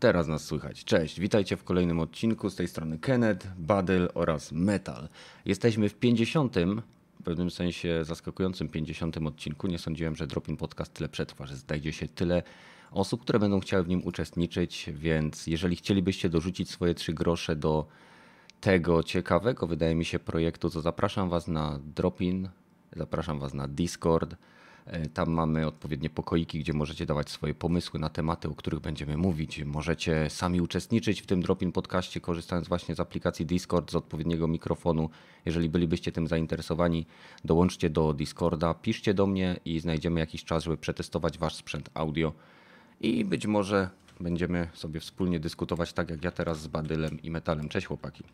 Teraz nas słychać. Cześć, witajcie w kolejnym odcinku. Z tej strony Kenneth, Badyl oraz Metal. Jesteśmy w 50. W pewnym sensie zaskakującym 50. odcinku. Nie sądziłem, że Dropin Podcast tyle przetrwa, że znajdzie się tyle osób, które będą chciały w nim uczestniczyć, więc jeżeli chcielibyście dorzucić swoje trzy grosze do tego ciekawego, wydaje mi się, projektu, to zapraszam Was na Dropin, zapraszam Was na Discord. E, tam mamy odpowiednie pokoiki, gdzie możecie dawać swoje pomysły na tematy, o których będziemy mówić. Możecie sami uczestniczyć w tym Dropin podcaście, korzystając właśnie z aplikacji Discord, z odpowiedniego mikrofonu. Jeżeli bylibyście tym zainteresowani, dołączcie do Discorda, piszcie do mnie i znajdziemy jakiś czas, żeby przetestować wasz sprzęt audio. I być może będziemy sobie wspólnie dyskutować, tak jak ja teraz z Badylem i Metalem. Cześć chłopaki.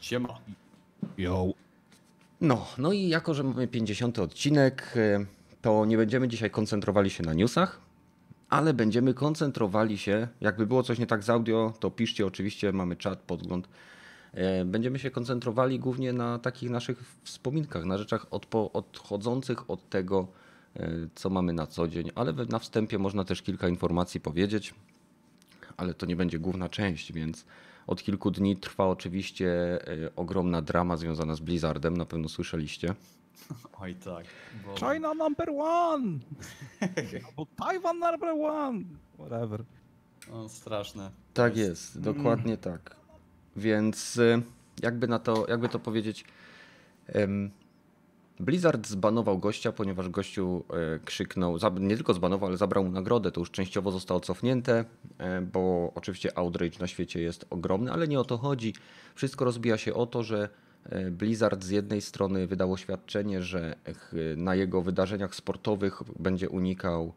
Siema. Yo. No, no i jako, że mamy 50 odcinek, e, to nie będziemy dzisiaj koncentrowali się na newsach, ale będziemy koncentrowali się, jakby było coś nie tak z audio, to piszcie oczywiście, mamy czat, podgląd. E, będziemy się koncentrowali głównie na takich naszych wspominkach, na rzeczach odpo- odchodzących od tego, e, co mamy na co dzień, ale na wstępie można też kilka informacji powiedzieć, ale to nie będzie główna część, więc od kilku dni trwa oczywiście e, ogromna drama związana z Blizzardem, na pewno słyszeliście. Oj tak. Bo... China number one! Albo Taiwan number one! Whatever. O, straszne. Tak jest, dokładnie tak. Więc y, jakby na to, jakby to powiedzieć, Blizzard zbanował gościa, ponieważ gościu e, krzyknął, nie tylko zbanował, ale zabrał mu nagrodę. To już częściowo zostało cofnięte, e, bo oczywiście outrage na świecie jest ogromny, ale nie o to chodzi. Wszystko rozbija się o to, że Blizzard z jednej strony wydał oświadczenie, że na jego wydarzeniach sportowych będzie unikał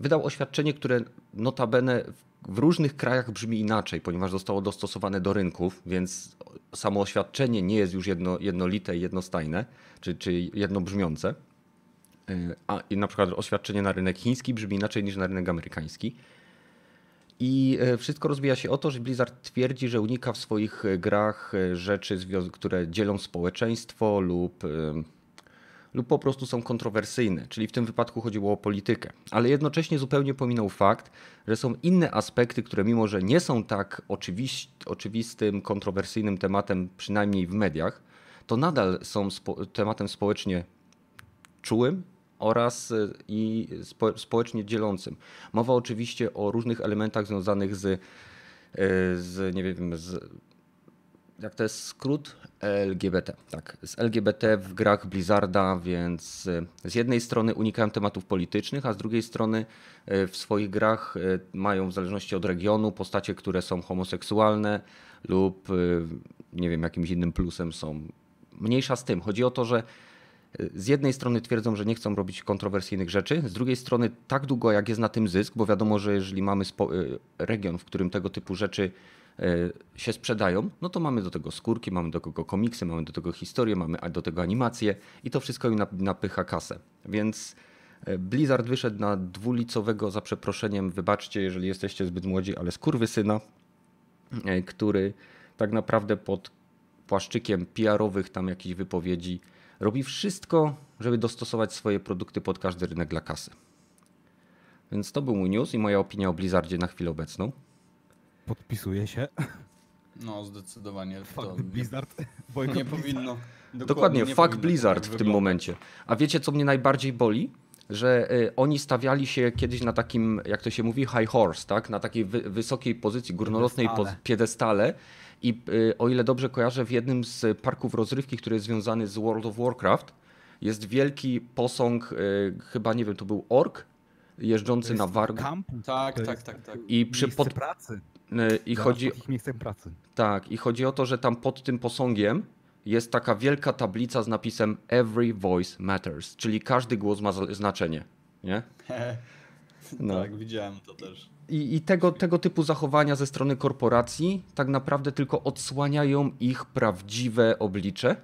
Wydał oświadczenie, które notabene w- różnych krajach brzmi inaczej, ponieważ zostało dostosowane do rynków, więc samo oświadczenie nie jest już jedno, jednolite i jednostajne, czy, czy jednobrzmiące. Y, A na przykład oświadczenie na rynek chiński brzmi inaczej niż na rynek amerykański. I e, wszystko rozbija się o to, że Blizzard twierdzi, że unika w swoich e, grach e, rzeczy, które dzielą społeczeństwo lub lub po prostu są kontrowersyjne, czyli w tym wypadku chodziło o politykę. Ale jednocześnie zupełnie pominął fakt, że są inne aspekty, które mimo, że nie są tak oczywiś- oczywistym, kontrowersyjnym tematem, przynajmniej w mediach, to nadal są spo- tematem społecznie czułym oraz y, i spo, społecznie dzielącym. Mowa oczywiście o różnych elementach związanych z, y, z nie wiem, z jak to jest skrót? LGBT. Tak, z LGBT w grach Blizzarda, więc y, z jednej strony unikają tematów politycznych, a z drugiej strony w swoich grach mają w zależności od regionu postacie, które są homoseksualne lub nie wiem, jakimś innym plusem są. Mniejsza z tym. Chodzi o to, że z jednej strony twierdzą, że nie chcą robić kontrowersyjnych rzeczy, z drugiej strony tak długo jak jest na tym zysk, bo wiadomo, że jeżeli mamy y, region, w którym tego typu rzeczy y, się sprzedają, no to mamy do tego skórki, mamy do tego komiksy, mamy do tego historię, mamy do tego animacje i to wszystko im nap- napycha kasę. Więc y, Blizzard wyszedł na dwulicowego, za przeproszeniem, wybaczcie, jeżeli jesteście zbyt młodzi, ale skurwysyna, y, który tak naprawdę pod płaszczykiem PR-owych tam jakichś wypowiedzi robi wszystko, żeby dostosować swoje produkty pod każdy rynek dla kasy. Więc to był mój news i moja opinia o Blizzardzie na chwilę obecną. Podpisuję się. No, zdecydowanie. To Fuck nie, Blizzard. nie Bojkot powinno. Dokładnie, nie fuck powinno to Blizzard tak w tym momencie. A wiecie, co mnie najbardziej boli? Że y, oni stawiali się kiedyś na takim, jak to się mówi, high horse, tak? Na takiej wy, wysokiej pozycji, górnolotnej Piedestale. poz- piedestale. I y, o ile dobrze kojarzę, w jednym z parków rozrywki, który jest związany z World of Warcraft, jest wielki posąg, y, chyba nie wiem, to był ork, jeżdżący na wargu. Kamp. Tak, tak, jest tak, tak. I przy pod, pracy. y, i chodzi, miejscem pracy. tak, i chodzi o to, że tam pod tym posągiem jest taka wielka tablica z napisem Every Voice Matters, czyli każdy głos ma znaczenie. Nie? No. Tak, widziałem to też. I, i tego, tego typu zachowania ze strony korporacji tak naprawdę tylko odsłaniają ich prawdziwe oblicze,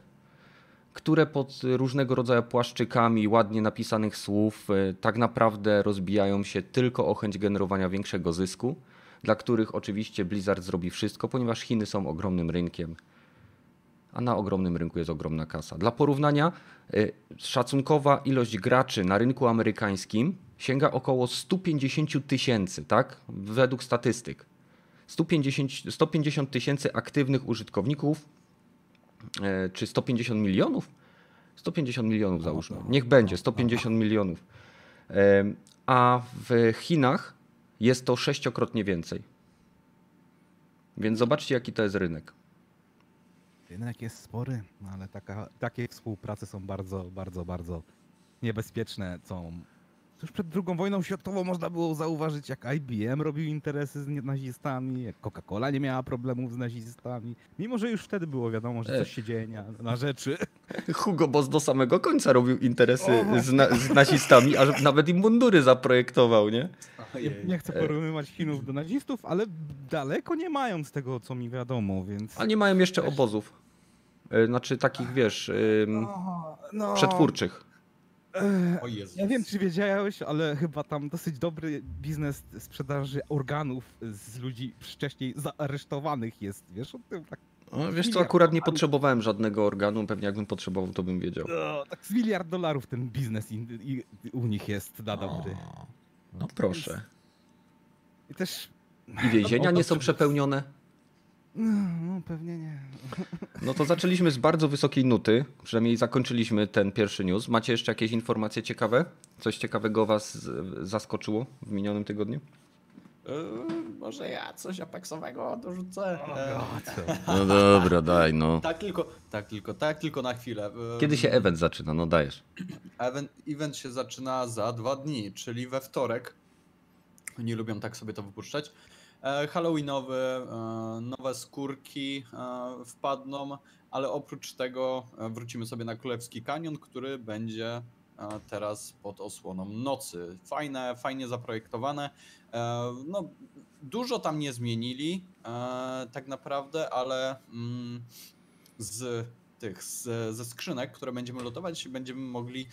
które pod różnego rodzaju płaszczykami ładnie napisanych słów y, tak naprawdę rozbijają się tylko o chęć generowania większego zysku, dla których oczywiście Blizzard zrobi wszystko, ponieważ Chiny są ogromnym rynkiem, a na ogromnym rynku jest ogromna kasa. Dla porównania, y, szacunkowa ilość graczy na rynku amerykańskim sięga około 150 tysięcy, tak? Według statystyk. 150 150 tysięcy aktywnych użytkowników, e, czy 150 milionów? 150 milionów załóżmy. Niech będzie 150 milionów. E, A w Chinach jest to sześciokrotnie więcej. Więc zobaczcie, jaki to jest rynek. Rynek jest spory, no ale taka, takie współprace są bardzo, bardzo, bardzo niebezpieczne. Są... Już przed II wojną światową można było zauważyć, jak IBM robił interesy z nazistami, jak Coca-Cola nie miała problemów z nazistami. Mimo, że już wtedy było wiadomo, że coś się dzieje na, na rzeczy. Hugo Boss do samego końca robił interesy O, z, na, z nazistami, aż nawet im mundury zaprojektował, nie? Nie, nie chcę porównywać Chinów do nazistów, ale daleko nie mają z tego, co mi wiadomo, więc... A nie mają jeszcze obozów. E, Znaczy takich, wiesz, ym, no, przetwórczych. O Jezus. Ja wiem, czy wiedziałeś, ale chyba tam dosyć dobry biznes sprzedaży organów z ludzi wcześniej zaaresztowanych jest. Wiesz o tym? Tak, O, wiesz co, akurat nie potrzebowałem żadnego organu, pewnie jakbym potrzebował, to bym wiedział. no, tak z miliard dolarów ten biznes in, i, u nich jest na dobry. No proszę. I też... I więzienia nie są przepełnione? No, pewnie nie. No to zaczęliśmy z bardzo wysokiej nuty, przynajmniej zakończyliśmy ten pierwszy news. Macie jeszcze jakieś informacje ciekawe? Coś ciekawego was zaskoczyło w minionym tygodniu? Yy, może ja coś apexowego dorzucę. E, No dobra, daj no. tak tylko, tak tylko, tak tylko na chwilę. Yy, Kiedy się event zaczyna? No dajesz. Event, event się zaczyna za dwa dni, czyli we wtorek. Nie lubią tak sobie to wypuszczać. E, Halloweenowy, e, nowe skórki e, wpadną, ale oprócz tego wrócimy sobie na Królewski Kanion, który będzie teraz pod osłoną nocy. Fajne, fajnie zaprojektowane. No, dużo tam nie zmienili tak naprawdę, ale mm, z tych, ze skrzynek, które będziemy lotować, będziemy mogli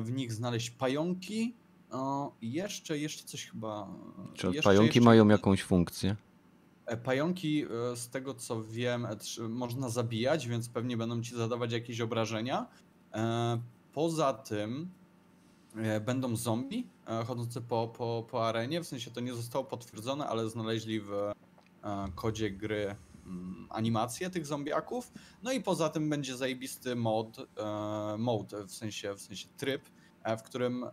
w nich znaleźć pająki. O, i jeszcze, jeszcze coś chyba. Czy jeszcze, pająki jeszcze- mają jakąś funkcję? E, Pająki, e, z tego co wiem, e, można zabijać, więc pewnie będą ci zadawać jakieś obrażenia. Poza tym będą zombie chodzące po, po, po arenie. W sensie to nie zostało potwierdzone, ale znaleźli w kodzie gry mm, animację tych zombiaków. No i poza tym będzie zajebisty mod, mode, w sensie, w sensie tryb, w którym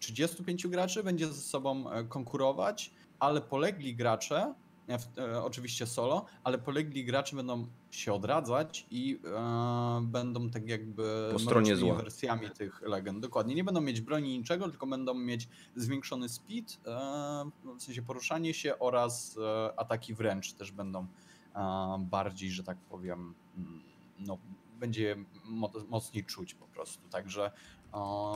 35 graczy będzie ze sobą e, konkurować, ale polegli gracze, e, e, oczywiście solo, ale polegli gracze będą się odradzać i e, będą tak jakby Po stronie mrocznymi zła. wersjami tych legend. Dokładnie. Nie będą mieć broni niczego, tylko będą mieć zwiększony speed, e, w sensie poruszanie się oraz e, ataki wręcz też będą bardziej, że tak powiem, mm, no, będzie mo- mocniej czuć po prostu. Także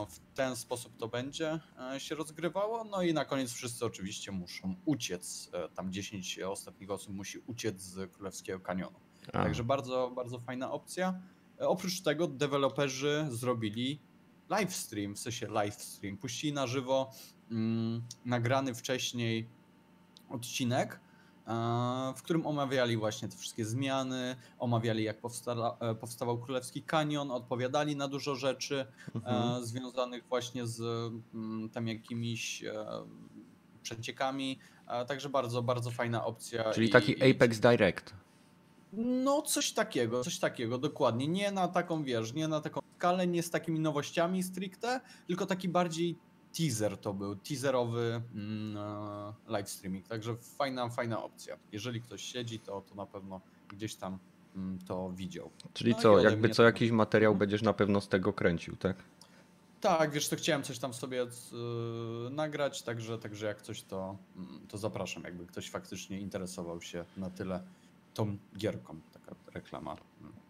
w ten sposób to będzie e, się rozgrywało. No i na koniec wszyscy oczywiście muszą uciec. E, Tam 10 ostatnich osób musi uciec z Królewskiego Kanionu. A, Także bardzo, bardzo fajna opcja. E, Oprócz tego deweloperzy zrobili livestream, w sensie livestream. Puścili na żywo mm, nagrany wcześniej odcinek, w którym omawiali właśnie te wszystkie zmiany, omawiali jak e, powstawał Królewski Kanion, odpowiadali na dużo rzeczy mhm. e, związanych właśnie z mm, tam jakimiś e, przeciekami. Także bardzo, bardzo fajna opcja. Czyli taki i- Apex Direct. no, coś takiego, coś takiego, dokładnie. Nie na taką, wiesz, nie na taką skalę, nie z takimi nowościami stricte, tylko taki bardziej teaser to był, teaserowy mm, e, live streaming. Także fajna, fajna opcja. Jeżeli ktoś siedzi, to, to na pewno gdzieś tam mm, to widział. Czyli No co, jakby co to- jakiś materiał będziesz na pewno z tego kręcił, tak? Tak, wiesz, to chciałem coś tam sobie y, nagrać, także, także jak coś, to, mm, to zapraszam, jakby ktoś faktycznie interesował się na tyle tą gierką. Taka reklama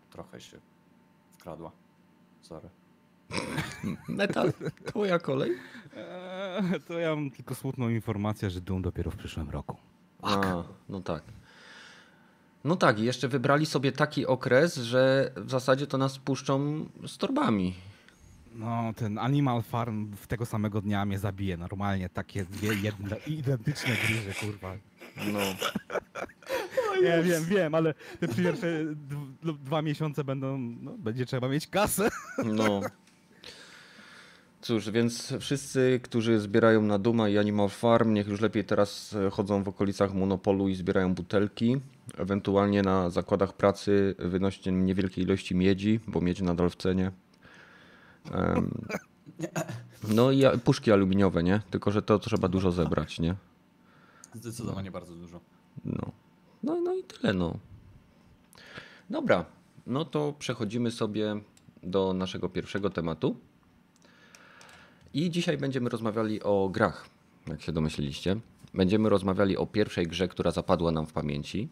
trochę się wkradła. Sorry. Metal, twoja kolej. Eee, to ja mam tylko smutną informację, że Doom dopiero w przyszłym roku. A, no tak. No tak, i jeszcze wybrali sobie taki okres, że w zasadzie to nas puszczą z torbami. No, ten Animal Farm w tego samego dnia mnie zabije. Normalnie takie dwie jedne, identyczne gry, kurwa. No. Nie, wiem, wiem, ale te pierwsze dwa miesiące będą, no, będzie trzeba mieć kasę. No. Cóż, więc wszyscy, którzy zbierają na Duma i Animal Farm, niech już lepiej teraz e, chodzą w okolicach Monopolu i zbierają butelki. Ewentualnie na zakładach pracy wynoście niewielkie ilości miedzi, bo miedź nadal w cenie. no i puszki aluminiowe, nie? Tylko, że to trzeba dużo zebrać, nie? Zdecydowanie no. bardzo dużo. No. no. No i tyle, no. Dobra, no to przechodzimy sobie do naszego pierwszego tematu. I dzisiaj będziemy rozmawiali o grach, jak się domyśliliście. Będziemy rozmawiali o pierwszej grze, która zapadła nam w pamięci,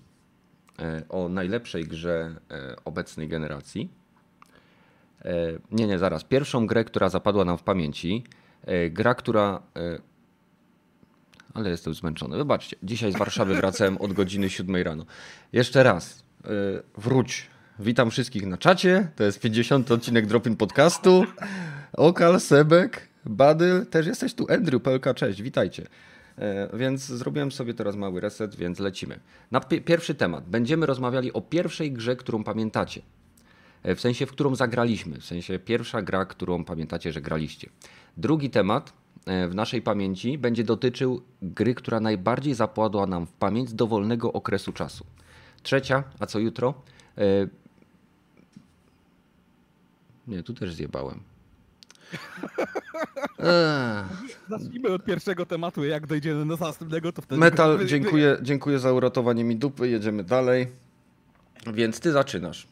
e, o najlepszej grze e, obecnej generacji. E, nie, nie, zaraz. Pierwszą grę, która zapadła nam w pamięci. Gra, która. Ale jestem zmęczony. Wybaczcie, dzisiaj z Warszawy wracałem od godziny 7 rano. Jeszcze raz. Wróć. Witam wszystkich na czacie. To jest 50 odcinek Dropin Podcastu. Okal, Sebek, Badyl, też jesteś tu. Andrew, PLK, cześć, witajcie. E, więc zrobiłem sobie teraz mały reset, więc lecimy. Na pierwszy temat. Będziemy rozmawiali o pierwszej grze, którą pamiętacie. E, w sensie, w którą zagraliśmy. W sensie, pierwsza gra, którą pamiętacie, że graliście. Drugi temat e, w naszej pamięci będzie dotyczył gry, która najbardziej zapładła nam w pamięć dowolnego okresu czasu. Trzecia, a co jutro? Nie, tu też zjebałem. Zacznijmy od pierwszego tematu, jak dojdziemy do następnego, to wtedy... Metal, dziękuję, dziękuję za uratowanie mi dupy, jedziemy dalej. Więc ty zaczynasz.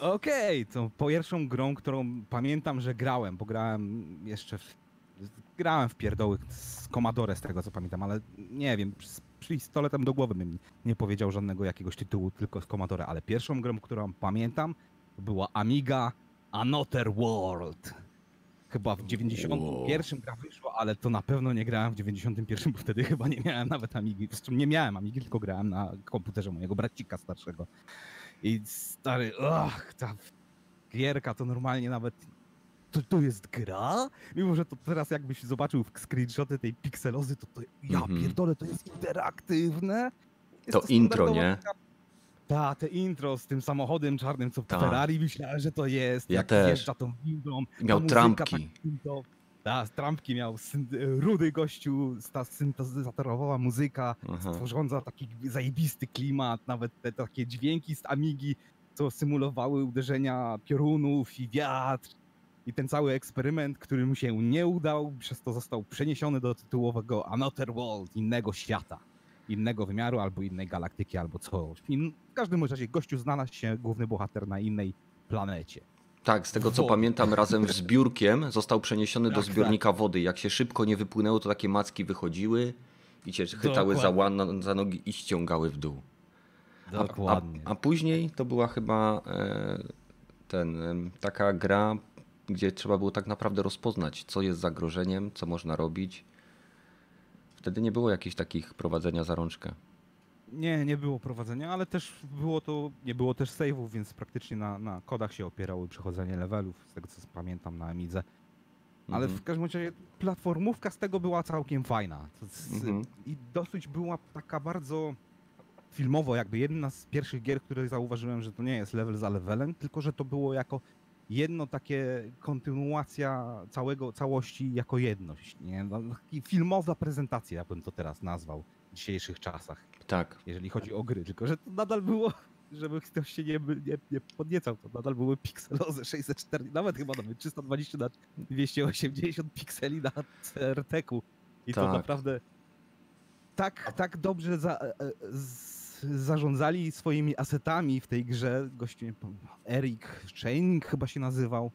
Okej, okay, to pierwszą grą, którą pamiętam, że grałem, bo grałem jeszcze w, grałem w pierdoły z Commodore z tego co pamiętam, ale nie wiem, z pistoletem do głowy bym nie powiedział żadnego jakiegoś tytułu tylko z Commodore, ale pierwszą grą, którą pamiętam była Amiga Another World. Chyba w 91 wow. gra wyszła, ale to na pewno nie grałem w 91, bo wtedy chyba nie miałem nawet Amigi. czym nie miałem Amigi, tylko grałem na komputerze mojego bracika starszego. I stary, ach, ta gierka to normalnie nawet to, to jest gra? Mimo, że to teraz jakbyś zobaczył screenshoty tej pikselozy, to, to ja -hmm. pierdolę, to jest interaktywne. Jest to, to intro, nie? Ta, te intro z tym samochodem czarnym, co w Ta. Ferrari myślałem, że to jest. Ja jak też. Jeżdża tą windą. Miał trampki. Tak, trampki miał. Rudy gościu, ta syntezatorowa muzyka, Aha. stworząca taki zajebisty klimat, nawet te takie dźwięki z Amigi, co symulowały uderzenia piorunów i wiatr. I ten cały eksperyment, który mu się nie udał, przez to został przeniesiony do tytułowego Another World, innego świata innego wymiaru, albo innej galaktyki, albo coś. W każdym razie gościu znalazł się główny bohater na innej planecie. Tak, z tego co pamiętam, razem z biurkiem został przeniesiony do tak, zbiornika tak. wody. Jak się szybko nie wypłynęło, to takie macki wychodziły i cię chytały za, łan, za nogi i ściągały w dół. Dokładnie. A, a, a później to była chyba e, ten, taka gra, gdzie trzeba było tak naprawdę rozpoznać, co jest zagrożeniem, co można robić Wtedy nie było jakichś takich prowadzenia za rączkę. Nie, nie było prowadzenia, ale też było to, nie było też save'ów, więc praktycznie na, na kodach się opierały przechodzenie levelów, z tego co pamiętam na Amidze. Ale mhm. w każdym razie platformówka z tego była całkiem fajna. Mhm. I dosyć była taka bardzo filmowo, jakby jedna z pierwszych gier, które zauważyłem, że to nie jest level za levelem, tylko że to było jako jedno takie kontynuacja całego, całości jako jedność. Nie? No, filmowa prezentacja, ja bym to teraz nazwał w dzisiejszych czasach. Tak. Jeżeli chodzi o gry, tylko że to nadal było, żeby ktoś się nie, nie, nie podniecał, to nadal były pikseloze 604, nawet chyba nawet 320 na 280 pikseli na CRT-ku. I tak. to naprawdę tak, tak dobrze za, e, e, z, zarządzali swoimi asetami w tej grze. Gościu, Eric Chaining chyba się nazywał.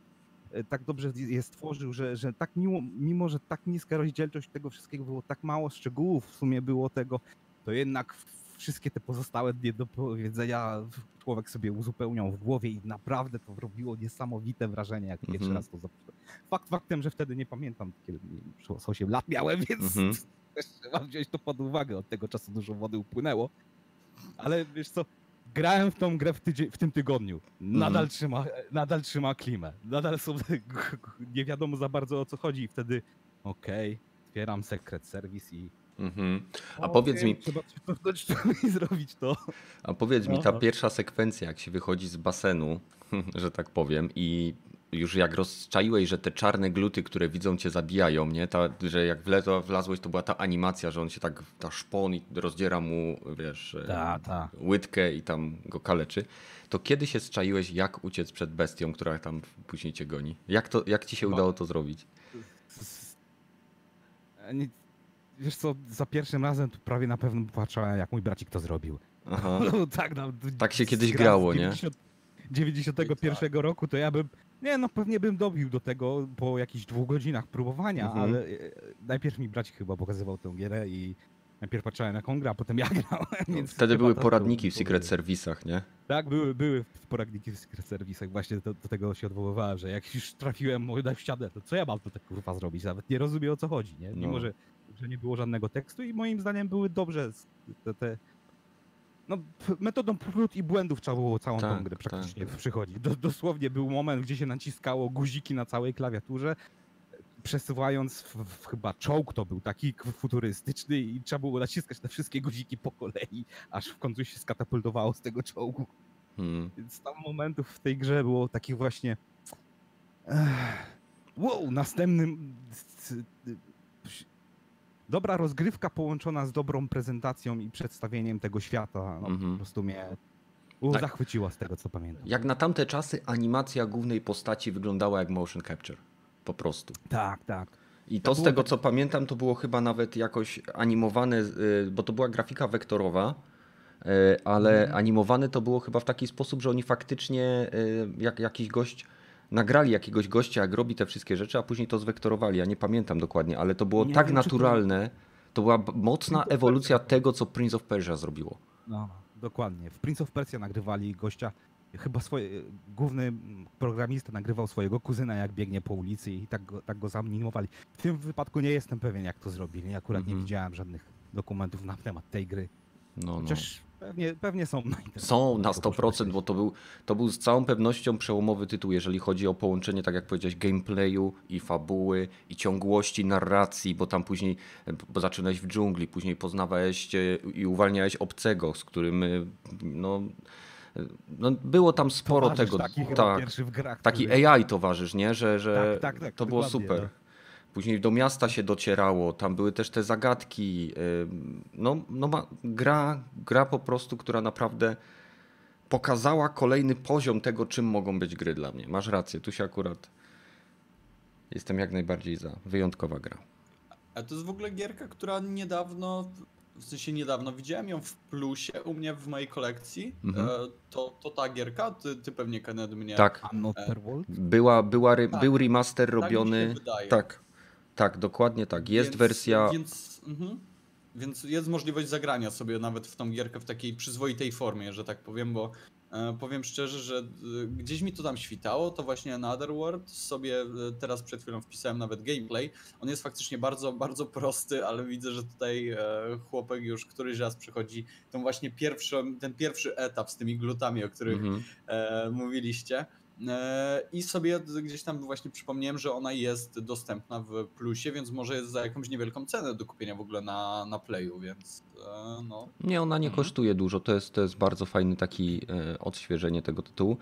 E, tak dobrze je stworzył, że, że tak mimo, mimo, że tak niska rozdzielczość tego wszystkiego było, tak mało szczegółów w sumie było tego, to jednak wszystkie te pozostałe nie do powiedzenia człowiek sobie uzupełniał w głowie i naprawdę to robiło niesamowite wrażenie, jak mm -hmm. pierwszy raz to zobaczyłem. Fakt faktem, że wtedy nie pamiętam, kiedy 8 lat miałem, więc mm -hmm. trzeba wziąć to pod uwagę. Od tego czasu dużo wody upłynęło. Ale wiesz co, grałem w tą grę w, tydzień, w tym tygodniu. Nadal, mm. trzyma, nadal trzyma klimę. Nadal są, nie wiadomo za bardzo o co chodzi i wtedy okej, okay, otwieram Secret Service i Mhm. A powiedz mi. Trzeba i zrobić to. A powiedz mi, ta pierwsza sekwencja, jak się wychodzi z basenu, że tak powiem, i już jak rozczaiłeś, że te czarne gluty, które widzą cię zabijają, nie? Ta, że jak wlezo, wlazłeś, to była ta animacja, że on się tak, ta szpon i rozdziera mu, wiesz, e, Ta, ta. łydkę i tam go kaleczy. To kiedy się zczaiłeś, jak uciec przed bestią, która tam później cię goni? Jak, to, jak ci się Bo- udało to zrobić? Wiesz co, za pierwszym razem to prawie na pewno patrzałem, jak mój bracik to zrobił. Aha. No, tak, no, Tak się kiedyś grało, nie? 90 91 roku to ja bym, nie no pewnie bym dobił do tego po jakichś dwóch godzinach próbowania, Mhm. ale e, najpierw mi bracik chyba pokazywał tę gierę i najpierw patrzałem jak on gra, potem ja grałem, więc Wtedy były to poradniki w Secret. Serwisach, nie? Tak, były, były poradniki w Secret Serwisach, właśnie do, do tego się odwoływałem, że jak już trafiłem w ścianę, to co ja mam tu tak kurwa zrobić? Nawet nie rozumiem o co chodzi, nie? Mimo, No. że, że nie było żadnego tekstu i moim zdaniem były dobrze te, te no, metodą prób i błędów trzeba było całą Tak, tą grę tak. praktycznie przychodzić. Do, dosłownie był moment, gdzie się naciskało guziki na całej klawiaturze, przesuwając w, w chyba czołg to był taki futurystyczny i trzeba było naciskać te wszystkie guziki po kolei, aż w końcu się skatapultowało z tego czołgu. Hmm. Więc tam momentów w tej grze było takich właśnie. Ech, wow, następnym. Dobra rozgrywka połączona z dobrą prezentacją i przedstawieniem tego świata. No, Mhm. Po prostu mnie Tak. zachwyciła z tego, co pamiętam. Jak na tamte czasy animacja głównej postaci wyglądała jak motion capture. Po prostu. Tak, tak. I to z było tego tak- co pamiętam, to było chyba nawet jakoś animowane, y, bo to była grafika wektorowa, y, ale Mhm. animowane to było chyba w taki sposób, że oni faktycznie, y, jak jakiś gość, nagrali jakiegoś gościa, jak robi te wszystkie rzeczy, a później to zwektorowali. Ja nie pamiętam dokładnie, ale to było Nie tak naturalne. To była mocna of ewolucja tego, co Prince of Persia zrobiło. No, dokładnie. W Prince of Persia nagrywali gościa. Chyba swoje, główny mm, programista nagrywał swojego kuzyna, jak biegnie po ulicy i tak go, tak go zanimowali. W tym wypadku nie jestem pewien, jak to zrobili. Akurat nie Mhm. widziałem żadnych dokumentów na temat tej gry. No, no. Pewnie, pewnie są. Są na Tego 100%, poszukać. bo to był, to był z całą pewnością przełomowy tytuł, jeżeli chodzi o połączenie, tak jak powiedziałeś, gameplayu i fabuły i ciągłości narracji, bo tam później, bo zaczynałeś w dżungli, później poznawałeś e, i uwalniałeś obcego, z którym, e, no, no było tam sporo Towarzysz tego. Taki tak, grach. taki AI towarzysz, nie? Że, że Tak, tak, tak, to było super. Później do miasta się docierało, tam były też te zagadki. ym, No, no ma, gra, gra po prostu, która naprawdę pokazała kolejny poziom tego, czym mogą być gry dla mnie. Masz rację, tu się akurat jestem jak najbardziej za. Wyjątkowa gra. A to jest w ogóle gierka, która niedawno, w sensie niedawno, widziałem ją w plusie u mnie w mojej kolekcji. Mhm. E, to, to ta gierka, ty, ty pewnie Kennedy mnie... Tak, World? była, była, Tak, był remaster tak mi się robiony. wydaje. Tak, tak, dokładnie tak. Jest Więc- wersja. Więc, mhm. więc jest możliwość zagrania sobie nawet w tą gierkę w takiej przyzwoitej formie, że tak powiem, bo e, powiem szczerze, że e, gdzieś mi to tam świtało, to właśnie Another World sobie e, teraz przed chwilą wpisałem nawet gameplay. On jest faktycznie bardzo, bardzo prosty, ale widzę, że tutaj chłopek już któryś raz przechodzi tą właśnie pierwszą, ten pierwszy etap z tymi glutami, o których Mhm. mówiliście. E, I sobie gdzieś tam właśnie przypomniałem, że ona jest dostępna w plusie, więc może jest za jakąś niewielką cenę do kupienia w ogóle na, na playu, więc e, no. Nie, ona nie Mhm. kosztuje dużo. To jest, to jest bardzo fajny taki e, odświeżenie tego tytułu.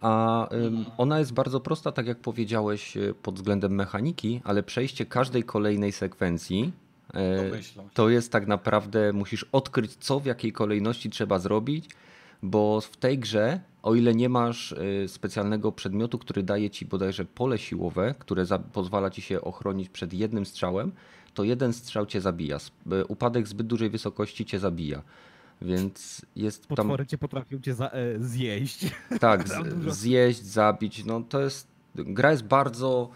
A Mhm. ona jest bardzo prosta, tak jak powiedziałeś, pod względem mechaniki, ale przejście każdej kolejnej sekwencji Domyślam to jest tak naprawdę, musisz odkryć, co w jakiej kolejności trzeba zrobić, bo w tej grze, o ile nie masz e, specjalnego przedmiotu, który daje ci bodajże pole siłowe, które pozwala ci się ochronić przed jednym strzałem, to jeden strzał cię zabija. E, Upadek zbyt dużej wysokości cię zabija. Więc jest tam. Potwory cię potrafią cię za, e, zjeść. Tak, z, zjeść, zabić. No to jest. Gra jest bardzo.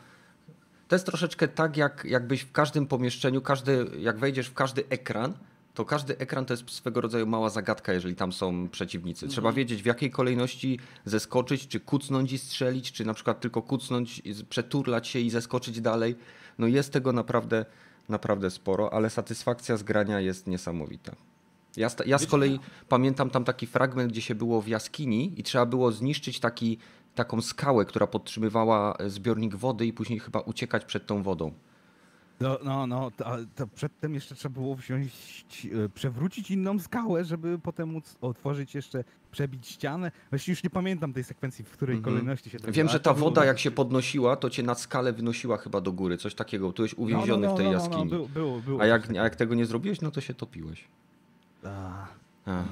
To jest troszeczkę tak, jak, jakbyś w każdym pomieszczeniu, każdy, jak wejdziesz w każdy ekran, to każdy ekran to jest swego rodzaju mała zagadka, jeżeli tam są przeciwnicy. Trzeba Mhm. wiedzieć, w jakiej kolejności zeskoczyć, czy kucnąć i strzelić, czy na przykład tylko kucnąć, przeturlać się i zeskoczyć dalej. No jest tego naprawdę, naprawdę sporo, ale satysfakcja z grania jest niesamowita. Ja, ja z kolei pamiętam tam taki fragment, gdzie się było w jaskini i trzeba było zniszczyć taki, taką skałę, która podtrzymywała e, zbiornik wody i później chyba uciekać przed tą wodą. No, no, no to, to przedtem jeszcze trzeba było wziąć, e, przewrócić inną skałę, żeby potem móc otworzyć jeszcze, przebić ścianę. Właśnie już nie pamiętam tej sekwencji, w której Mhm. kolejności się to Wiem, że ta woda jak się podnosiła, to cię na skalę wynosiła chyba do góry, coś takiego. Byłeś uwięziony no, no, w tej no, no, jaskini. No, było, było, było A jak, a jak tego nie zrobiłeś, no to się topiłeś. A, A.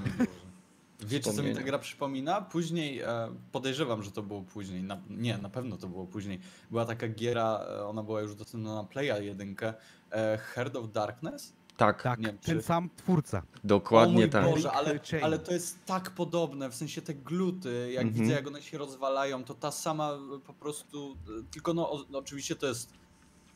Wiecie, co mi ta gra przypomina? Później, e, podejrzewam, że to było później. Na, nie, na pewno to było później. Była taka giera, e, ona była już dostępna na Playa 1, e, Heart of Darkness. Tak, tak, Nie wiem, ten czy- sam twórca. dokładnie o mój tak. Boże, ale, ale to jest tak podobne, w sensie te gluty, jak Mhm. widzę jak one się rozwalają, to ta sama po prostu, tylko no, no oczywiście to jest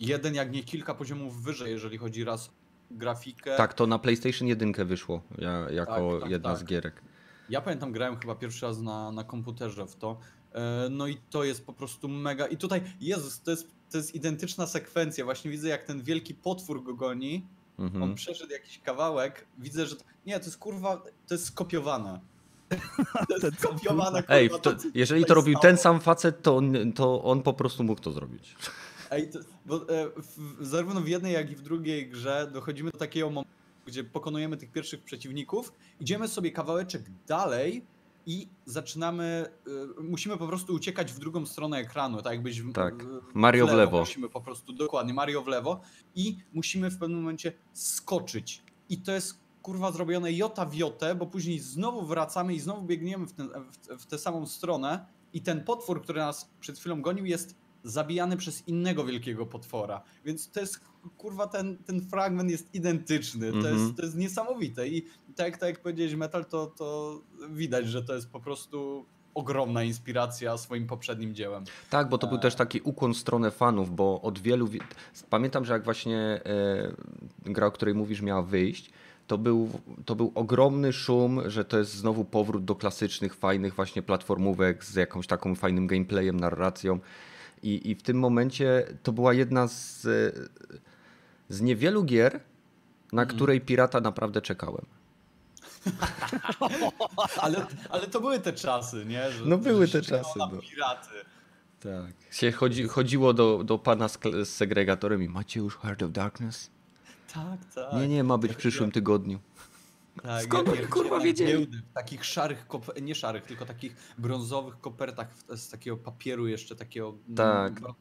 jeden, jak nie kilka poziomów wyżej, jeżeli chodzi raz o grafikę. Tak, to na PlayStation 1 wyszło ja, jako Tak, tak, jedna tak. z gierek. Ja pamiętam, grałem chyba pierwszy raz na, na komputerze w to. E, No i to jest po prostu mega. I tutaj, Jezus, to jest, to jest identyczna sekwencja. Właśnie widzę, jak ten wielki potwór go goni. On Mhm. przeszedł jakiś kawałek. Widzę, że. to- Nie, to jest kurwa. To jest skopiowane. To jest skopiowane. Ej, kurwa, to, co jeżeli to robił ten sam facet, to on, to on po prostu mógł to zrobić. Ej, to, bo, e, w, zarówno w jednej, jak i w drugiej grze dochodzimy do takiego momentu, gdzie pokonujemy tych pierwszych przeciwników, idziemy sobie kawałeczek dalej i zaczynamy, e, musimy po prostu uciekać w drugą stronę ekranu, tak jakbyś w, Tak. w, Mario w lewo. Musimy po prostu, dokładnie, Mario w lewo i musimy w pewnym momencie skoczyć. I to jest kurwa zrobione jota w jotę, bo później znowu wracamy i znowu biegniemy w, ten, w, w tę samą stronę i ten potwór, który nas przed chwilą gonił jest zabijany przez innego wielkiego potwora. Więc to jest, kurwa, ten, ten fragment jest identyczny. To, Mhm. jest, to jest niesamowite. I tak, tak jak powiedziałeś, Metal, to, to widać, że to jest po prostu ogromna inspiracja swoim poprzednim dziełem. Tak, bo to był A. też taki ukłon w stronę fanów, bo od wielu. wi- Pamiętam, że jak właśnie e, gra, o której mówisz, miała wyjść, to był, to był ogromny szum, że to jest znowu powrót do klasycznych, fajnych właśnie platformówek z jakąś taką fajnym gameplayem, narracją. I, i w tym momencie to była jedna z, z niewielu gier, na Mhm. której pirata naprawdę czekałem. Ale, ale to były te czasy, nie? Że, No były te czasy, Na no. piraty. Tak. Się chodzi, chodziło do, do pana z, z segregatorem i macie już Heart of Darkness? Tak, tak. Nie, nie, ma być w Ja- przyszłym tygodniu. Tak, Skąd oni, kurwa, wiedzieli? w takich szarych, nie szarych, tylko takich brązowych kopertach z takiego papieru jeszcze takiego mm, Tak. bardzo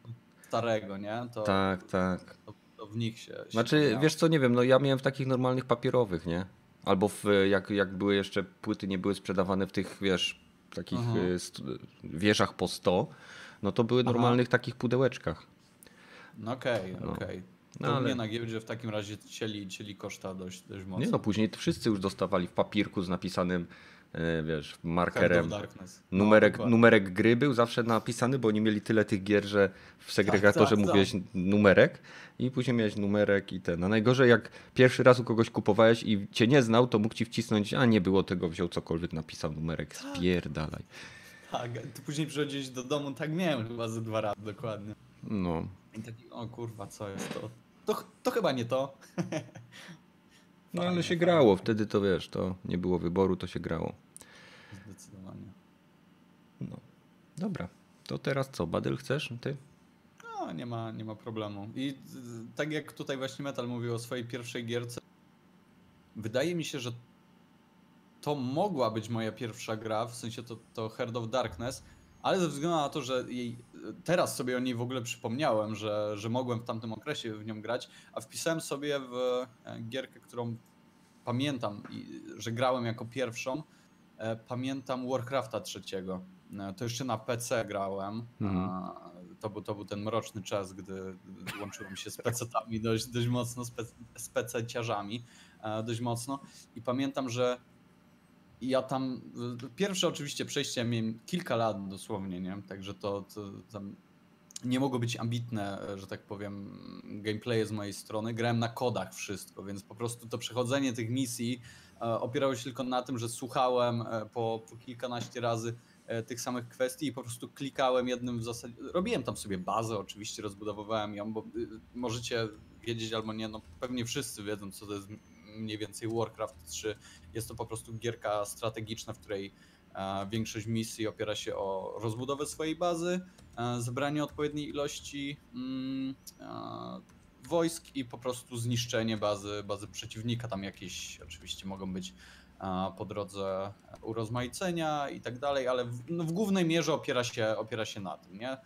starego, nie? To, Tak, tak. to, to w nich się się Znaczy, miało. wiesz co, nie wiem, no ja miałem w takich normalnych papierowych, nie? Albo w, jak, jak były jeszcze płyty, nie były sprzedawane w tych, wiesz, takich Aha. y, wieżach po 100, no to były Aha. normalnych takich pudełeczkach. No Okej, No. okej. No To ale- mnie na giełdzie w takim razie cieli, cieli koszta dość, dość mocno. Nie no, później wszyscy już dostawali w papierku z napisanym, y, wiesz, markerem. No, Numerek, dokładnie. numerek gry był zawsze napisany, bo oni mieli tyle tych gier, że w segregatorze tak, tak. mówiłeś numerek i później miałeś numerek i ten. A najgorzej jak pierwszy raz u kogoś kupowałeś i cię nie znał, to mógł ci wcisnąć, a nie było tego, wziął cokolwiek, napisał numerek, spierdalaj. Tak, ty później przychodziłeś do domu, tak miałem chyba ze dwa razy dokładnie. No, I taki, o kurwa, co jest to? To, to chyba nie to. no ale się grało, wtedy to wiesz, to nie było wyboru, to się grało. Zdecydowanie. No, dobra. To teraz co, Badyl chcesz? Ty? No, nie ma, nie ma problemu. I tak jak tutaj właśnie Metal mówił o swojej pierwszej gierce, wydaje mi się, że to mogła być moja pierwsza gra, w sensie to, to Heart of Darkness, ale ze względu na to, że jej, teraz sobie o niej w ogóle przypomniałem, że, że mogłem w tamtym okresie w nią grać, a wpisałem sobie w e, gierkę, którą pamiętam, że grałem jako pierwszą, e, pamiętam Warcrafta trzeciego. E, To jeszcze na PC grałem. Mhm. To, był, to był ten mroczny czas, gdy łączyłem się z PC-tami dość, dość mocno, z, PC-ciarzami dość mocno. I pamiętam, że ja tam. Pierwsze oczywiście przejście miałem kilka lat dosłownie, nie? Także to, to nie mogło być ambitne, że tak powiem, gameplaye z mojej strony. Grałem na kodach wszystko, więc po prostu to przechodzenie tych misji e, opierało się tylko na tym, że słuchałem e, po, po kilkanaście razy e, tych samych kwestii i po prostu klikałem jednym w zasadzie. Robiłem tam sobie bazę, oczywiście rozbudowywałem ją, bo y, możecie wiedzieć albo nie, no pewnie wszyscy wiedzą, co to jest mniej więcej Warcraft 3. Jest to po prostu gierka strategiczna, w której e, większość misji opiera się o rozbudowę swojej bazy, e, zebranie odpowiedniej ilości mm, e, wojsk i po prostu zniszczenie bazy, bazy przeciwnika. Tam jakieś oczywiście mogą być po drodze urozmaicenia i tak dalej, ale w, no w głównej mierze opiera się, opiera się na tym, nie?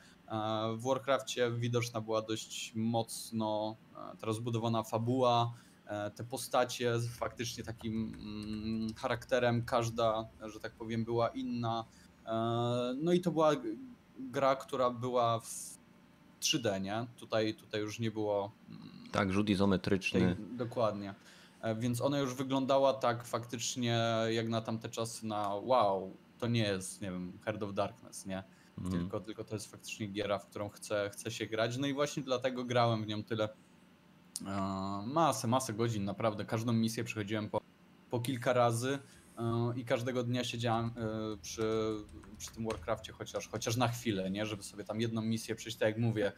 W Warcrafcie widoczna była dość mocno ta rozbudowana fabuła, te postacie z faktycznie takim mm, charakterem, każda, że tak powiem, była inna. E, No i to była gra, która była w 3D, nie? Tutaj, tutaj już nie było mm, Tak, rzut izometryczny. tej, dokładnie. E, Więc ona już wyglądała tak faktycznie jak na tamte czasy na wow, to nie jest, nie wiem, Heart of Darkness, nie? Mhm. Tylko, tylko to jest faktycznie giera, w którą chcę, chcę się grać. No i właśnie dlatego grałem w nią tyle e, masę, masę godzin, naprawdę. Każdą misję przechodziłem po, po kilka razy e, i każdego dnia siedziałem e, przy, przy tym Warcrafcie chociaż, chociaż na chwilę, nie? Żeby sobie tam jedną misję przejść, tak jak mówię.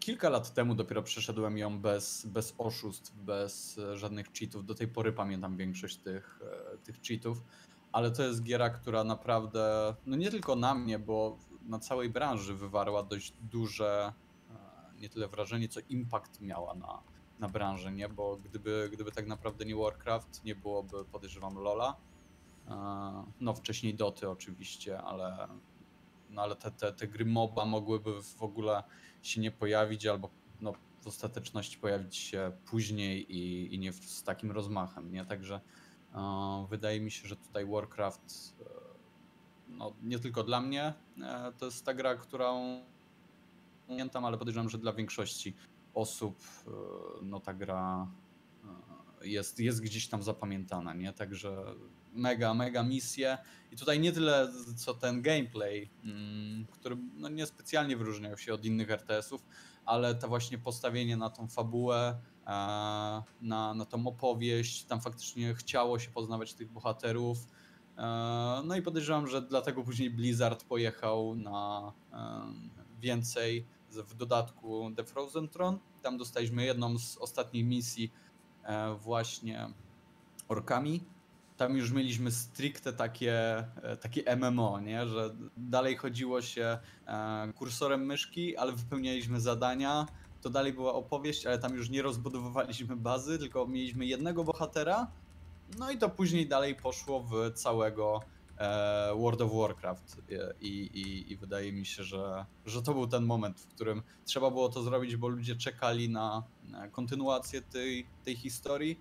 Kilka lat temu dopiero przeszedłem ją bez, bez oszustw, bez e, żadnych cheatów. Do tej pory pamiętam większość tych, e, tych cheatów, ale to jest giera, która naprawdę, no nie tylko na mnie, bo na całej branży wywarła dość duże, e, nie tyle wrażenie, co impact miała na, na branżę, nie? Bo gdyby, gdyby tak naprawdę nie Warcraft, nie byłoby, podejrzewam, Lola. E, No wcześniej Doty oczywiście, ale, no ale te, te, te gry MOBA mogłyby w ogóle się nie pojawić, albo no, w ostateczności pojawić się później i, i nie z takim rozmachem, nie? Także e, wydaje mi się, że tutaj Warcraft e, no, nie tylko dla mnie to jest ta gra, którą pamiętam, ale podejrzewam, że dla większości osób e, no, ta gra e, jest, jest gdzieś tam zapamiętana, nie? Także mega, mega misje. I tutaj nie tyle co ten gameplay, mm, który no, niespecjalnie wyróżniał się od innych RTS-ów, ale to właśnie postawienie na tą fabułę, e, na, na tą opowieść. Tam faktycznie chciało się poznawać tych bohaterów. No i podejrzewam, że dlatego później Blizzard pojechał na więcej. W dodatku The Frozen Throne. Tam dostaliśmy jedną z ostatnich misji e, właśnie orkami. Tam już mieliśmy stricte takie, e, takie MMO, nie? że dalej chodziło się e, kursorem myszki, ale wypełnialiśmy zadania. To dalej była opowieść, ale tam już nie rozbudowywaliśmy bazy, tylko mieliśmy jednego bohatera. No i to później dalej poszło w całego World of Warcraft. E, I, i, i wydaje mi się, że, że to był ten moment, w którym trzeba było to zrobić, bo ludzie czekali na, kontynuację tej, tej historii,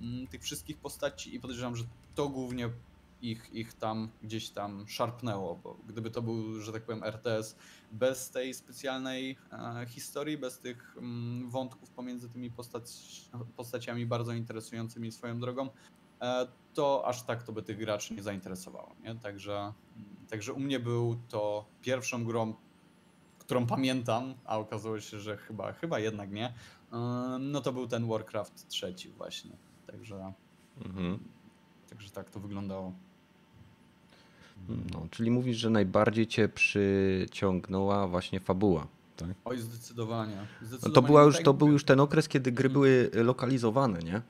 mm, tych wszystkich postaci i podejrzewam, że to głównie ich, ich tam gdzieś tam szarpnęło, bo gdyby to był, że tak powiem, RTS bez tej specjalnej e, historii, bez tych mm, wątków pomiędzy tymi postać, postaciami bardzo interesującymi swoją drogą, e, to aż tak to by tych graczy nie zainteresowało. Nie? Także, mm, także u mnie był to pierwszą grą, którą pamiętam, a okazało się, że chyba, chyba jednak nie. E, No to był ten Warcraft trzeci właśnie. Także, Mhm. także tak to wyglądało. No, czyli mówisz, że najbardziej cię przyciągnęła właśnie fabuła. Tak? Oj, zdecydowanie. No zdecydowanie to, była już, tak to był by- już ten okres, kiedy gry były lokalizowane, nie?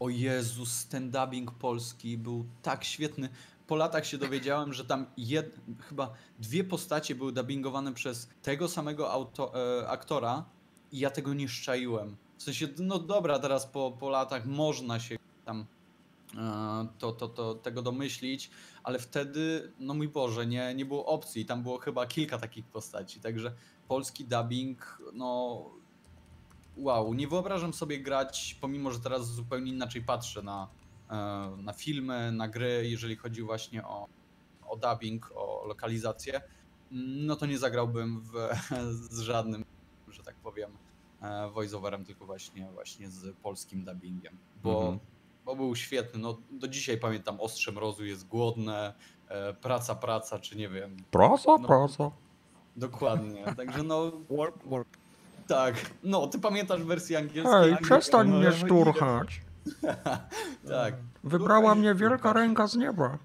O Jezus, ten dubbing polski był tak świetny. Po latach się dowiedziałem, że tam jed... chyba dwie postacie były dubbingowane przez tego samego auto... e, aktora i ja tego nie szczaiłem. W sensie, no dobra, teraz po, po latach można się tam e, to, to, to, tego domyślić, ale wtedy, no mój Boże, nie, nie było opcji. Tam było chyba kilka takich postaci, także polski dubbing, no wow, nie wyobrażam sobie grać, pomimo że teraz zupełnie inaczej patrzę na, e, na filmy, na gry, jeżeli chodzi właśnie o, o dubbing, o lokalizację, no to nie zagrałbym w, z żadnym, że tak powiem, e, voiceoverem, tylko właśnie, właśnie z polskim dubbingiem, bo, Mhm. bo był świetny. No, do dzisiaj pamiętam Ostrze Mrozu jest głodne, e, praca, praca, czy nie wiem. Proso, No. proso. Dokładnie, także no Work, work. Tak, no ty pamiętasz wersję angielską? Hej, przestań no, mnie no, szturchać. Tak, Wybrała mnie wielka ręka z nieba.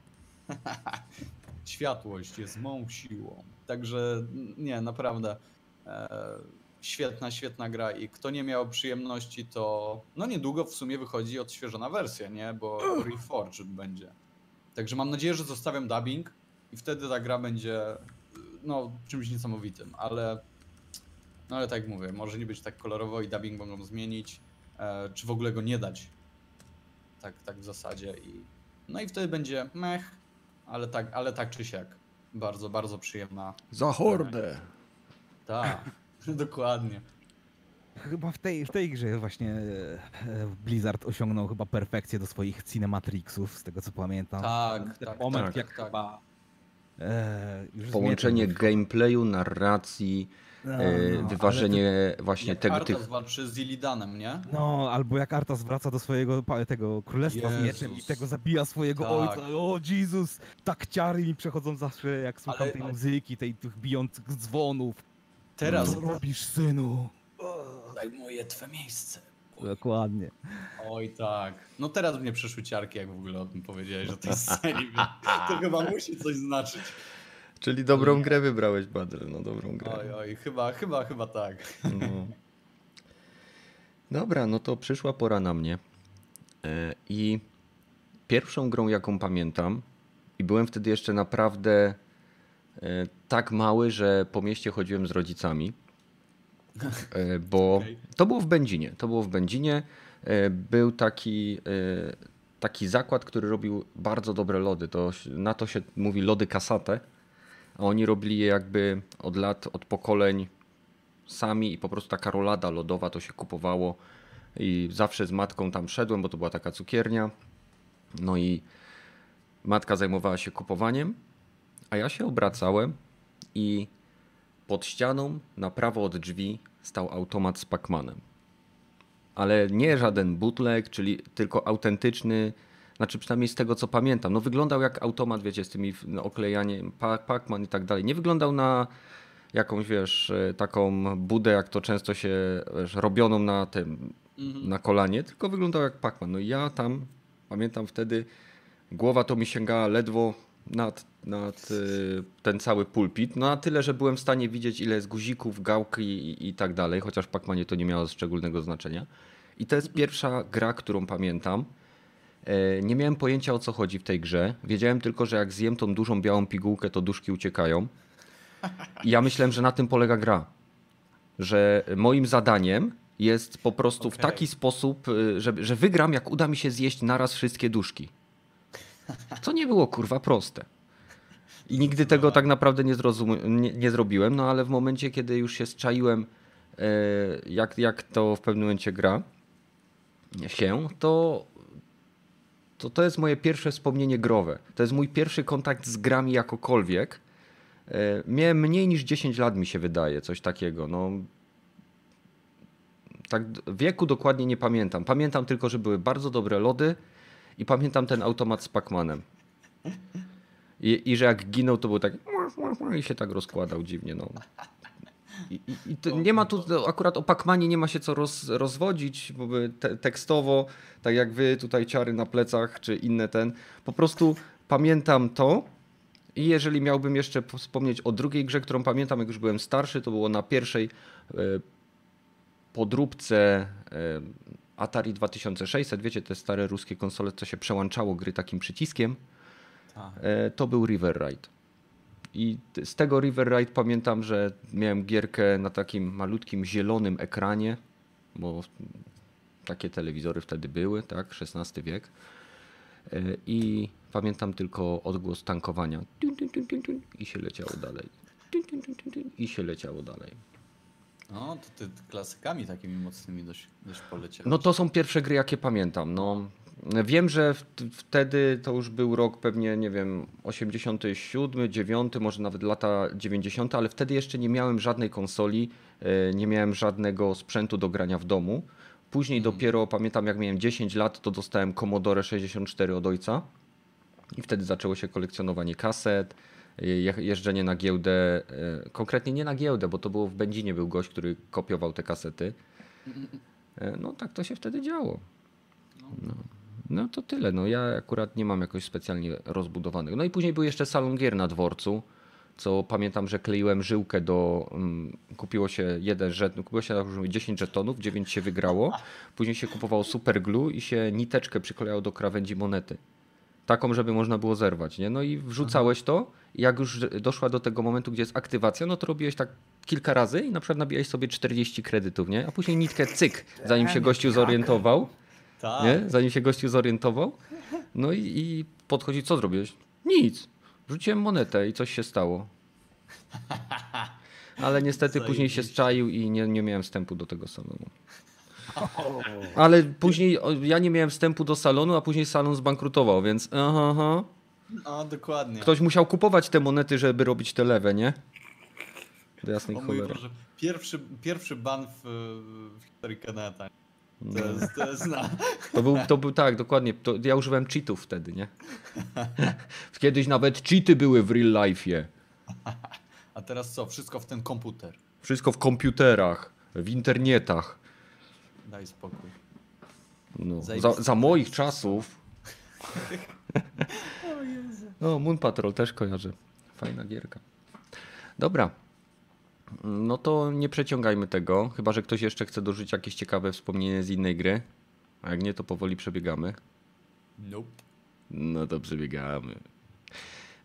światłość jest mą siłą. Także nie, naprawdę e, świetna, świetna gra i kto nie miał przyjemności, to no niedługo w sumie wychodzi odświeżona wersja, nie? Bo Reforged będzie. Także mam nadzieję, że zostawiam dubbing i wtedy ta gra będzie no czymś niesamowitym, ale No ale tak jak mówię, może nie być tak kolorowo i dubbing mogą zmienić, e, czy w ogóle go nie dać. Tak, tak w zasadzie i no i wtedy będzie mech, ale tak, ale tak czy siak. Bardzo, bardzo przyjemna. Za hordę. Tak, dokładnie. Chyba w tej, w tej grze właśnie e, Blizzard osiągnął chyba perfekcję do swoich cinematrixów, z tego co pamiętam. Tak, Ten tak, moment, tak, jak tak, tak. chyba e, Połączenie gameplayu, narracji, No, e, no, ale wyważenie właśnie Jak tego, Arthas tych... walczy z Illidanem, nie? No, albo jak Artas wraca do swojego tego królestwa z Jezus. mieczem i tego zabija swojego Tak. ojca. O Jezus! Tak ciary mi przechodzą zawsze, jak słucham Ale- tej muzyki, tej tych bijących dzwonów. Teraz Co robisz, synu? zajmuje twe miejsce. Dokładnie. Oj tak. No teraz mnie przeszły ciarki, jak w ogóle o tym powiedziałeś, o tej więc To chyba musi coś znaczyć. Czyli dobrą grę wybrałeś, Badr, no dobrą grę. Oj, oj, chyba, chyba, chyba tak. No. Dobra, no to przyszła pora na mnie. E, I pierwszą grą, jaką pamiętam, i byłem wtedy jeszcze naprawdę e, tak mały, że po mieście chodziłem z rodzicami. E, Bo to było w Będzinie. To było w Będzinie. Był taki, taki zakład, który robił bardzo dobre lody. To, na to się mówi lody kasate. A oni robili je jakby od lat, od pokoleń sami i po prostu taka rolada lodowa to się kupowało i zawsze z matką tam szedłem, bo to była taka cukiernia. No i matka zajmowała się kupowaniem, a ja się obracałem i pod ścianą na prawo od drzwi stał automat z Pacmanem. Ale nie żaden bootleg, czyli tylko autentyczny, znaczy przynajmniej z tego co pamiętam. No wyglądał jak automat, wiecie, z tymi no, oklejaniem, Pa- Pac-Man i tak dalej. Nie wyglądał na jakąś, wiesz, e, taką budę, jak to często się wiesz, robioną na tym, Mhm. na kolanie, tylko wyglądał jak Pac-Man. No i ja tam, pamiętam wtedy, głowa to mi sięgała ledwo nad, nad y, ten cały pulpit. No na tyle, że byłem w stanie widzieć ile jest guzików, gałki i, i tak dalej, chociaż w Pac-Manie to nie miało szczególnego znaczenia. I to jest pierwsza gra, którą pamiętam. E, Nie miałem pojęcia o co chodzi w tej grze. Wiedziałem tylko, że jak zjem tą dużą białą pigułkę, to duszki uciekają. I ja myślałem, że na tym polega gra. Że moim zadaniem jest po prostu w Okej. taki sposób, y, że, że wygram, jak uda mi się zjeść naraz wszystkie duszki. Co nie było kurwa proste. I nigdy tego tak naprawdę nie, nie, nie zrobiłem, no ale w momencie, kiedy już się zczaiłem, e, jak, jak to w pewnym momencie gra się, to, to to jest moje pierwsze wspomnienie growe. To jest mój pierwszy kontakt z grami jakokolwiek. E, Miałem mniej niż 10 lat, mi się wydaje, coś takiego. No, tak wieku dokładnie nie pamiętam. Pamiętam tylko, że były bardzo dobre lody i pamiętam ten automat z Pacmanem. I, I że jak ginął, to był tak i się tak rozkładał dziwnie. No. I, i, to nie ma tu, to akurat o Pacmanie nie ma się co roz, rozwodzić, bo te, tekstowo, tak jak wy tutaj ciary na plecach, czy inne ten, po prostu pamiętam to i jeżeli miałbym jeszcze wspomnieć o drugiej grze, którą pamiętam, jak już byłem starszy, to było na pierwszej e, podróbce e, Atari 2600, wiecie, te stare ruskie konsole, co się przełączało gry takim przyciskiem, Tak. e, to był River Ride. I z tego River Ride pamiętam, że miałem gierkę na takim malutkim zielonym ekranie, bo takie telewizory wtedy były, tak, XVI wiek. E, I pamiętam tylko odgłos tankowania. I się leciało dalej. I się leciało dalej. No, to ty klasykami takimi mocnymi dość, dość poleciałeś. No to są pierwsze gry, jakie pamiętam. No, wiem, że wtedy to już był rok pewnie, nie wiem, 87, 9, może nawet lata 90, ale wtedy jeszcze nie miałem żadnej konsoli, e, nie miałem żadnego sprzętu do grania w domu. Później dopiero pamiętam, jak miałem 10 lat, to dostałem Commodore 64 od ojca. I wtedy zaczęło się kolekcjonowanie kaset, je- jeżdżenie na giełdę. e, Konkretnie nie na giełdę, bo to było w Będzinie był gość, który kopiował te kasety. E, No tak to się wtedy działo. No, no to tyle. No ja akurat nie mam jakoś specjalnie rozbudowanego. No i później był jeszcze salon gier na dworcu, co pamiętam, że kleiłem żyłkę do... Um, kupiło się jeden żeton, kupiło się już mówię, 10 żetonów, 9 się wygrało. Później się kupowało super glue i się niteczkę przyklejało do krawędzi monety. Taką, żeby można było zerwać, nie? No i wrzucałeś to i jak już doszła do tego momentu, gdzie jest aktywacja, no to robiłeś tak kilka razy i na przykład nabijałeś sobie 40 kredytów, nie? A później nitkę cyk, zanim się gościu zorientował, Tak. nie? Zanim się gościu zorientował. No i, i podchodzi, co zrobiłeś? Nic. Wrzuciłem monetę i coś się stało. Ale niestety później się zczaił i nie, nie miałem wstępu do tego salonu. Ale później ja nie miałem wstępu do salonu, a później salon zbankrutował, więc aha, aha. A, dokładnie. ktoś musiał kupować te monety, żeby robić te lewe, nie? Do jasnej cholery. Boże. Pierwszy, pierwszy ban w, w historii Keneta. To jest, to jest na... To był, to był tak, dokładnie. To ja używałem cheatów wtedy, nie? Kiedyś nawet cheaty były w real life'ie. A teraz co? Wszystko w ten komputer. Wszystko w komputerach, w internetach. Daj spokój. No, za, za moich czasów. No, Moon Patrol też kojarzę. Fajna gierka. Dobra. No to nie przeciągajmy tego, chyba że ktoś jeszcze chce dorzucić jakieś ciekawe wspomnienie z innej gry. A jak nie, to powoli przebiegamy. Nope. No to przebiegamy.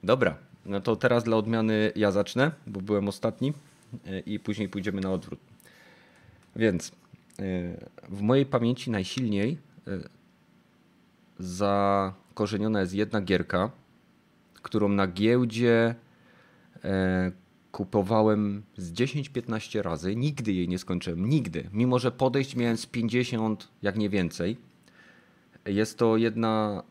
Dobra, no to teraz dla odmiany ja zacznę, bo byłem ostatni e, i później pójdziemy na odwrót. Więc e, w mojej pamięci najsilniej e, zakorzeniona jest jedna gierka, którą na giełdzie kupowałem z 10-15 razy. Nigdy jej nie skończyłem, nigdy. Mimo, że podejść miałem z 50, jak nie więcej. Jest to jedna.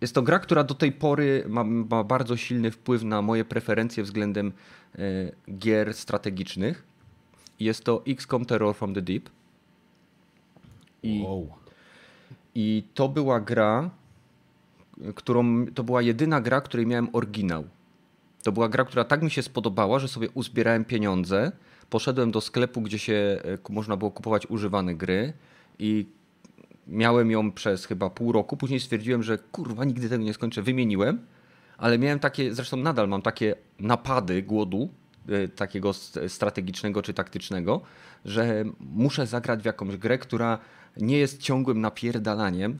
Jest to gra, która do tej pory ma, ma bardzo silny wpływ na moje preferencje względem e, gier strategicznych. Jest to XCOM Terror from the Deep. I, Wow. I to była gra, którą. To była jedyna gra, której miałem oryginał. To była gra, która tak mi się spodobała, że sobie uzbierałem pieniądze. Poszedłem do sklepu, gdzie się e, można było kupować używane gry i miałem ją przez chyba pół roku. Później stwierdziłem, że kurwa, nigdy tego nie skończę. Wymieniłem, ale miałem takie, zresztą nadal mam takie napady głodu, e, takiego strategicznego czy taktycznego, że muszę zagrać w jakąś grę, która nie jest ciągłym napierdalaniem,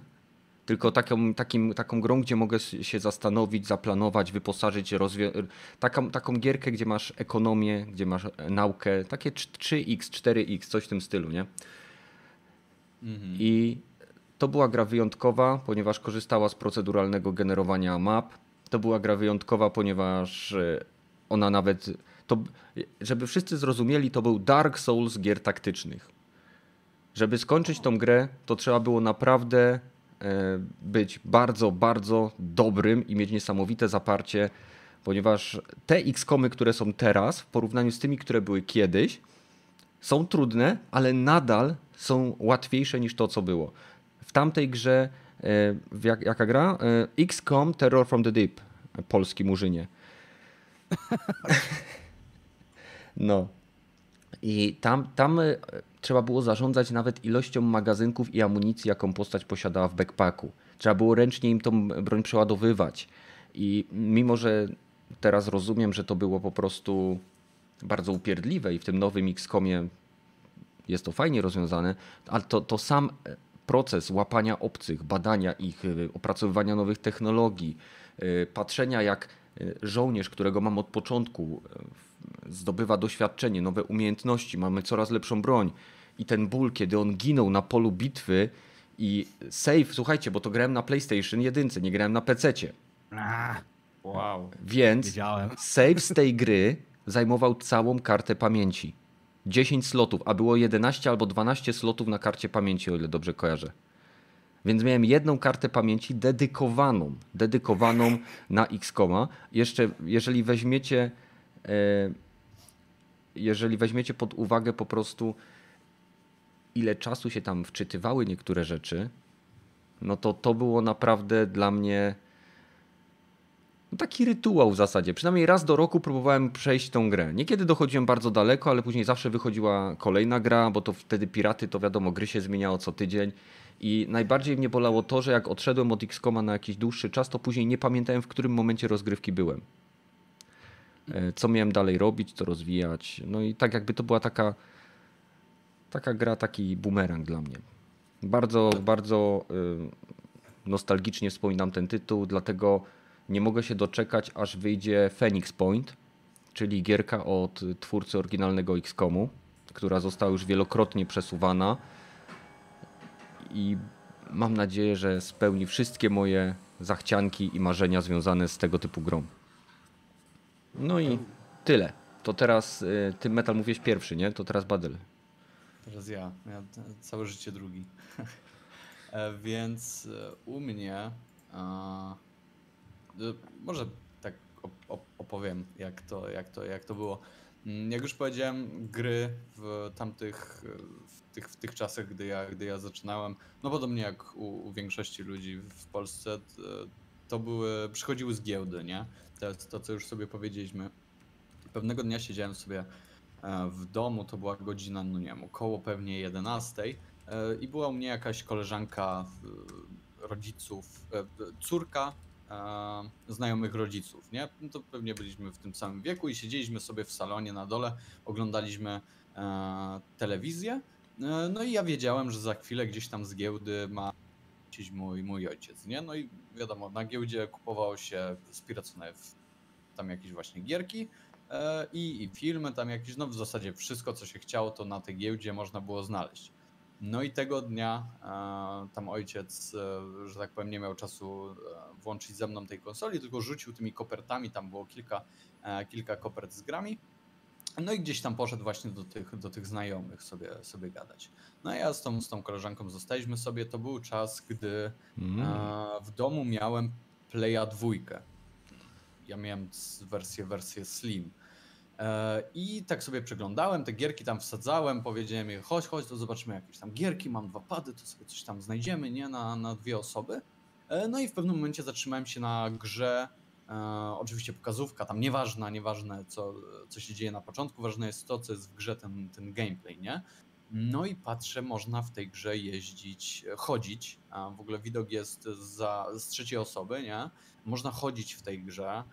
tylko taką, takim, taką grą, gdzie mogę się zastanowić, zaplanować, wyposażyć, rozwią- taką, taką gierkę, gdzie masz ekonomię, gdzie masz e, naukę, takie 3x, 4x, coś w tym stylu, nie? Mhm. I to była gra wyjątkowa, ponieważ korzystała z proceduralnego generowania map. To była gra wyjątkowa, ponieważ e, ona nawet. To, żeby wszyscy zrozumieli, to był Dark Souls gier taktycznych. Żeby skończyć tą grę, to trzeba było naprawdę być bardzo, bardzo dobrym i mieć niesamowite zaparcie, ponieważ te X-komy, które są teraz, w porównaniu z tymi, które były kiedyś, są trudne, ale nadal są łatwiejsze niż to, co było. W tamtej grze, e, jak, jaka gra? E, XCOM Terror from the Deep, polski murzynie. No. I tam, tam e, trzeba było zarządzać nawet ilością magazynków i amunicji, jaką postać posiadała w backpacku. Trzeba było ręcznie im tą broń przeładowywać. I mimo, że teraz rozumiem, że to było po prostu bardzo upierdliwe i w tym nowym XCOMie jest to fajnie rozwiązane, ale to, to sam e, proces łapania obcych, badania ich, e, opracowywania nowych technologii, e, patrzenia jak żołnierz, którego mam od początku, zdobywa doświadczenie, nowe umiejętności, mamy coraz lepszą broń i ten ból, kiedy on ginął na polu bitwy i save, słuchajcie, bo to grałem na PlayStation 1, nie grałem na A, Wow. więc wiedziałem. Save z tej gry zajmował całą kartę pamięci. 10 slotów, a było 11 albo 12 slotów na karcie pamięci, o ile dobrze kojarzę. Więc miałem jedną kartę pamięci dedykowaną, dedykowaną na X-Koma. Jeszcze, jeżeli weźmiecie, e, jeżeli weźmiecie pod uwagę po prostu, ile czasu się tam wczytywały niektóre rzeczy, no to to było naprawdę dla mnie no taki rytuał w zasadzie. Przynajmniej raz do roku próbowałem przejść tą grę. Niekiedy dochodziłem bardzo daleko, ale później zawsze wychodziła kolejna gra, bo to wtedy piraty, to wiadomo, gry się zmieniało co tydzień. I najbardziej mnie bolało to, że jak odszedłem od X-Koma na jakiś dłuższy czas, to później nie pamiętałem, w którym momencie rozgrywki byłem. E, Co miałem dalej robić, co rozwijać. No i tak jakby to była taka, taka gra, taki bumerang dla mnie. Bardzo, bardzo y, nostalgicznie wspominam ten tytuł, dlatego nie mogę się doczekać, aż wyjdzie Phoenix Point, czyli gierka od twórcy oryginalnego XCOMu, która została już wielokrotnie przesuwana i mam nadzieję, że spełni wszystkie moje zachcianki i marzenia związane z tego typu grą. No i tyle. To teraz y, ty metal mówisz pierwszy, nie? To teraz Badyl. Teraz ja. ja całe życie drugi. E, więc e, u mnie e, może tak opowiem, jak to, jak to, jak to było. Mm, jak już powiedziałem, gry w tamtych, w tych, w tych czasach, gdy ja, gdy ja zaczynałem, no podobnie jak u, u większości ludzi w Polsce, to były, przychodziły z giełdy, nie? To jest to, co już sobie powiedzieliśmy. Pewnego dnia siedziałem sobie w domu, to była godzina, no nie wiem, około pewnie 11 i była u mnie jakaś koleżanka rodziców, córka znajomych rodziców, nie? No to pewnie byliśmy w tym samym wieku i siedzieliśmy sobie w salonie na dole, oglądaliśmy e, telewizję. E, no i ja wiedziałem, że za chwilę gdzieś tam z giełdy ma mój, mój ojciec, nie? No i wiadomo, na giełdzie kupowało się spiracone tam jakieś właśnie gierki e, i, i filmy, tam jakieś, no w zasadzie wszystko, co się chciało, to na tej giełdzie można było znaleźć. No i tego dnia e, tam ojciec, e, że tak powiem, nie miał czasu e, włączyć ze mną tej konsoli, tylko rzucił tymi kopertami, tam było kilka, kilka kopert z grami. No i gdzieś tam poszedł właśnie do tych, do tych znajomych sobie, sobie gadać. No i ja z tą, z tą koleżanką zostaliśmy sobie. To był czas, gdy mm. w domu miałem Playa dwójkę. Ja miałem wersję, wersję Slim. E, I tak sobie przeglądałem, te gierki tam wsadzałem, powiedziałem jej, chodź, chodź, to zobaczymy jakieś tam gierki, mam dwa pady, to sobie coś tam znajdziemy, nie, na, na dwie osoby. E, no i w pewnym momencie zatrzymałem się na grze, oczywiście pokazówka, tam nieważna, nieważne co, co się dzieje na początku, ważne jest to, co jest w grze, ten, ten gameplay, nie? No i patrzę, można w tej grze jeździć, chodzić, a w ogóle widok jest za, z trzeciej osoby, nie? Można chodzić w tej grze,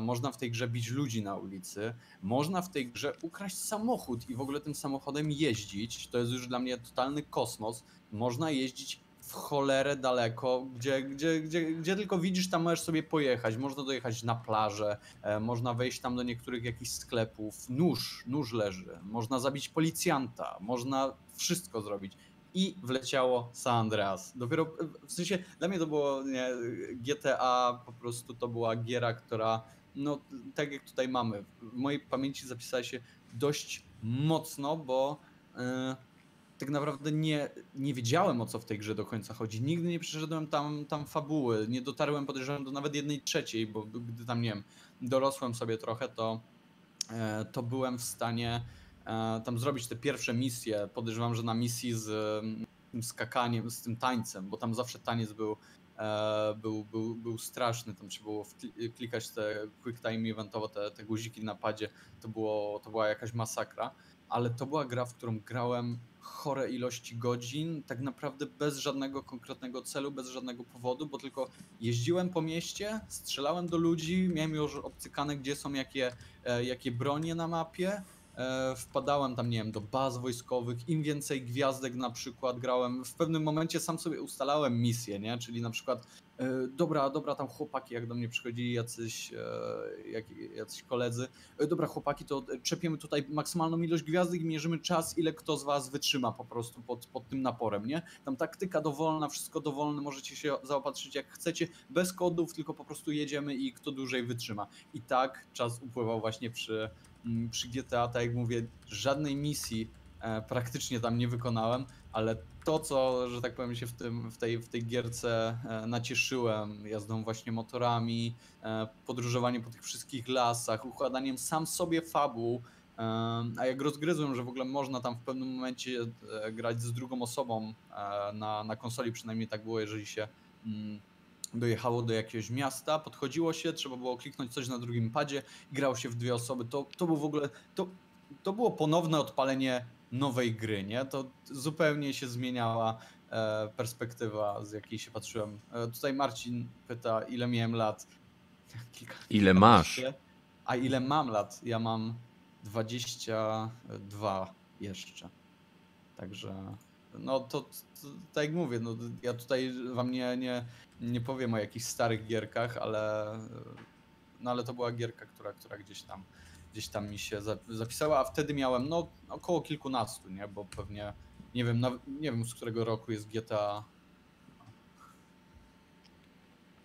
można w tej grze bić ludzi na ulicy, można w tej grze ukraść samochód i w ogóle tym samochodem jeździć. To jest już dla mnie totalny kosmos. Można jeździć w cholerę daleko, gdzie, gdzie, gdzie, gdzie tylko widzisz, tam możesz sobie pojechać. Można dojechać na plażę, e, można wejść tam do niektórych jakichś sklepów. Nóż, nóż leży. Można zabić policjanta, można wszystko zrobić i wleciało San Andreas. Dopiero w sensie dla mnie to było nie, GTA, po prostu to była giera, która no tak jak tutaj mamy, w mojej pamięci zapisała się dość mocno, bo yy, tak naprawdę nie, nie wiedziałem o co w tej grze do końca chodzi. Nigdy nie przeszedłem tam, tam fabuły, nie dotarłem podejrzewam do nawet jednej trzeciej, bo gdy tam nie wiem, dorosłem sobie trochę, to, yy, to byłem w stanie E, tam zrobić te pierwsze misje. Podejrzewam, że na misji z tym skakaniem, z tym tańcem, bo tam zawsze taniec był, e, był, był, był straszny. Tam trzeba było klikać te quick time eventowo, te, te guziki na padzie. To, było, to była jakaś masakra. Ale to była gra, w którą grałem chore ilości godzin, tak naprawdę bez żadnego konkretnego celu, bez żadnego powodu, bo tylko jeździłem po mieście, strzelałem do ludzi, miałem już obcykane, gdzie są jakie, e, jakie bronie na mapie, E, wpadałem tam, nie wiem, do baz wojskowych, im więcej gwiazdek na przykład grałem. W pewnym momencie sam sobie ustalałem misję, nie? Czyli na przykład, dobra, dobra, tam chłopaki, jak do mnie przychodzili jacyś, e, jak, jacyś koledzy, dobra, chłopaki, to czepiemy tutaj maksymalną ilość gwiazdek i mierzymy czas, ile kto z was wytrzyma po prostu pod, pod tym naporem, nie? Tam taktyka dowolna, wszystko dowolne, możecie się zaopatrzyć jak chcecie, bez kodów, tylko po prostu jedziemy i kto dłużej wytrzyma. I tak czas upływał właśnie przy Mm, przy GTA, tak jak mówię, żadnej misji e, praktycznie tam nie wykonałem, ale to, co, że tak powiem, się w, tym, w, tej, w tej gierce e, nacieszyłem, jazdą właśnie motorami, e, podróżowaniem po tych wszystkich lasach, układaniem sam sobie fabuł, a jak rozgryzłem, że w ogóle można tam w pewnym momencie grać z drugą osobą na, na konsoli, przynajmniej tak było, jeżeli się mm, dojechało do jakiegoś miasta, podchodziło się, trzeba było kliknąć coś na drugim padzie, grało się w dwie osoby. To, to był w ogóle, to, to było ponowne odpalenie nowej gry, nie? To zupełnie się zmieniała e, perspektywa, z jakiej się patrzyłem. E, tutaj Marcin pyta, ile miałem lat. Kilka, ile masz? A ile mam lat? Ja mam 22 jeszcze. Także No to, to tak jak mówię, no, ja tutaj wam nie, nie, nie powiem o jakichś starych gierkach, ale, no, ale to była gierka, która, która gdzieś tam gdzieś tam mi się za- zapisała, a wtedy miałem no około kilkunastu, nie? Bo pewnie nie wiem, nie wiem z którego roku jest GTA.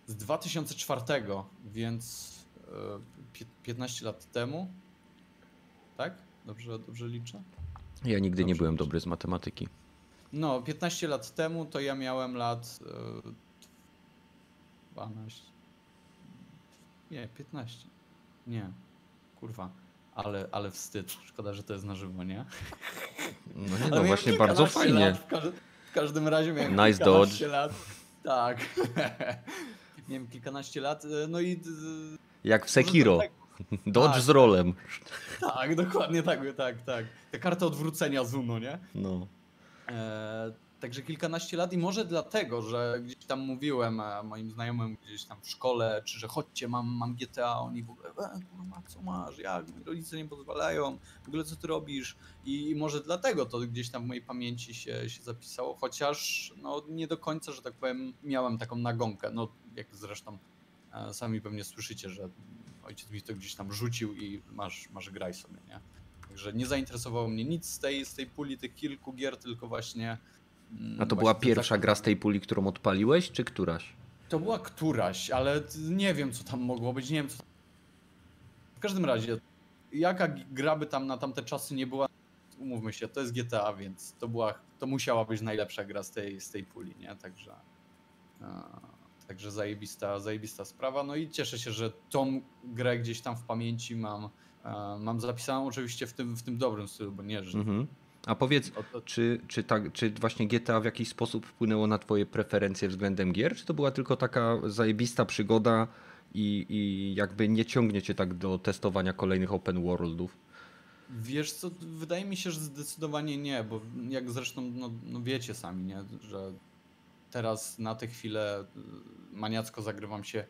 Z 2004, więc e, pie- 15 lat temu. Tak? Dobrze, dobrze liczę? Ja nigdy nie Dobrze, byłem dobrze. dobry z matematyki. No, 15 lat temu to ja miałem lat e, 12. Nie, 15. Nie. Kurwa. Ale, ale wstyd. Szkoda, że to jest na żywo, nie? No nie, no właśnie bardzo fajnie. W, każdym, w każdym razie miałem Nice kilkanaście lat. Tak. miałem kilkanaście lat, e, no i... Jak w Sekiro. dlatego- Dodge Tak. z rolem. Tak, dokładnie tak, tak, tak. Ta karta odwrócenia Zuno, nie? No. E, także kilkanaście lat i może dlatego, że gdzieś tam mówiłem moim znajomym gdzieś tam w szkole, czy że chodźcie, mam, mam GTA, oni w ogóle, e, kurwa, co masz, jak, moi rodzice nie pozwalają, w ogóle co ty robisz i, i może dlatego to gdzieś tam w mojej pamięci się, się zapisało, chociaż no nie do końca, że tak powiem, miałem taką nagonkę, no jak zresztą e, sami pewnie słyszycie, że ojciec mi to gdzieś tam rzucił i masz, masz graj sobie, nie? Także nie zainteresowało mnie nic z tej, z tej puli tych kilku gier, tylko właśnie. Mm, A to właśnie była pierwsza tak- gra z tej puli, którą odpaliłeś, czy któraś? To była któraś, ale nie wiem co tam mogło być, nie wiem co. W każdym razie, jaka gra by tam na tamte czasy nie była, umówmy się, to jest GTA, więc to była, to musiała być najlepsza gra z tej, z tej puli, nie? Także. e, Także zajebista, zajebista sprawa. No i cieszę się, że tą grę gdzieś tam w pamięci mam, e, mam zapisaną oczywiście w tym, w tym dobrym stylu, bo nie, że Mhm. A powiedz, o to, czy, czy, tak, czy właśnie GTA w jakiś sposób wpłynęło na twoje preferencje względem gier, czy to była tylko taka zajebista przygoda i, i jakby nie ciągnie cię tak do testowania kolejnych open worldów? Wiesz co, wydaje mi się, że zdecydowanie nie, bo jak zresztą no, no wiecie sami, nie, że teraz na tę chwilę y, maniacko zagrywam się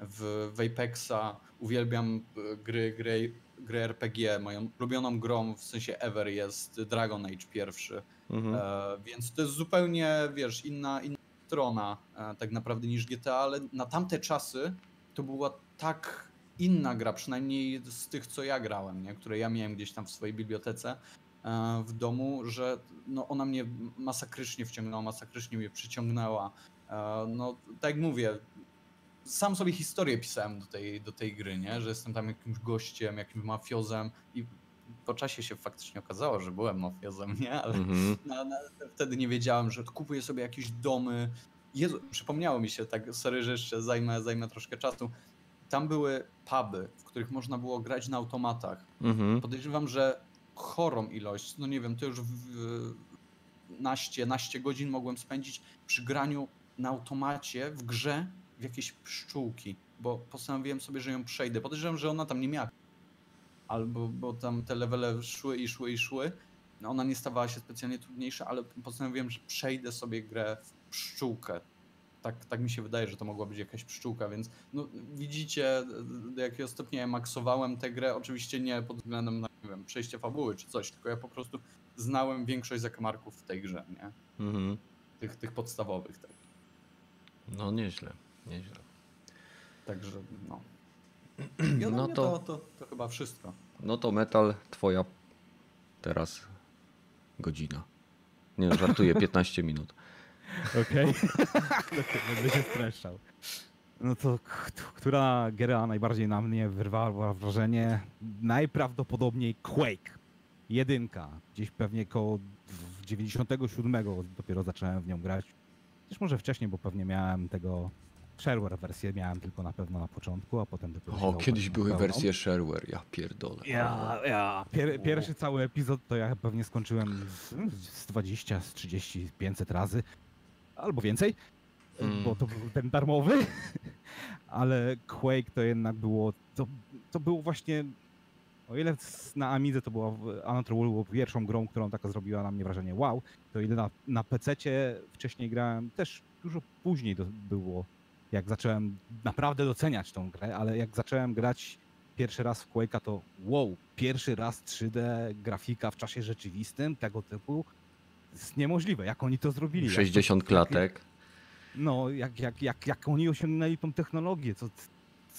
w, w Apexa, uwielbiam y, gry, gry, gry RPG, moją ulubioną grą w sensie ever jest Dragon Age pierwszy, Mhm. e, więc to jest zupełnie, wiesz, inna, inna strona e, tak naprawdę niż GTA, ale na tamte czasy to była tak inna gra, przynajmniej z tych, co ja grałem, nie? które ja miałem gdzieś tam w swojej bibliotece e, w domu, że no, ona mnie masakrycznie wciągnęła, masakrycznie mnie przyciągnęła. E, no, tak jak mówię, sam sobie historię pisałem do tej, do tej gry, nie? że jestem tam jakimś gościem, jakimś mafiozem i po czasie się faktycznie okazało, że byłem mafiozem, nie? Ale Mhm. no, no, wtedy nie wiedziałem, że kupuję sobie jakieś domy. Jezu, przypomniało mi się, tak sorry, że jeszcze zajmę, zajmę troszkę czasu. Tam były puby, w których można było grać na automatach. Mhm. Podejrzewam, że chorą ilość, no nie wiem, to już w, w naście, naście godzin mogłem spędzić przy graniu na automacie w grze w jakieś pszczółki, bo postanowiłem sobie, że ją przejdę. Podejrzewam, że ona tam nie miała. Albo bo tam te levele szły i szły i szły. No ona nie stawała się specjalnie trudniejsza, ale postanowiłem, że przejdę sobie grę w pszczółkę. Tak, tak mi się wydaje, że to mogła być jakaś pszczółka, więc no, widzicie do jakiego stopnia ja maksowałem tę grę. Oczywiście nie pod względem na nie wiem, przejście fabuły czy coś, tylko ja po prostu znałem większość zakamarków w tej grze, nie? Mhm. Tych, tych podstawowych. Tak. No nieźle, nieźle. Także no. I No to... to- To, to, chyba wszystko. No to metal, twoja teraz godzina. Nie, no, żartuję, 15 minut. Okej. Będę się streszczał. No to która gra najbardziej na mnie wyrwała wrażenie? Najprawdopodobniej Quake. Jedynka. Gdzieś pewnie koło w 97 dopiero zacząłem w nią grać. Też może wcześniej, bo pewnie miałem tego shareware wersję miałem tylko na pewno na początku, a potem dopiero O, dało kiedyś były pełną. wersje shareware, ja pierdolę. Ja, ja. Pier, pierwszy cały epizod to ja pewnie skończyłem z, z 20, z 30, 500 razy. Albo więcej, Mm. bo to był ten darmowy. Ale Quake to jednak było, to, to było właśnie, o ile na Amidze to była World było pierwszą grą, którą taka zrobiła na mnie wrażenie wow, to ile na, na PC-cie wcześniej grałem, też dużo później to było, jak zacząłem naprawdę doceniać tą grę, ale jak zacząłem grać pierwszy raz w Quake'a, to wow, pierwszy raz 3D grafika w czasie rzeczywistym, tego typu, jest niemożliwe, jak oni to zrobili. jak to- 60 klatek. No, jak, jak, jak, jak oni osiągnęli tą technologię, co to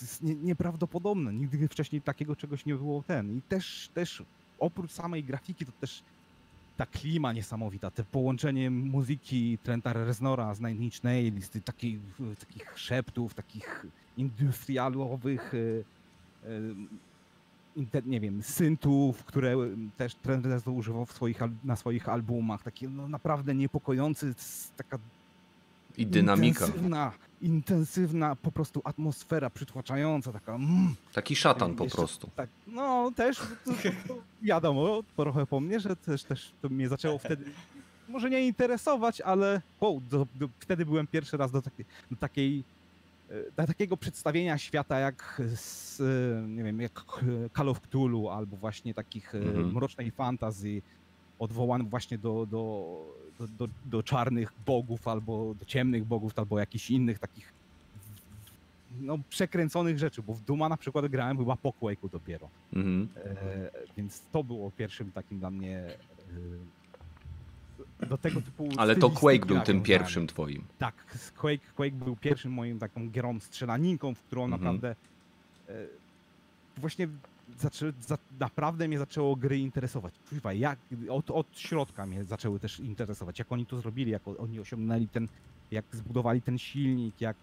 jest nie, nieprawdopodobne. Nigdy wcześniej takiego czegoś nie było ten. I też, też oprócz samej grafiki, to też ta klima niesamowita, te połączenie muzyki Trenta Reznora z Nine Inch Nails, takich, szeptów, takich industrialowych, e, e, nie wiem, syntów, które też Trent Reznor używał swoich, na swoich albumach. Takie no, naprawdę niepokojący, taka I dynamika. Intensywna, intensywna po prostu atmosfera przytłaczająca, taka. Mm, Taki szatan po Jeszcze- prostu. tak, no też to, to, to wiadomo, trochę po mnie, że też, też to mnie zaczęło wtedy może nie interesować, ale wow, do, do, wtedy byłem pierwszy raz do, takiej, do takiej e, do takiego przedstawienia świata jak z, e, nie wiem, jak Call of Cthulhu albo właśnie takich e, Mhm. mrocznej fantazji odwołanych właśnie do, do, do, do, do czarnych bogów albo do ciemnych bogów albo jakichś innych takich no, przekręconych rzeczy, bo w Duma na przykład grałem chyba po Quake'u dopiero. Mhm. E, więc to było pierwszym takim dla mnie e, do tego typu Ale to Quake był tym pierwszym twoim. Tak, Quake, Quake był pierwszym moim taką grą strzelaninką, w którą Mhm. naprawdę e, właśnie zaczę, za, naprawdę mnie zaczęło gry interesować. Kurwa, jak, od, od środka mnie zaczęły też interesować, jak oni to zrobili, jak oni osiągnęli ten, jak zbudowali ten silnik, jak,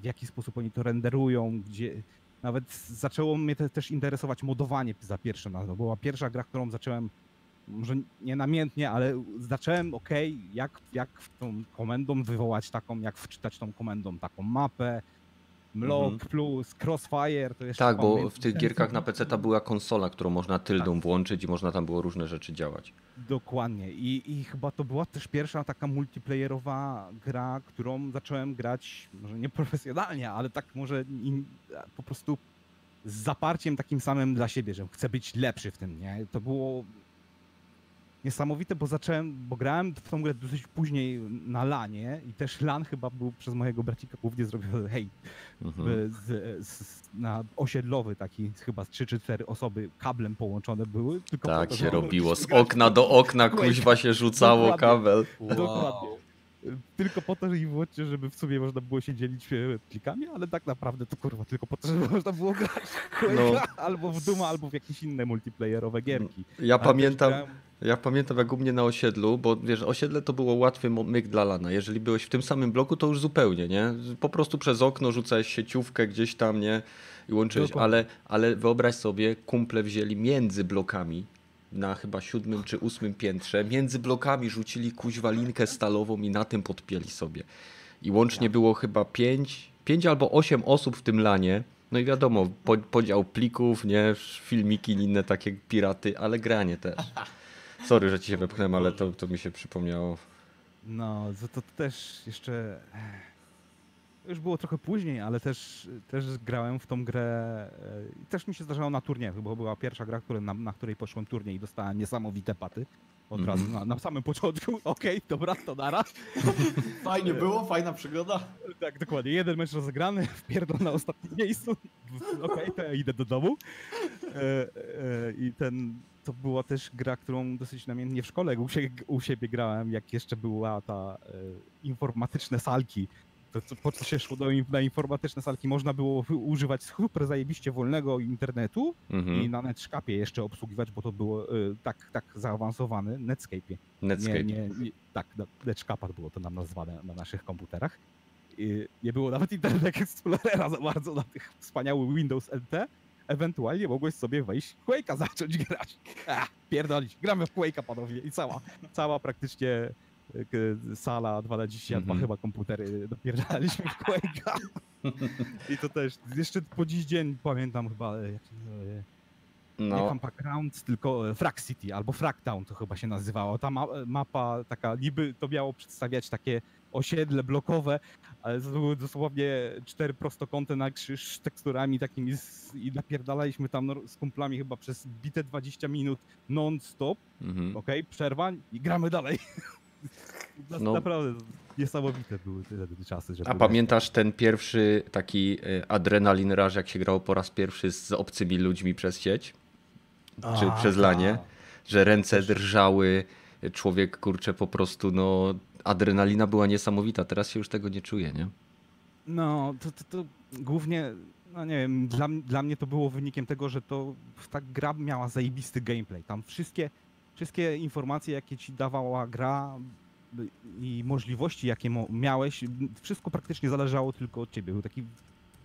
w jaki sposób oni to renderują, gdzie nawet zaczęło mnie te, też interesować modowanie za pierwszym razem. Była pierwsza gra, którą zacząłem może nie namiętnie, ale zacząłem, ok, jak, jak tą komendą wywołać taką, jak wczytać tą komendą taką mapę, Mlog Mhm. plus Crossfire, to jeszcze Tak, bo w tych gierkach na PC ta była konsola, którą można tyldą włączyć i można tam było różne rzeczy działać. Dokładnie. I, I chyba to była też pierwsza taka multiplayerowa gra, którą zacząłem grać, może nie profesjonalnie, ale tak może in, po prostu z zaparciem takim samym dla siebie, że chcę być lepszy w tym, nie? To było niesamowite, bo zacząłem, bo grałem w tą grę dosyć później na lanie i też lan chyba był przez mojego bracika głównie zrobiony, hej, Mhm. z, z, na osiedlowy taki, chyba z 3 czy 4 osoby kablem połączone były. Tak to, się robiło. Z okna do okna kuźwa się rzucało Dokładnie. kabel. Dokładnie. Tylko po to, że i wyłącznie, żeby w sumie można było się dzielić e, plikami, ale tak naprawdę to kurwa tylko po to, żeby można było grać No. albo w Duma, albo w jakieś inne multiplayerowe gierki. Ja Ale też pamiętam, grałem- ja pamiętam jak u mnie na osiedlu, bo wiesz, osiedle to było łatwy myk dla lana. Jeżeli byłeś w tym samym bloku, to już zupełnie, nie? Po prostu przez okno rzucałeś sieciówkę gdzieś tam, nie? I łączyłeś, ale, ale wyobraź sobie, kumple wzięli między blokami na chyba siódmym czy ósmym piętrze, między blokami rzucili kuźwa linkę stalową i na tym podpięli sobie. I łącznie było chyba pięć, pięć albo osiem osób w tym lanie. No i wiadomo, po, podział plików, nie, filmiki, inne takie piraty, ale granie też. Sorry, że ci się wepchnąłem, ale to, to mi się przypomniało. No, to, to też jeszcze. to Już było trochę później, ale też, też grałem w tą grę. e, i Też mi się zdarzało na turniejach, bo była pierwsza gra, który, na, na której poszłem turniej i dostałem niesamowite paty. Od Mhm. razu na, na samym początku. Okej, dobra, to nara. Fajnie było, fajna przygoda. Tak, dokładnie. Jeden mecz rozegrany, wpierdol na ostatnim miejscu. Okej, to ja idę do domu. E, e, I ten, to była też gra, którą dosyć namiętnie w szkole u, sie, u siebie grałem, jak jeszcze była ta e, informatyczne salki. To, co, po co się szło do, na informatyczne salki? Można było używać super zajebiście wolnego internetu i Mhm. na Netscape jeszcze obsługiwać, bo to było e, tak, tak zaawansowany Netscape. Netscape. Nie, nie, nie, tak, Netscape było to nam nazwane na naszych komputerach. I nie było nawet Internet Explorera za bardzo na tych wspaniałych Windows NT. Ewentualnie mogłeś sobie wejść w Quake'a zacząć grać. A, pierdolić, gramy w Quake'a panowie i cała, cała praktycznie e, sala 2 na 22 Mhm. chyba komputery dopierdaliśmy w Quake'a. I to też, jeszcze po dziś dzień pamiętam chyba, e, jak, e, nie No, Compact Grounds, tylko e, Frag City albo Fragtown to chyba się nazywało. Ta ma mapa taka niby to miało przedstawiać takie osiedle blokowe, ale to były dosłownie cztery prostokąty na krzyż z teksturami takimi z, i napierdalaliśmy tam z kumplami chyba przez bite 20 minut non-stop, mhm. okej, przerwa i gramy dalej. No. Naprawdę niesamowite były te, te czasy. A pamiętasz ten pierwszy taki y, adrenalin rush, jak się grało po raz pierwszy z obcymi ludźmi przez sieć? Czy A, przez lanie? Że ręce drżały, człowiek, kurczę, po prostu, no, adrenalina była niesamowita. Teraz się już tego nie czuje, nie? No, to, to, to głównie, no nie wiem, dla, dla mnie to było wynikiem tego, że to ta gra miała zajebisty gameplay. Tam wszystkie, wszystkie informacje, jakie ci dawała gra i możliwości, jakie miałeś, wszystko praktycznie zależało tylko od ciebie. Był taki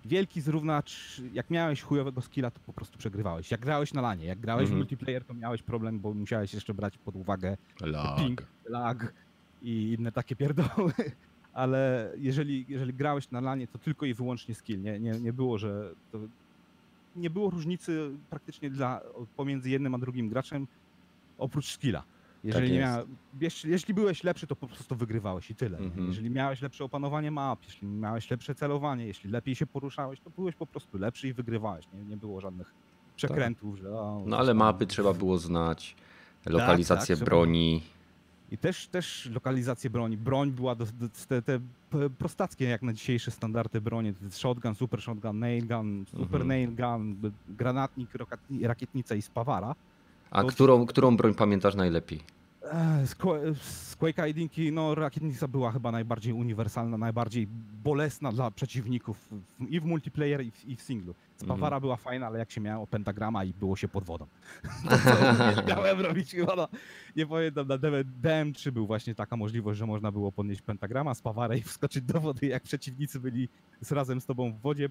wielki zrównacz, jak miałeś chujowego skilla, to po prostu przegrywałeś. Jak grałeś na lanie, jak grałeś Mhm. w multiplayer, to miałeś problem, bo musiałeś jeszcze brać pod uwagę Lag. ping, lag i inne takie pierdoły. Ale jeżeli, jeżeli grałeś na lanie, to tylko i wyłącznie skill. Nie, nie, nie było, że to nie było różnicy praktycznie dla, pomiędzy jednym a drugim graczem oprócz skilla. Jeżeli, nie jest. mia, jeśli, jeśli byłeś lepszy, to po prostu wygrywałeś i tyle. Mhm. Jeżeli miałeś lepsze opanowanie map, jeśli miałeś lepsze celowanie, jeśli lepiej się poruszałeś, to byłeś po prostu lepszy i wygrywałeś. Nie, nie było żadnych przekrętów, że... O, No ale mapy trzeba było znać, lokalizację tak, broni. I też, też lokalizację broni. Broń była do, do, te, te prostackie jak na dzisiejsze standardy broni. Shotgun, super shotgun, nail gun, super Mhm. nail gun, granatnik, rakietnica i spawara. A To- którą, którą broń pamiętasz najlepiej? E, Z, Qu- z Quake'a jedynki, no rakietnica była chyba najbardziej uniwersalna, najbardziej bolesna dla przeciwników i w multiplayer i w, i w singlu. Spawara Mhm. była fajna, ale jak się miało pentagrama i było się pod wodą. Miałem robić chyba na, nie pamiętam, na DM3 był właśnie taka możliwość, że można było podnieść pentagrama, spawarę i wskoczyć do wody, jak przeciwnicy byli z razem z tobą w wodzie.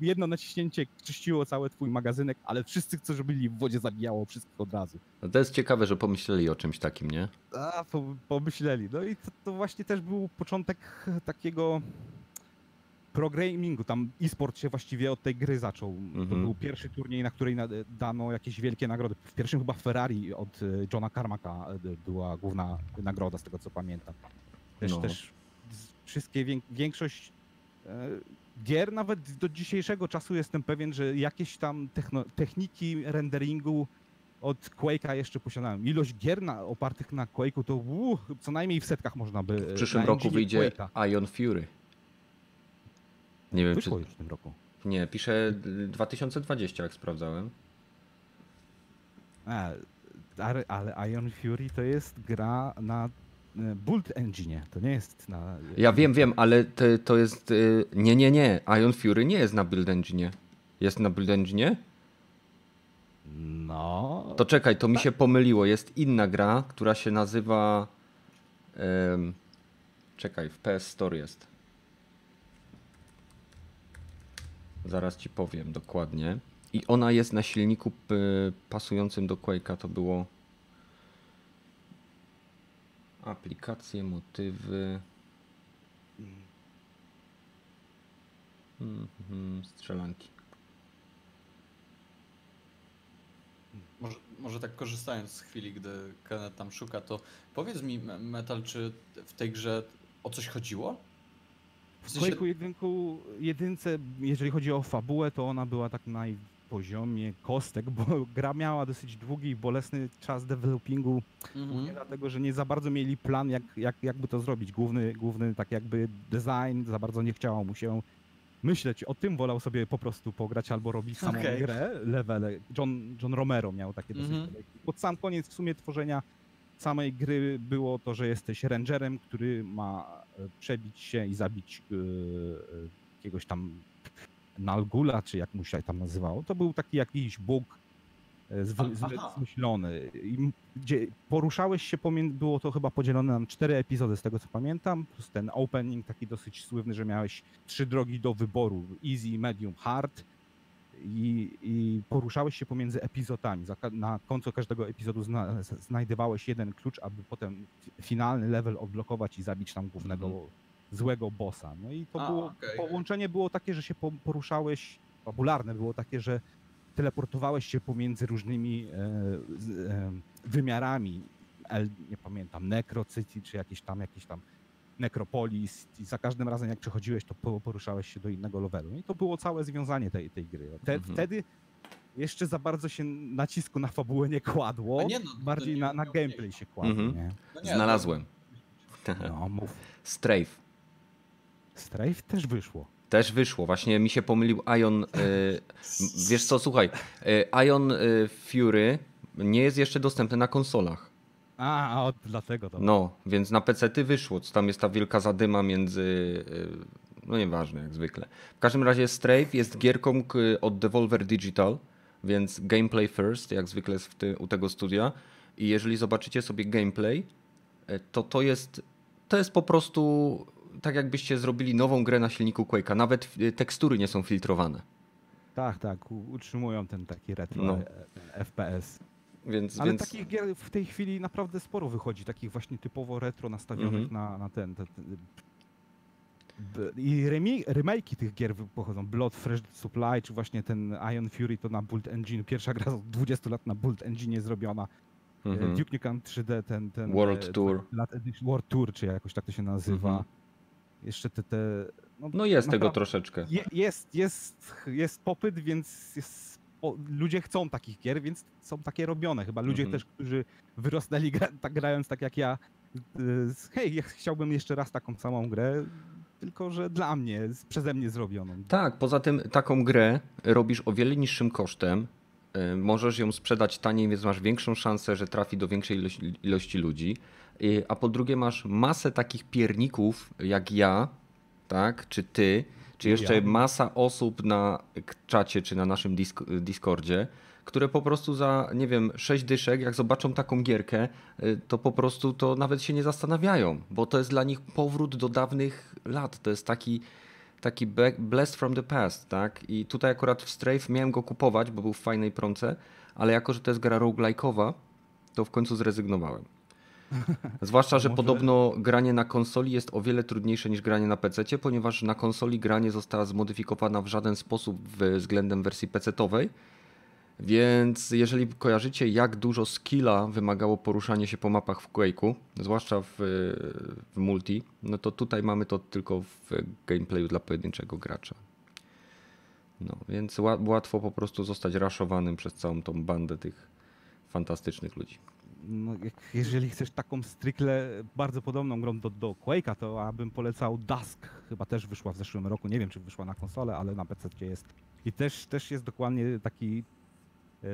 Jedno naciśnięcie czyściło cały twój magazynek, ale wszyscy, którzy byli w wodzie zabijało wszystkich od razu. No to jest ciekawe, że pomyśleli o czymś takim, nie? A, po, pomyśleli. No i to, to właśnie też był początek takiego progamingu. Tam e-sport się właściwie od tej gry zaczął. To Mhm. był pierwszy turniej, na której dano jakieś wielkie nagrody. W pierwszym chyba Ferrari od e, Johna Carmacka e, była główna nagroda, z tego co pamiętam. Też, No. też wszystkie, większość e, gier, nawet do dzisiejszego czasu jestem pewien, że jakieś tam techno, techniki renderingu od Quake'a jeszcze posiadałem. Ilość gier na, opartych na Quake'u to uh, co najmniej w setkach można by... W przyszłym roku wyjdzie Quake'a. Ion Fury. Nie wiem, czy... Wyszło już w tym roku. Nie, pisze y, 2020, jak sprawdzałem. A, ale, ale Ion Fury to jest gra na e, Bolt Engine, to nie jest na... Ja wiem, wiem, ale to, to jest... y, Nie, nie, nie. Ion Fury nie jest na Build Engine. Jest na Build Engine? No... To czekaj, to mi się pomyliło. Jest inna gra, która się nazywa... em, czekaj, w PS Store jest. Zaraz ci powiem dokładnie. I ona jest na silniku pasującym do Quake'a. To było... Aplikacje, motywy... Mhm, strzelanki. Może, może tak korzystając z chwili, gdy Kenneth tam szuka, to powiedz mi, Me- Metal, czy w tej grze o coś chodziło? W sensie, Quake'u jedynku, jedynce, jeżeli chodzi o fabułę, to ona była tak na poziomie kostek, bo gra miała dosyć długi i bolesny czas developingu, Mhm. nie dlatego, że nie za bardzo mieli plan, jak, jak, jakby to zrobić. Główny, główny tak jakby design, za bardzo nie chciało mu się myśleć o tym, wolał sobie po prostu pograć albo robić samą Okej. grę, levele. John, John Romero miał takie dosyć Mhm. Pod sam koniec w sumie tworzenia samej gry było to, że jesteś rangerem, który ma przebić się i zabić e, jakiegoś tam Nalgula, czy jak mu się tam nazywało. To był taki jakiś bóg e, zmyślony. Gdzie poruszałeś się było to chyba podzielone na cztery epizody z tego co pamiętam, plus ten opening taki dosyć słynny, że miałeś trzy drogi do wyboru, easy, medium, hard i, i poruszałeś się pomiędzy epizodami. Na końcu każdego epizodu zna, znajdowałeś jeden klucz, aby potem fi- finalny level odblokować i zabić tam głównego Mhm. złego bossa. No i to A, było, okej. połączenie było takie, że się po, poruszałeś, fabularne było takie, że teleportowałeś się pomiędzy różnymi e, e, wymiarami, El, nie pamiętam, Necrocity, czy jakieś tam, jakieś tam Necropolis i za każdym razem jak przechodziłeś, to po- poruszałeś się do innego levelu. I to było całe związanie tej, tej gry. Te, Mhm. Wtedy jeszcze za bardzo się nacisku na fabułę nie kładło, A nie, no, bardziej nie na, na gameplay się kładło, Mhm. nie? no nie, Znalazłem. No, mów. Strafe. Strafe też wyszło. Też wyszło. Właśnie mi się pomylił Ion. y, wiesz co, słuchaj. y, Ion y, Fury nie jest jeszcze dostępny na konsolach. A, a od, dlatego to. No, więc na PC ty wyszło, tam jest ta wielka zadyma między. y, No nieważne, jak zwykle. W każdym razie Strafe jest gierką od Devolver Digital, więc gameplay first, jak zwykle jest ty, u tego studia. I jeżeli zobaczycie sobie gameplay, y, to to jest, to jest po prostu tak jakbyście zrobili nową grę na silniku Quake'a. Nawet y, tekstury nie są filtrowane. Tak, tak, utrzymują ten taki retro No. e, FPS. Więc, Ale więc takich gier w tej chwili naprawdę sporo wychodzi, takich właśnie typowo retro nastawionych Mhm. na, na ten. ten, ten I remake'i tych gier pochodzą. Blood Fresh Supply, czy właśnie ten Iron Fury to na Bolt Engine. Pierwsza gra od 20 lat na Bolt Engine zrobiona. mhm. Mhm. Duke Nukem 3D, ten. ten World e, Tour. Lat Edition, World Tour, czy jakoś tak to się nazywa. Mhm. Jeszcze te. te no jest tego troszeczkę. Je, jest, jest, jest popyt, więc jest, o, ludzie chcą takich gier, więc są takie robione. Chyba ludzie Mhm. też, którzy wyrosnęli gra, tak grając tak jak ja. y, Hej, ja chciałbym jeszcze raz taką samą grę, tylko że dla mnie, przeze mnie zrobioną. Tak, poza tym taką grę robisz o wiele niższym kosztem. y, Możesz ją sprzedać taniej, więc masz większą szansę, że trafi do większej ilości, ilości ludzi. Y, A po drugie masz masę takich pierników jak ja, tak, czy ty, czy jeszcze Ja. masa osób na czacie, czy na naszym disk- Discordzie, które po prostu za, nie wiem, sześć dyszek, jak zobaczą taką gierkę, y, to po prostu to nawet się nie zastanawiają, bo to jest dla nich powrót do dawnych lat. To jest taki taki blessed from the past, tak? I tutaj akurat w Strafe miałem go kupować, bo był w fajnej promce, ale jako, że to jest gra roguelike'owa, to w końcu zrezygnowałem. Zwłaszcza, że Może- podobno granie na konsoli jest o wiele trudniejsze niż granie na PC, ponieważ na konsoli gra nie została zmodyfikowana w żaden sposób względem wersji PC-owej. Więc jeżeli kojarzycie, jak dużo skilla wymagało poruszanie się po mapach w Quake'u, zwłaszcza w, w multi, no to tutaj mamy to tylko w gameplayu dla pojedynczego gracza. No, więc ła- łatwo po prostu zostać raszowanym przez całą tą bandę tych fantastycznych ludzi. No, jak, jeżeli chcesz taką stricte bardzo podobną grą do, do Quake'a, to ja bym polecał Dusk. Chyba też wyszła w zeszłym roku. Nie wiem, czy wyszła na konsolę, ale na PC jest. I też, też jest dokładnie taki e,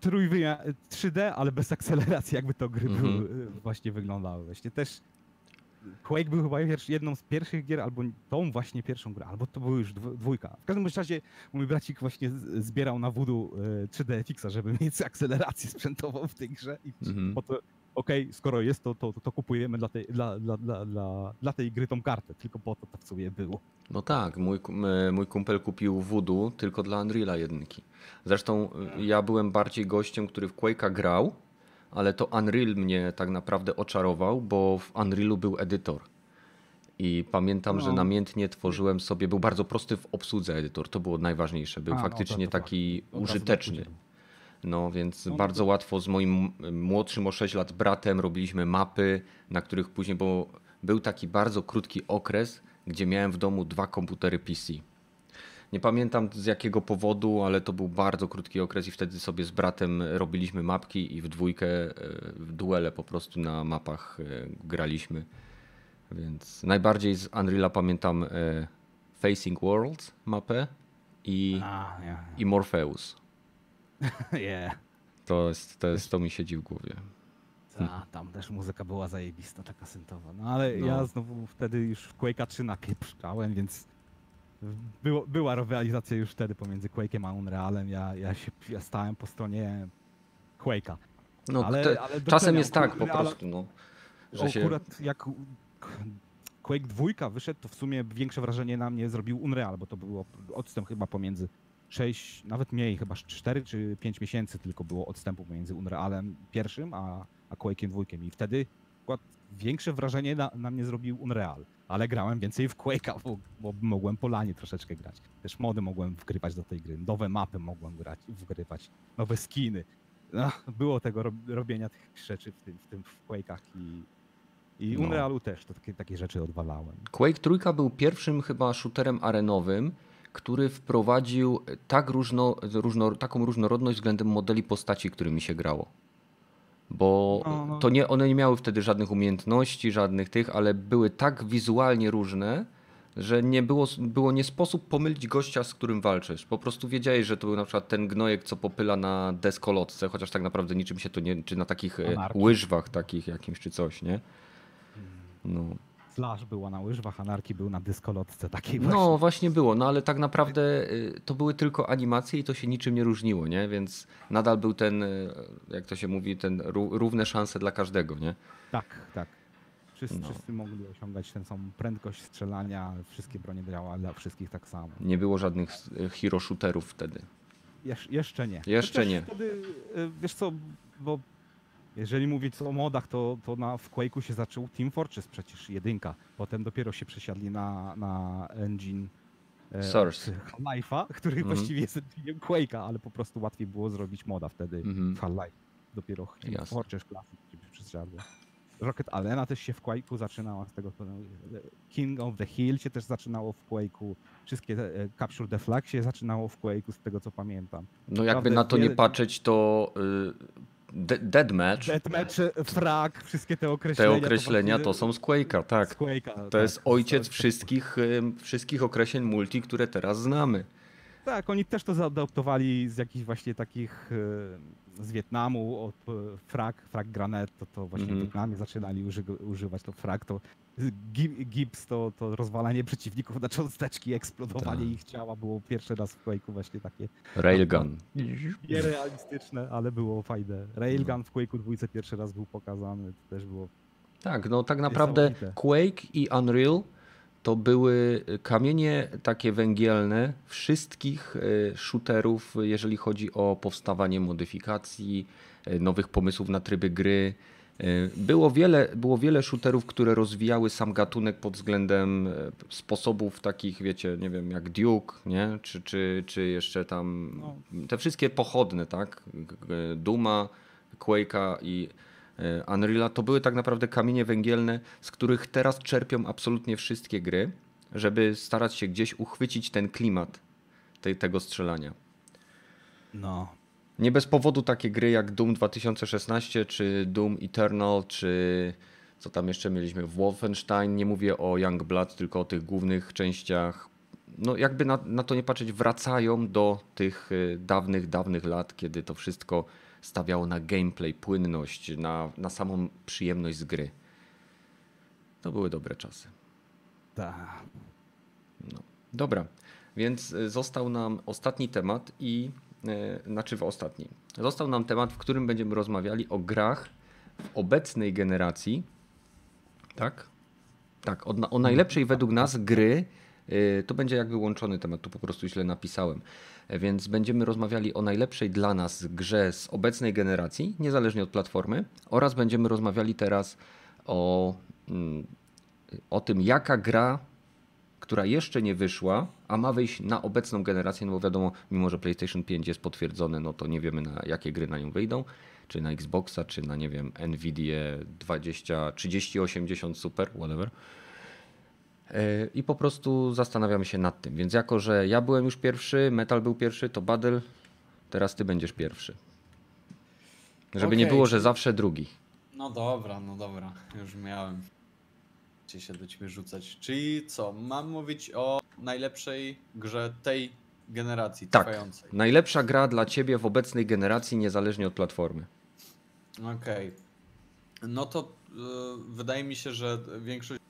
trójwymiar 3D, ale bez akceleracji, jakby to gry Mhm. były, e, właśnie wyglądały. Właśnie też Quake był chyba jedną z pierwszych gier, albo tą właśnie pierwszą grę, albo to była już dwójka. W każdym razie mój bracik właśnie zbierał na e, 3D FX-a, żeby mieć akcelerację sprzętową w tej grze. I po to, okej, skoro jest to, to, to kupujemy dla tej, dla, dla, dla, dla, tej gry tą kartę. Tylko po to to w sumie było. No tak, mój, e, mój kumpel kupił Voodoo tylko dla Unreala jedynki. Zresztą e, ja byłem bardziej gościem, który w Quake'a grał, ale to Unreal mnie tak naprawdę oczarował, bo w Unrealu był edytor. I pamiętam, że No. namiętnie tworzyłem sobie, był bardzo prosty w obsłudze edytor, to było najważniejsze, był A, no, faktycznie to- to taki razu użyteczny. No więc No, no bardzo łatwo z moim młodszym o 6 lat bratem robiliśmy mapy, na których później, bo był taki bardzo krótki okres, gdzie miałem w domu dwa komputery PC. Nie pamiętam z jakiego powodu, ale to był bardzo krótki okres i wtedy sobie z bratem robiliśmy mapki i w dwójkę, e, w duele po prostu na mapach e, graliśmy. Więc najbardziej z Unreala pamiętam e, Facing Worlds mapę i, A, ja. i Morpheus. Yeah. To, jest, to, jest, to mi siedzi w głowie. Ta, tam też muzyka była zajebista, taka syntowa. No ale No. ja znowu wtedy już w Quake'a 3 napieprzałem, więc było, była rywalizacja już wtedy pomiędzy Quake'em a Unrealem. Ja, ja się ja stałem po stronie Quake'a. No, Ale- te, ale czasem jest tak po prostu, no, że się... Akurat jak Quake 2 wyszedł, to w sumie większe wrażenie na mnie zrobił Unreal, bo to było odstęp chyba pomiędzy 6, nawet mniej, chyba 4 czy 5 miesięcy tylko było odstępu pomiędzy Unrealem pierwszym a, a Quake'iem dwójkiem. I wtedy akurat większe wrażenie na, na mnie zrobił Unreal. Ale grałem więcej w Quake'a, bo, bo mogłem po lanie troszeczkę grać. Też mody mogłem wgrywać do tej gry, nowe mapy mogłem grać, wgrywać, nowe skiny. No, było tego rob, robienia tych rzeczy w tym, w tym w Quake'ach i, i No. Unrealu też to takie, takie rzeczy odwalałem. Quake trójka był pierwszym chyba shooterem arenowym, który wprowadził tak różno, różno, taką różnorodność względem modeli postaci, którymi się grało. Bo No, no. to nie, one nie miały wtedy żadnych umiejętności, żadnych tych, ale były tak wizualnie różne, że nie było, było nie sposób pomylić gościa, z którym walczysz. Po prostu wiedziałeś, że to był na przykład ten gnojek, co popyla na deskolotce, chociaż tak naprawdę niczym się to nie, czy na takich e, Anarchii. łyżwach takich jakimś, czy coś, nie? No. Slash była na łyżwach, Anarki był na dyskolotce takiej właśnie. no właśnie było, no ale tak naprawdę y, to były tylko animacje i to się niczym nie różniło, nie? Więc nadal był ten, y, jak to się mówi, ten ró- równe szanse dla każdego, nie? Tak, tak. Wszyscy, No. wszyscy mogli osiągać tę samą prędkość strzelania, wszystkie bronie działały dla wszystkich tak samo. Nie było żadnych y, hero shooterów wtedy. Jesz, jeszcze nie. Jeszcze Chociaż nie. Wtedy, wiesz co, bo jeżeli mówić o modach, to, to na, w Quake'u się zaczął Team Fortress przecież, jedynka. Potem dopiero się przesiadli na, na engine e, Source. Half-Life'a, który Mhm. właściwie jest engine Quake'a, ale po prostu łatwiej było zrobić moda wtedy Mhm. w Half-Life. Dopiero Team Jasne. Fortress Classic się przesiadło. Rocket Arena też się w Quake'u zaczynała z tego, co King of the Hill się też zaczynało w Quake'u. Wszystkie e, Capture the Flag się zaczynało w Quake'u z tego co pamiętam. No jakby Naprawdę na to nie wiele- patrzeć, to y, de- Deathmatch, Deathmatch, frag, wszystkie te określenia. te określenia to są z Quake'a, Z tak. Quake'a, To jest tak. ojciec To- wszystkich, wszystkich określeń multi, które teraz znamy. Tak, oni też to zaadoptowali z jakichś właśnie takich e, z Wietnamu, od e, frag, frag granet, to, to właśnie Mhm. w Wietnamie zaczynali uży, używać to frag, to gi- gips, to, to rozwalanie przeciwników na cząsteczki, eksplodowanie Tak. ich ciała było pierwszy raz w Quake'u właśnie takie Railgun. nierealistyczne, ale było fajne. Railgun w Quake'u dwójce pierwszy raz był pokazany, to też było Tak, no tak naprawdę. Quake i Unreal to były kamienie takie węgielne wszystkich e, shooterów, jeżeli chodzi o powstawanie modyfikacji, e, nowych pomysłów na tryby gry. E, Było wiele, było wiele shooterów, które rozwijały sam gatunek pod względem sposobów takich, wiecie, nie wiem, jak Duke, nie? Czy, czy, czy jeszcze tam No. te wszystkie pochodne, tak? Duma, Quake'a i Unreal'a to były tak naprawdę kamienie węgielne, z których teraz czerpią absolutnie wszystkie gry, żeby starać się gdzieś uchwycić ten klimat tej, tego strzelania. no, Nie bez powodu takie gry jak Doom 2016, czy Doom Eternal, czy co tam jeszcze mieliśmy, Wolfenstein, nie mówię o Youngblood, tylko o tych głównych częściach. No jakby na, na to nie patrzeć, wracają do tych y, dawnych, dawnych lat, kiedy to wszystko stawiało na gameplay, płynność, na, na samą przyjemność z gry. To były dobre czasy. tak. Dobra, więc y, został nam ostatni temat i y, znaczy w ostatni. Został nam temat, w którym będziemy rozmawiali o grach w obecnej generacji. Tak? Tak, o, o najlepszej według nas gry. y, To będzie jakby łączony temat, tu po prostu źle napisałem. Więc będziemy rozmawiali o najlepszej dla nas grze z obecnej generacji, niezależnie od platformy, oraz będziemy rozmawiali teraz o, mm, o tym, jaka gra która jeszcze nie wyszła, a ma wyjść na obecną generację, no bo wiadomo, mimo że PlayStation 5 jest potwierdzone, no to nie wiemy na jakie gry na nią wyjdą, czy na Xboxa, czy na nie wiem, Nvidia 20, 3080 Super, whatever. Yy, I po prostu zastanawiamy się nad tym. Więc jako, że ja byłem już pierwszy, Metal był pierwszy, to Badel, teraz ty będziesz pierwszy. Żeby nie Okej, było, że zawsze drugi. No dobra, no dobra, już miałem gdzie się do ciebie rzucać. Czyli co, mam mówić o najlepszej grze tej generacji Tak. trwającej. Najlepsza gra dla ciebie w obecnej generacji, niezależnie od platformy. Okej. No to y, wydaje mi się, że większość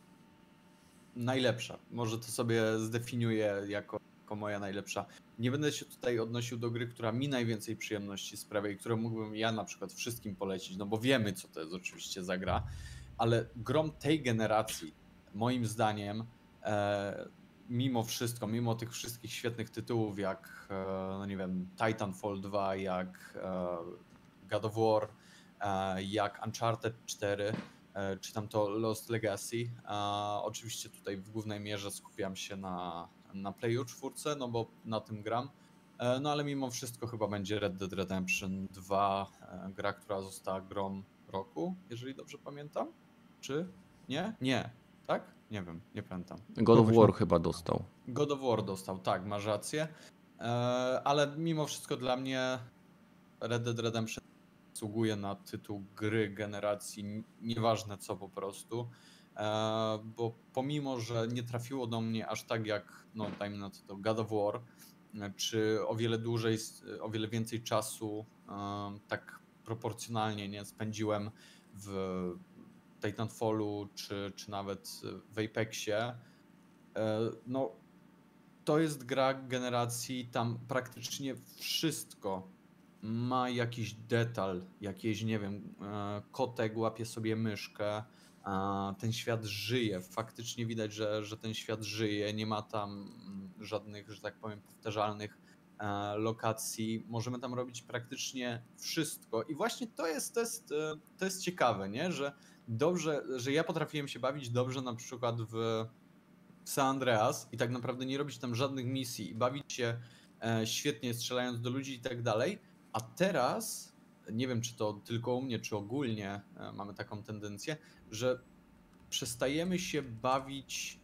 najlepsza. Może to sobie zdefiniuję jako, jako moja najlepsza. Nie będę się tutaj odnosił do gry, która mi najwięcej przyjemności sprawia i którą mógłbym ja na przykład wszystkim polecić, no bo wiemy co to jest oczywiście za gra, ale grom tej generacji, moim zdaniem, e, mimo wszystko, mimo tych wszystkich świetnych tytułów jak, e, no nie wiem, Titanfall 2, jak e, God of War, e, jak Uncharted 4, e, czy tam to Lost Legacy. A oczywiście tutaj w głównej mierze skupiam się na, na Playu 4, no bo na tym gram. E, No ale mimo wszystko chyba będzie Red Dead Redemption 2, e, gra, która została grą roku, jeżeli dobrze pamiętam. Czy nie? Nie. Tak? Nie wiem, nie pamiętam. God of War chyba dostał. God of War dostał, tak, masz rację. Ale mimo wszystko dla mnie Red Dead Redemption zasługuje na tytuł gry generacji, nieważne co po prostu. bo pomimo, że nie trafiło do mnie aż tak jak, no dajmy na to, God of War, czy o wiele dłużej, o wiele więcej czasu tak proporcjonalnie nie spędziłem w Titanfallu, czy, czy nawet w Apexie, no to jest gra generacji, tam praktycznie wszystko ma jakiś detal, jakieś, nie wiem, e, kotek łapie sobie myszkę, ten świat żyje. Faktycznie widać, że, że ten świat żyje, nie ma tam mm, żadnych, że tak powiem, powtarzalnych e, lokacji. Możemy tam robić praktycznie wszystko. I właśnie to jest, to jest, e, to jest ciekawe, nie? że dobrze, że ja potrafiłem się bawić dobrze na przykład w San Andreas i tak naprawdę nie robić tam żadnych misji i bawić się e, świetnie strzelając do ludzi i tak dalej. A teraz, nie wiem czy to tylko u mnie, czy ogólnie e, mamy taką tendencję, że przestajemy się bawić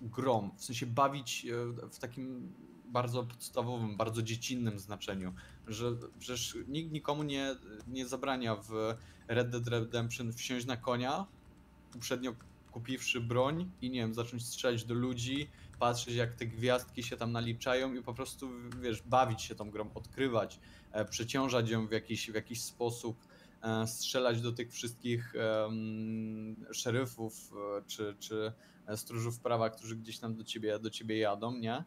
grom, w sensie bawić e, w takim bardzo podstawowym, bardzo dziecinnym znaczeniu, że przecież nikt nikomu nie, nie zabrania w Red Dead Redemption wsiąść na konia, uprzednio kupiwszy broń i nie wiem, zacząć strzelać do ludzi, patrzeć jak te gwiazdki się tam naliczają i po prostu, wiesz, bawić się tą grą, odkrywać, e, przeciążać ją w jakiś, w jakiś sposób, e, strzelać do tych wszystkich szeryfów e, czy, czy stróżów prawa, którzy gdzieś tam do ciebie, do ciebie jadą, nie?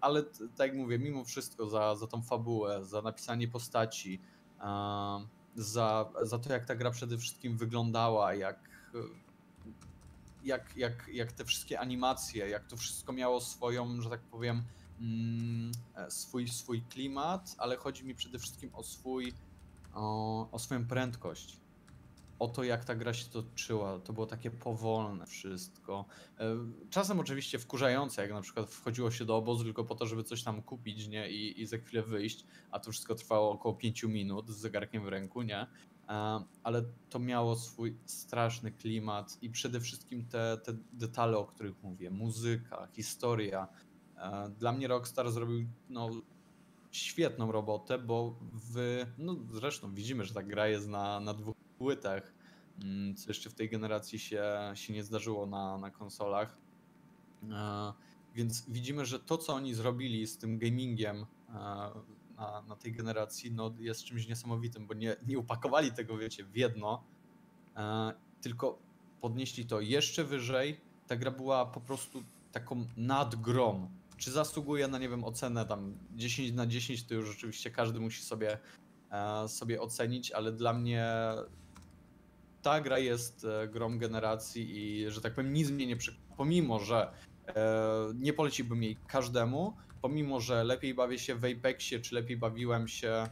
Ale tak jak mówię, mimo wszystko za, za tą fabułę, za napisanie postaci, za, za to jak ta gra przede wszystkim wyglądała, jak jak, jak, jak te wszystkie animacje, jak to wszystko miało swoją, że tak powiem, mm, e, swój, swój klimat, ale chodzi mi przede wszystkim o swój, o, o swoją prędkość. O to, jak ta gra się toczyła. To było takie powolne wszystko. E, czasem oczywiście wkurzające, jak na przykład wchodziło się do obozu tylko po to, żeby coś tam kupić, nie? I, i za chwilę wyjść, a to wszystko trwało około 5 minut z zegarkiem w ręku, nie? Ale to miało swój straszny klimat i przede wszystkim te, te detale, o których mówię, muzyka, historia. Dla mnie Rockstar zrobił no, świetną robotę, bo w, no zresztą widzimy, że ta gra jest na, na dwóch płytach, mm, co jeszcze w tej generacji się, się nie zdarzyło na, na konsolach. Więc widzimy, że to, co oni zrobili z tym gamingiem na, na tej generacji no, jest czymś niesamowitym, bo nie, nie upakowali tego, wiecie, w jedno, e, tylko podnieśli to jeszcze wyżej. Ta gra była po prostu taką nadgrom. Czy zasługuje na, nie wiem, ocenę tam 10 na 10, to już rzeczywiście każdy musi sobie, e, sobie ocenić, ale dla mnie ta gra jest e, grom generacji i, że tak powiem, nic mnie nie przekona. Pomimo, że e, nie poleciłbym jej każdemu, pomimo, że lepiej bawię się w Apexie, czy lepiej bawiłem się e,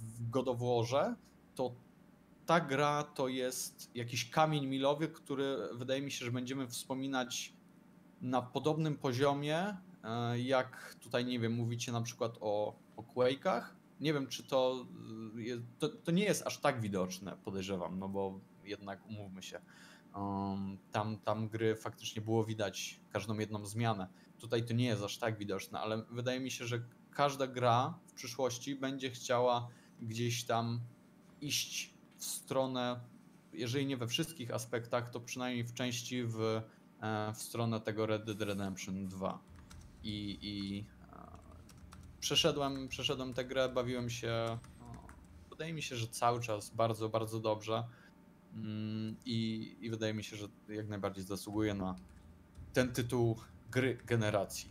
w God of Warze, to ta gra to jest jakiś kamień milowy, który wydaje mi się, że będziemy wspominać na podobnym poziomie, e, jak tutaj, nie wiem, mówicie na przykład o, o Quake'ach. Nie wiem, czy to, e, jest, to, to nie jest aż tak widoczne, podejrzewam, no bo jednak umówmy się. Um, tam, tam gry faktycznie było widać każdą jedną zmianę. Tutaj to nie jest aż tak widoczne, ale wydaje mi się, że każda gra w przyszłości będzie chciała gdzieś tam iść w stronę, jeżeli nie we wszystkich aspektach, to przynajmniej w części w, e, w stronę tego Red Dead Redemption 2. I, i e, przeszedłem, przeszedłem tę grę, bawiłem się, no, wydaje mi się, że cały czas bardzo, bardzo dobrze. Mm, I, I wydaje mi się, że jak najbardziej zasługuje na ten tytuł gry generacji.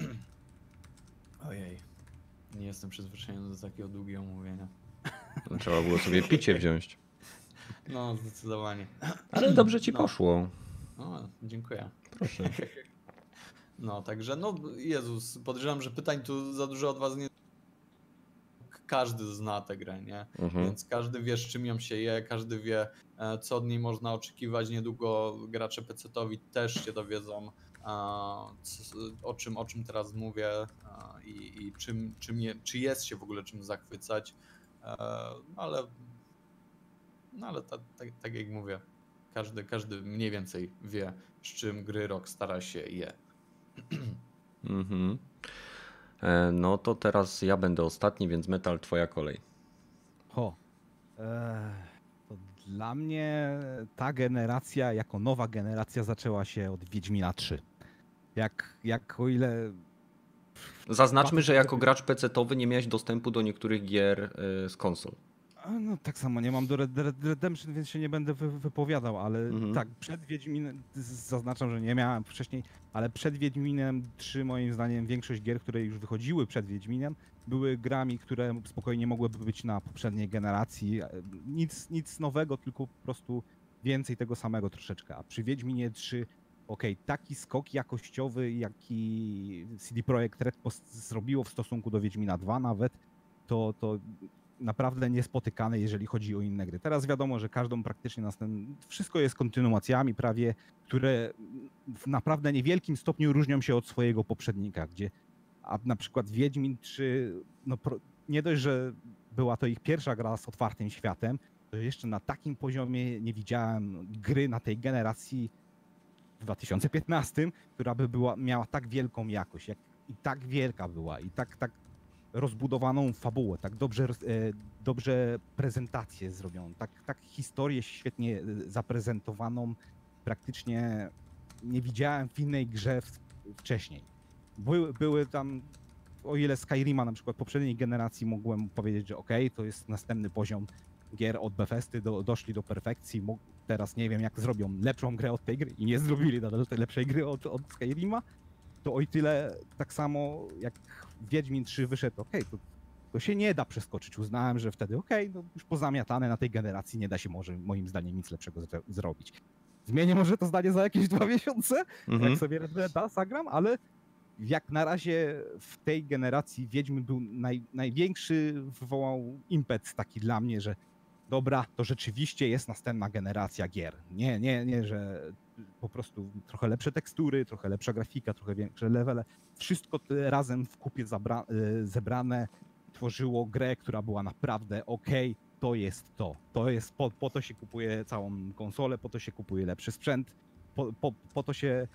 Ojej. Nie jestem przyzwyczajony do takiego długiego mówienia. No, trzeba było sobie picie wziąć. No, zdecydowanie. Ale dobrze ci no. poszło. No, dziękuję. Proszę. No, także, no, Jezus, podejrzewam, że pytań tu za dużo od was nie każdy zna tę grę, nie? Mhm. Więc każdy wie, z czym ją się je, każdy wie, e, co od niej można oczekiwać. Niedługo gracze PC-towi też się dowiedzą, o czym, o czym teraz mówię i, i czym, czym je, czy jest się w ogóle czym zachwycać. E, ale, no ale ta, ta, tak jak mówię, każdy, każdy mniej więcej wie, z czym gry rok stara się je. Mhm. E, no to teraz ja będę ostatni, więc Metal, twoja kolej. Ho. Eee, to Dla mnie ta generacja, jako nowa generacja, zaczęła się od Wiedźmina 3. Jak, jak o ile. Zaznaczmy, że jako gracz PC-towy nie miałeś dostępu do niektórych gier y, z konsol. No tak samo nie mam do Red Dead Redemption, więc się nie będę wy wypowiadał, ale mhm. tak, przed Wiedźminem, zaznaczam, że nie miałem wcześniej, ale przed Wiedźminem 3 moim zdaniem większość gier, które już wychodziły przed Wiedźminem, były grami, które spokojnie mogłyby być na poprzedniej generacji. Nic, nic nowego, tylko po prostu więcej tego samego troszeczkę. A przy Wiedźminie 3 ok, taki skok jakościowy, jaki CD Projekt Red zrobiło w stosunku do Wiedźmina 2 nawet, to, to naprawdę niespotykane, jeżeli chodzi o inne gry. Teraz wiadomo, że każdą praktycznie następną, wszystko jest kontynuacjami prawie, które w naprawdę niewielkim stopniu różnią się od swojego poprzednika, gdzie a na przykład Wiedźmin 3, no nie dość, że była to ich pierwsza gra z otwartym światem, to jeszcze na takim poziomie nie widziałem gry na tej generacji w 2015, która by była, miała tak wielką jakość, jak i tak wielka była i tak, tak rozbudowaną fabułę, tak dobrze, e, dobrze prezentację zrobioną, tak, tak historię świetnie e, zaprezentowaną, praktycznie nie widziałem w innej grze wcześniej. Były, były tam, o ile Skyrima na przykład poprzedniej generacji mogłem powiedzieć, że ok, to jest następny poziom gier od Bethesdy, do, doszli do perfekcji, teraz nie wiem jak zrobią lepszą grę od tej gry i nie zrobili nadal tej lepszej gry od, od Skyrima, to o tyle tak samo jak Wiedźmin 3 wyszedł, okej, okay, to, to się nie da przeskoczyć. Uznałem, że wtedy okej, okay, no już pozamiatane na tej generacji nie da się może moim zdaniem nic lepszego zrobić. Zmienię może to zdanie za jakieś dwa miesiące, mhm. jak sobie Red Dead zagram, ale jak na razie w tej generacji Wiedźmin był naj, największy, wywołał impet taki dla mnie, że dobra, to rzeczywiście jest następna generacja gier. Nie, nie, nie, że po prostu trochę lepsze tekstury, trochę lepsza grafika, trochę większe levele. Wszystko razem w kupie y, zebrane tworzyło grę, która była naprawdę ok. To jest to. To jest po, po to się kupuje całą konsolę, po to się kupuje lepszy sprzęt, po, po, po to się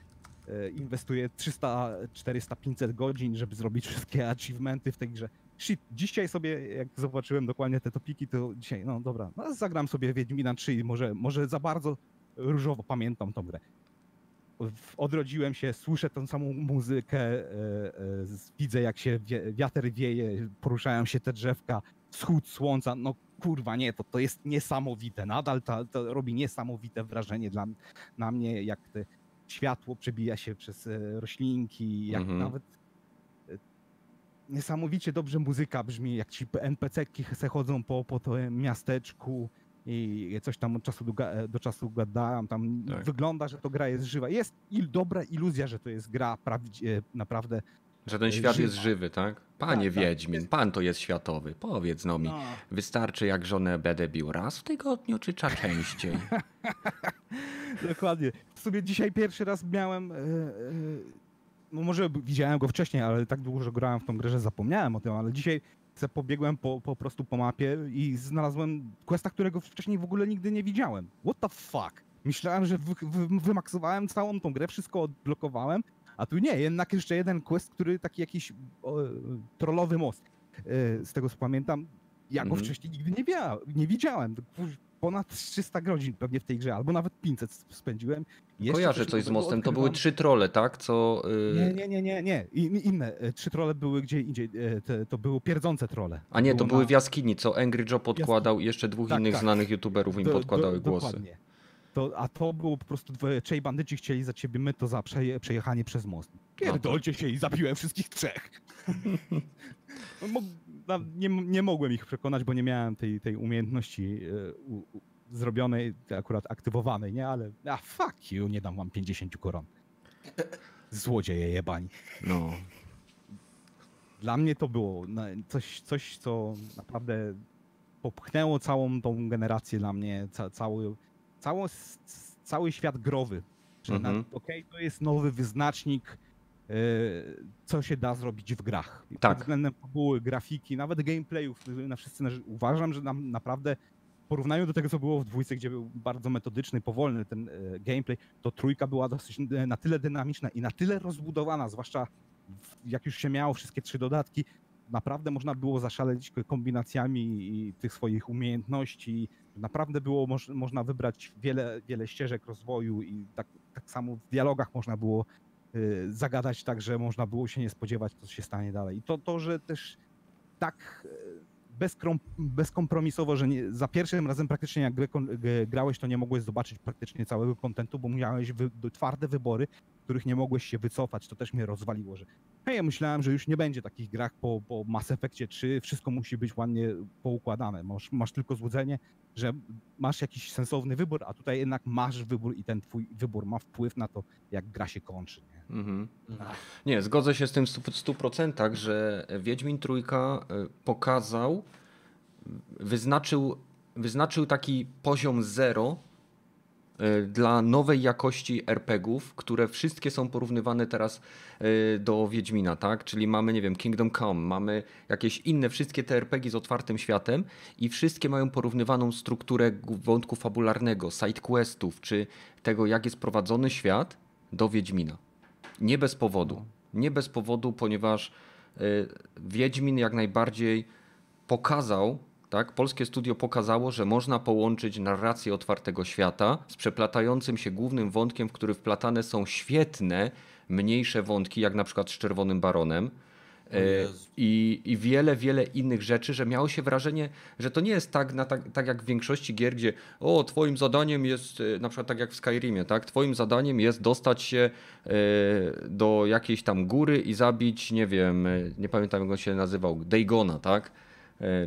y, inwestuje 300, 400, 500 godzin, żeby zrobić wszystkie achievementy w tej grze. Shit, dzisiaj sobie, jak zobaczyłem dokładnie te topiki, to dzisiaj, no dobra, no zagram sobie Wiedźmina 3 i może, może za bardzo różowo pamiętam tą grę. Odrodziłem się, słyszę tą samą muzykę, e, e, widzę jak się wiatr wieje, poruszają się te drzewka, wschód słońca, no kurwa nie, to, to jest niesamowite. Nadal to, to robi niesamowite wrażenie dla, na mnie, jak te światło przebija się przez e, roślinki, jak mhm. nawet niesamowicie dobrze muzyka brzmi, jak ci NPC-ki se chodzą po, po tym miasteczku, i coś tam od czasu do, e, do czasu gadałem, tam tak. wygląda, że to gra jest żywa. Jest il, dobra iluzja, że to jest gra prawdzie, naprawdę że ten świat żywa. jest żywy, tak? Panie tak, tak. Wiedźmin, tak. pan to jest światowy. Powiedz no mi, no. wystarczy jak żonę będę bił raz w tygodniu, czy cza częściej? Dokładnie. W sumie dzisiaj pierwszy raz miałem... Yy, yy, no może widziałem go wcześniej, ale tak długo, że grałem w tą grę, że zapomniałem o tym, ale dzisiaj pobiegłem po, po prostu po mapie i znalazłem questa, którego wcześniej w ogóle nigdy nie widziałem. What the fuck? Myślałem, że wy, wy, wymaksowałem całą tą grę, wszystko odblokowałem, a tu nie, jednak jeszcze jeden quest, który taki jakiś o, trollowy most. E, z tego co pamiętam, ja go mm -hmm. wcześniej nigdy nie, nie widziałem ponad 300 godzin pewnie w tej grze, albo nawet 500 spędziłem. Jeszcze Kojarzę coś z mostem, to były trzy trole, tak? Co, yy... Nie, nie, nie, nie, nie. inne. E, trzy trole były gdzie indziej, e, to były pierdzące trole. A nie, to były na... w jaskini, co Angry Joe podkładał, jeszcze dwóch tak, innych tak. znanych youtuberów im do, podkładały do, głosy. Dokładnie. To, a to było po prostu, trzej bandyci chcieli za ciebie my to za przeje, przejechanie przez most. Pierdolcie się i zabiłem wszystkich trzech. nie, nie mogłem ich przekonać, bo nie miałem tej, tej umiejętności e, u, u, zrobionej, akurat aktywowanej, nie? Ale a fuck you, nie dam wam 50 koron. Złodzieje jebani. No. Dla mnie to było coś, coś co naprawdę popchnęło całą tą generację dla mnie, ca, cały, cały, cały świat growy. Że mhm. okej, okay, to jest nowy wyznacznik co się da zrobić w grach. Tak. Pod względem fabuły, grafiki, nawet gameplayów. Na wszyscy uważam, że nam naprawdę w porównaniu do tego, co było w dwójce, gdzie był bardzo metodyczny, powolny ten e, gameplay, to trójka była dosyć e, na tyle dynamiczna i na tyle rozbudowana, zwłaszcza jak już się miało wszystkie trzy dodatki, naprawdę można było zaszaleć kombinacjami tych swoich umiejętności. Naprawdę było moż, można wybrać wiele, wiele ścieżek rozwoju i tak, tak samo w dialogach można było zagadać tak, że można było się nie spodziewać, co się stanie dalej. I to, to że też tak bezkompromisowo, że nie, za pierwszym razem praktycznie jak grałeś, to nie mogłeś zobaczyć praktycznie całego kontentu, bo miałeś wy, twarde wybory, których nie mogłeś się wycofać. To też mnie rozwaliło, że hej, ja myślałem, że już nie będzie takich grach po, po Mass Effectie 3, wszystko musi być ładnie poukładane. Masz, masz tylko złudzenie, że masz jakiś sensowny wybór, a tutaj jednak masz wybór i ten twój wybór ma wpływ na to, jak gra się kończy. Nie, mhm. nie zgodzę się z tym w 100%, że Wiedźmin Trójka y, pokazał, wyznaczył, wyznaczył taki poziom zero dla nowej jakości RPGów, które wszystkie są porównywane teraz y, do Wiedźmina, tak? Czyli mamy, nie wiem, Kingdom Come, mamy jakieś inne, wszystkie te RPG z otwartym światem i wszystkie mają porównywaną strukturę wątku fabularnego, sidequestów, czy tego, jak jest prowadzony świat do Wiedźmina. Nie bez powodu. Nie bez powodu, ponieważ y, Wiedźmin jak najbardziej pokazał, tak, polskie studio pokazało, że można połączyć narrację otwartego świata z przeplatającym się głównym wątkiem, w który wplatane są świetne, mniejsze wątki, jak na przykład z Czerwonym Baronem E, I, I wiele, wiele innych rzeczy, że miało się wrażenie, że to nie jest tak, na, tak, tak jak w większości gier, gdzie o, twoim zadaniem jest, e, na przykład tak jak w Skyrimie, tak? Twoim zadaniem jest dostać się e, do jakiejś tam góry i zabić, nie wiem, nie pamiętam jak on się nazywał, Daigona, tak?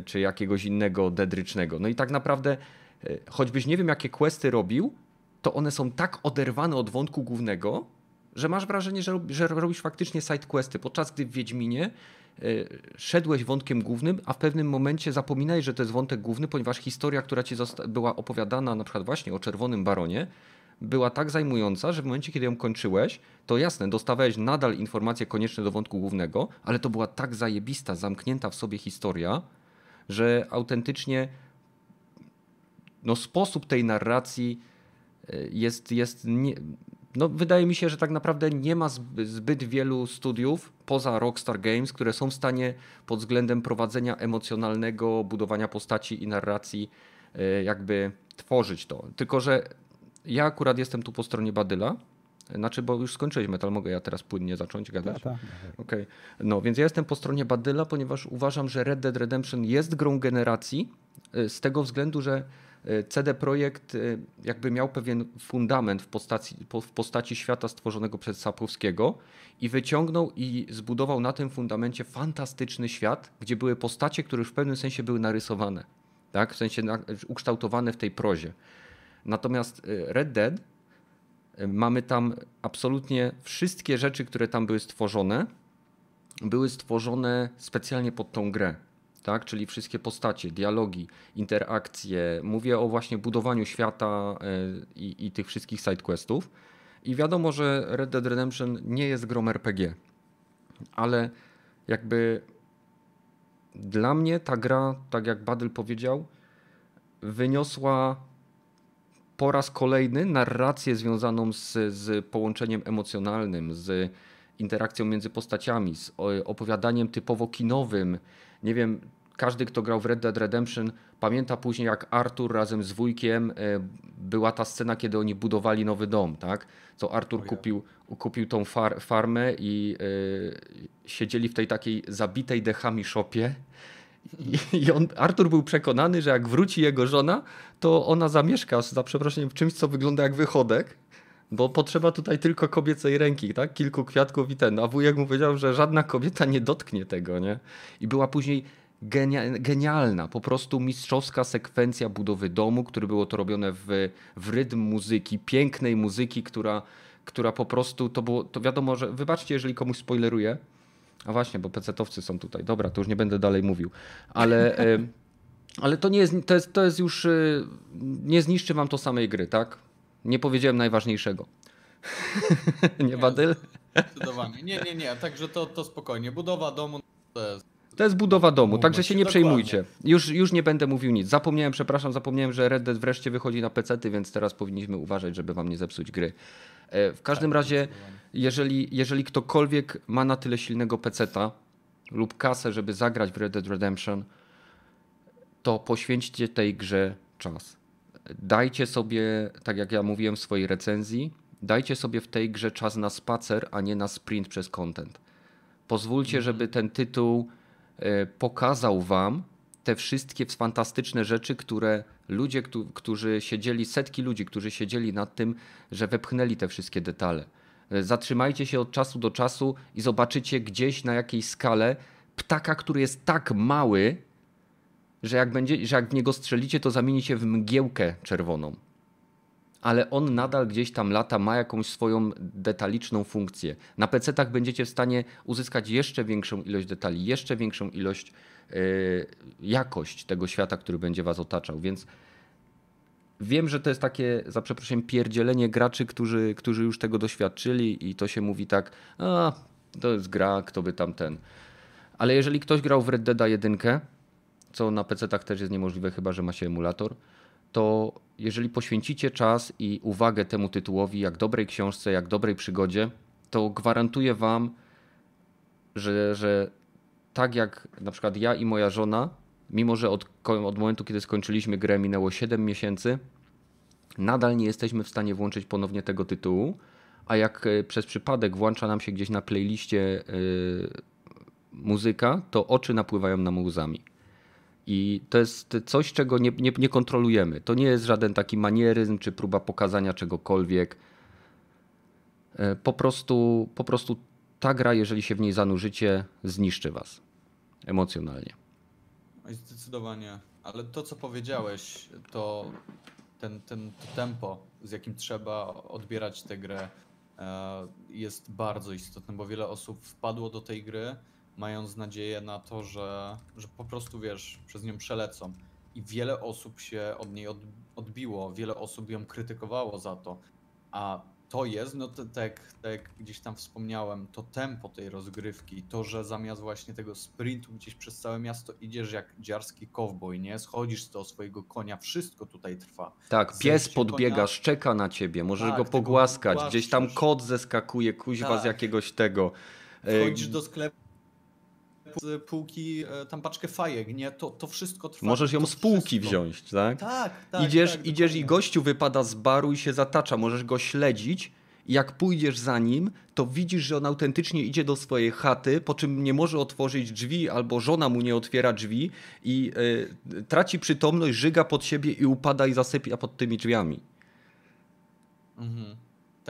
Czy jakiegoś innego dedrycznego. No i tak naprawdę, choćbyś nie wiem jakie questy robił, to one są tak oderwane od wątku głównego, że masz wrażenie, że, że robisz faktycznie sidequesty, podczas gdy w Wiedźminie y, szedłeś wątkiem głównym, a w pewnym momencie zapominaj, że to jest wątek główny, ponieważ historia, która ci była opowiadana na przykład właśnie o Czerwonym Baronie, była tak zajmująca, że w momencie, kiedy ją kończyłeś, to jasne, dostawałeś nadal informacje konieczne do wątku głównego, ale to była tak zajebista, zamknięta w sobie historia, że autentycznie no, sposób tej narracji y, jest, jest nie, no, wydaje mi się, że tak naprawdę nie ma zbyt wielu studiów poza Rockstar Games, które są w stanie pod względem prowadzenia emocjonalnego, budowania postaci i narracji e, jakby tworzyć to. Tylko, że ja akurat jestem tu po stronie Badyla, znaczy, bo już skończyłeś metal, mogę ja teraz płynnie zacząć gadać? Tak, tak. Okay. No, więc ja jestem po stronie Badyla, ponieważ uważam, że Red Dead Redemption jest grą generacji e, z tego względu, że E, CD Projekt e, jakby miał pewien fundament w postaci, w postaci świata stworzonego przez Sapkowskiego i wyciągnął i zbudował na tym fundamencie fantastyczny świat, gdzie były postacie, które już w pewnym sensie były narysowane, tak? w sensie ukształtowane w tej prozie. Natomiast Red Dead mamy tam absolutnie wszystkie rzeczy, które tam były stworzone, były stworzone specjalnie pod tą grę tak? czyli wszystkie postacie, dialogi, interakcje. Mówię o właśnie budowaniu świata e, i, i tych wszystkich sidequestów. I wiadomo, że Red Dead Redemption nie jest grom RPG, ale jakby dla mnie ta gra, tak jak Badyl powiedział, wyniosła po raz kolejny narrację związaną z, z połączeniem emocjonalnym, z interakcją między postaciami, z opowiadaniem typowo kinowym, nie wiem, każdy, kto grał w Red Dead Redemption, pamięta później, jak Arthur razem z wujkiem e, była ta scena, kiedy oni budowali nowy dom, tak? Co Arthur kupił, kupił tą far, farmę i yy, siedzieli w tej takiej zabitej dechami szopie. I, on, Artur był przekonany, że jak wróci jego żona, to ona zamieszka, za przeproszeniem, w czymś, co wygląda jak wychodek, bo potrzeba tutaj tylko kobiecej ręki, tak? Kilku kwiatków i ten. A wujek mu powiedział, że żadna kobieta nie dotknie tego, nie? I była później genialna, po prostu mistrzowska sekwencja budowy domu, który było to robione w, w rytm muzyki, pięknej muzyki, która, która po prostu, to było, to wiadomo, że, wybaczcie, jeżeli komuś spoileruję, a właśnie, bo pecetowcy są tutaj, dobra, to już nie będę dalej mówił, ale, ale to nie jest, to jest, to jest już, y, nie zniszczy wam to samej gry, tak? Nie powiedziałem najważniejszego. nie, Badyl? Zdecydowanie. Nie, nie, nie, także to, to spokojnie. Budowa domu to jest to jest budowa domu, także się nie przejmujcie. Już, już nie będę mówił nic. Zapomniałem, przepraszam, zapomniałem, że Red Dead wreszcie wychodzi na PC, więc teraz powinniśmy uważać, żeby wam nie zepsuć gry. E, w każdym tak, razie, jeżeli, jeżeli ktokolwiek ma na tyle silnego PC-ta, lub kasę, żeby zagrać w Red Dead Redemption, to poświęćcie tej grze czas. Dajcie sobie, tak jak ja mówiłem w swojej recenzji, dajcie sobie w tej grze czas na spacer, a nie na sprint przez content. Pozwólcie, mhm. żeby ten tytuł e, pokazał wam te wszystkie fantastyczne rzeczy, które ludzie, którzy siedzieli, setki ludzi, którzy siedzieli nad tym, że wepchnęli te wszystkie detale. E, zatrzymajcie się od czasu do czasu i zobaczycie gdzieś na jakiejś skale ptaka, który jest tak mały, że jak, będzie, że jak w niego strzelicie, to zamieni się w mgiełkę czerwoną. Ale on nadal gdzieś tam lata, ma jakąś swoją detaliczną funkcję. Na PC-tach będziecie w stanie uzyskać jeszcze większą ilość detali, jeszcze większą ilość, jakość tego świata, który będzie was otaczał. Więc wiem, że to jest takie, za przeproszeniem, pierdzielenie graczy, którzy, którzy już tego doświadczyli i to się mówi tak, a to jest gra, kto by tam ten. Ale jeżeli ktoś grał w Red Dead 1, co na PC-tach też jest niemożliwe, chyba że ma się emulator, to jeżeli poświęcicie czas i uwagę temu tytułowi, jak dobrej książce, jak dobrej przygodzie, to gwarantuję wam, że, że tak jak na przykład ja i moja żona, mimo że od, od momentu, kiedy skończyliśmy grę, minęło 7 miesięcy, nadal nie jesteśmy w stanie włączyć ponownie tego tytułu, a jak e, przez przypadek włącza nam się gdzieś na playliście yy, muzyka, to oczy napływają nam łzami. I to jest coś, czego nie, nie, nie, kontrolujemy. To nie jest żaden taki manieryzm czy próba pokazania czegokolwiek. E, po prostu, po prostu ta gra, jeżeli się w niej zanurzycie, zniszczy was emocjonalnie. Zdecydowanie. Ale to, co powiedziałeś, to ten, ten to tempo, z jakim trzeba odbierać tę grę, e, jest bardzo istotne, bo wiele osób wpadło do tej gry mając nadzieję na to, że, że po prostu wiesz, przez nią przelecą. I wiele osób się od niej odbiło, wiele osób ją krytykowało za to. A to jest, no to, tak, tak gdzieś tam wspomniałem, to tempo tej rozgrywki, to, że zamiast właśnie tego sprintu gdzieś przez całe miasto idziesz jak dziarski kowboj, nie? Schodzisz z tego swojego konia, wszystko tutaj trwa. Tak, pies podbiega, konia... szczeka na ciebie, możesz tak, go pogłaskać, gdzieś tam kot zeskakuje, kuźwa tak. z jakiegoś tego. Wchodzisz do sklepu, z półki e, tam paczkę fajek, nie? To, to wszystko trwa. Możesz ją z półki wszystko. wziąć, tak? Tak, tak. Idziesz, tak, idziesz i gościu wypada z baru i się zatacza, możesz go śledzić. I jak pójdziesz za nim, to widzisz, że on autentycznie idzie do swojej chaty, po czym nie może otworzyć drzwi, albo żona mu nie otwiera drzwi i yy, traci przytomność, żyga pod siebie i upada i zasypia pod tymi drzwiami. Mhm.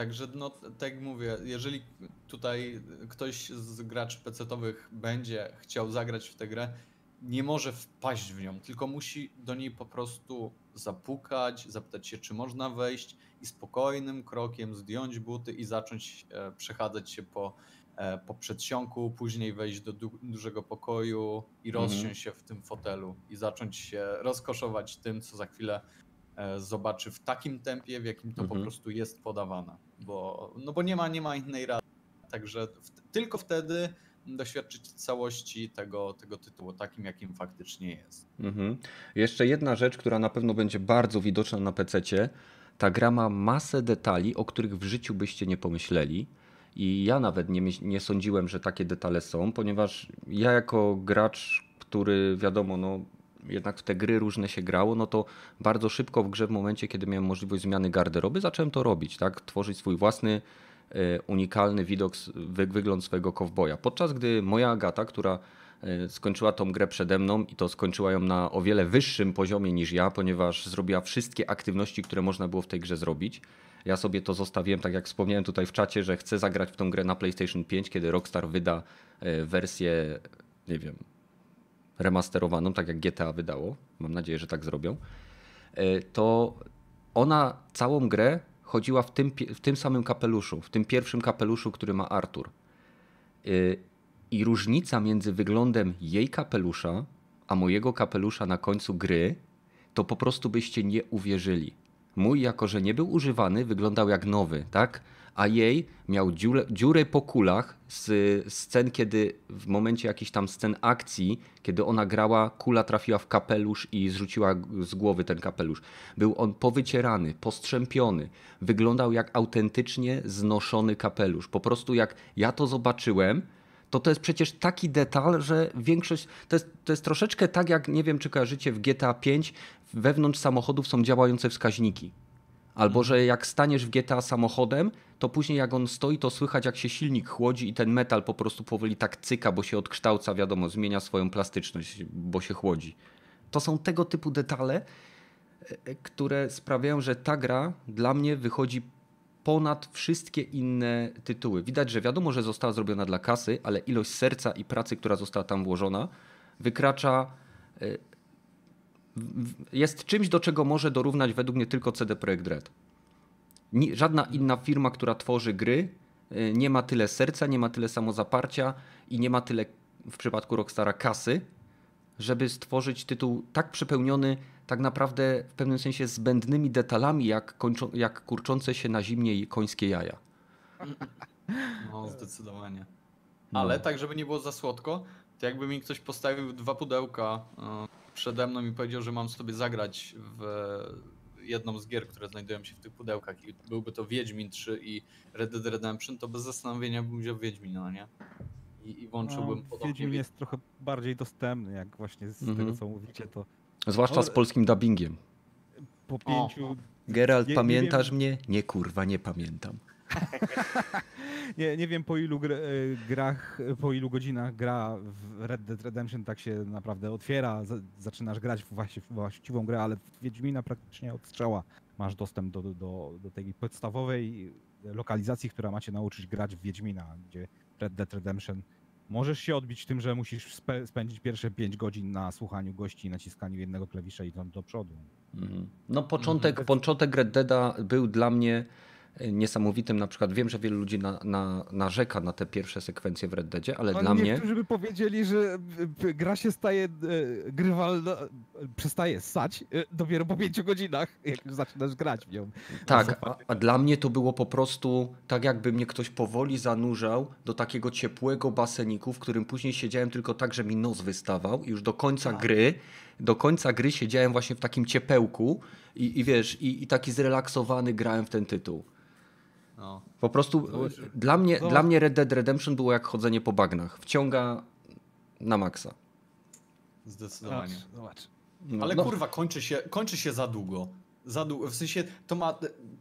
Także no, tak jak mówię, jeżeli tutaj ktoś z graczy PC-owych będzie chciał zagrać w tę grę, nie może wpaść w nią, tylko musi do niej po prostu zapukać, zapytać się, czy można wejść i spokojnym krokiem zdjąć buty i zacząć e, przechadzać się po, e, po przedsionku, później wejść do du dużego pokoju i mhm. rozsiąść mhm. się w tym fotelu i zacząć się rozkoszować tym, co za chwilę zobaczy w takim tempie, w jakim to mhm. po prostu jest podawane. Bo, no bo nie ma, nie ma innej rady. Także w, tylko wtedy doświadczyć całości tego, tego tytułu, takim jakim faktycznie jest. Mhm. Jeszcze jedna rzecz, która na pewno będzie bardzo widoczna na PC. Ta gra ma masę detali, o których w życiu byście nie pomyśleli. I ja nawet nie, nie sądziłem, że takie detale są, ponieważ ja jako gracz, który wiadomo, no, jednak w te gry różne się grało, no to bardzo szybko w grze, w momencie, kiedy miałem możliwość zmiany garderoby, zacząłem to robić, tak? Tworzyć swój własny, e, unikalny widok, wygląd swojego kowboja. Podczas gdy moja Agata, która e, skończyła tą grę przede mną i to skończyła ją na o wiele wyższym poziomie niż ja, ponieważ zrobiła wszystkie aktywności, które można było w tej grze zrobić. Ja sobie to zostawiłem, tak jak wspomniałem tutaj w czacie, że chcę zagrać w tą grę na PlayStation 5, kiedy Rockstar wyda e, wersję, nie wiem, remasterowaną, tak jak GTA wydało, mam nadzieję, że tak zrobią, e, to ona całą grę chodziła w tym, w tym samym kapeluszu, w tym pierwszym kapeluszu, który ma Artur. E, I różnica między wyglądem jej kapelusza, a mojego kapelusza na końcu gry, to po prostu byście nie uwierzyli. Mój, jako że nie był używany, wyglądał jak nowy, tak? A jej miał dziurę, dziurę po kulach z scen, kiedy w momencie jakichś tam scen akcji, kiedy ona grała, kula trafiła w kapelusz i zrzuciła z głowy ten kapelusz. Był on powycierany, postrzępiony. Wyglądał jak autentycznie znoszony kapelusz. Po prostu jak ja to zobaczyłem, to to jest przecież taki detal, że większość, to jest, to jest troszeczkę tak jak, nie wiem czy kojarzycie w GTA 5, wewnątrz samochodów są działające wskaźniki. Albo, że jak staniesz w GTA samochodem, to później jak on stoi, to słychać jak się silnik chłodzi i ten metal po prostu powoli tak cyka, bo się odkształca, wiadomo, zmienia swoją plastyczność, bo się chłodzi. To są tego typu detale, e, które sprawiają, że ta gra dla mnie wychodzi ponad wszystkie inne tytuły. Widać, że wiadomo, że została zrobiona dla kasy, ale ilość serca i pracy, która została tam włożona, wykracza. e, Jest czymś, do czego może dorównać według mnie tylko CD Projekt Red. Żadna inna firma, która tworzy gry, e, nie ma tyle serca, nie ma tyle samozaparcia i nie ma tyle w przypadku Rockstara kasy, żeby stworzyć tytuł tak przepełniony tak naprawdę w pewnym sensie zbędnymi detalami, jak, kończą, jak kurczące się na zimnie końskie jaja. No, zdecydowanie. No. Ale tak, żeby nie było za słodko, to jakby mi ktoś postawił dwa pudełka e, przede mną i powiedział, że mam sobie zagrać w jedną z gier, które znajdują się w tych pudełkach i byłby to Wiedźmin 3 i Red Dead Redemption, to bez zastanowienia bym wziął Wiedźmina, no nie? I, i włączyłbym No, podobnie. Wiedźmin wie- jest trochę bardziej dostępny, jak właśnie z Mhm. tego co mówicie, to Zwłaszcza z polskim dubbingiem. po pięciu... Geralt, nie- nie pamiętasz wiem- mnie? Nie kurwa, nie pamiętam. Nie, nie wiem po ilu gr, e, grach, po ilu godzinach gra w Red Dead Redemption tak się naprawdę otwiera, za- zaczynasz grać w właści- w właściwą grę, ale w Wiedźmina praktycznie od strzała masz dostęp do, do, do tej podstawowej lokalizacji, która macie nauczyć grać w Wiedźmina, gdzie Red Dead Redemption możesz się odbić tym, że musisz spe, spędzić pierwsze 5 godzin na słuchaniu gości i naciskaniu jednego klawisza i tam do przodu. Mhm. No początek, Mhm. początek Red Deada był dla mnie niesamowitym. Na przykład wiem, że wielu ludzi na, na, narzeka na te pierwsze sekwencje w Red Deadzie, ale dla mnie... Niektórzy by powiedzieli, że y, gra się staje e, grywalna, e, przestaje ssać e, dopiero po pięciu godzinach, jak już zaczynasz grać w nią. Tak, a, a dla mnie to było po prostu tak, jakby mnie ktoś powoli zanurzał do takiego ciepłego baseniku, w którym później siedziałem tylko tak, że mi nos wystawał i już do końca gry, do końca gry siedziałem właśnie w takim ciepełku i, i wiesz, i, i taki zrelaksowany grałem w ten tytuł. No. Po prostu e, dla mnie, Zobacz. dla mnie Red Dead Redemption było jak chodzenie po bagnach. Wciąga na maksa. Zdecydowanie. zobacz. No, Ale no, kurwa, kończy się, kończy się za długo. Za długo. W sensie to ma e,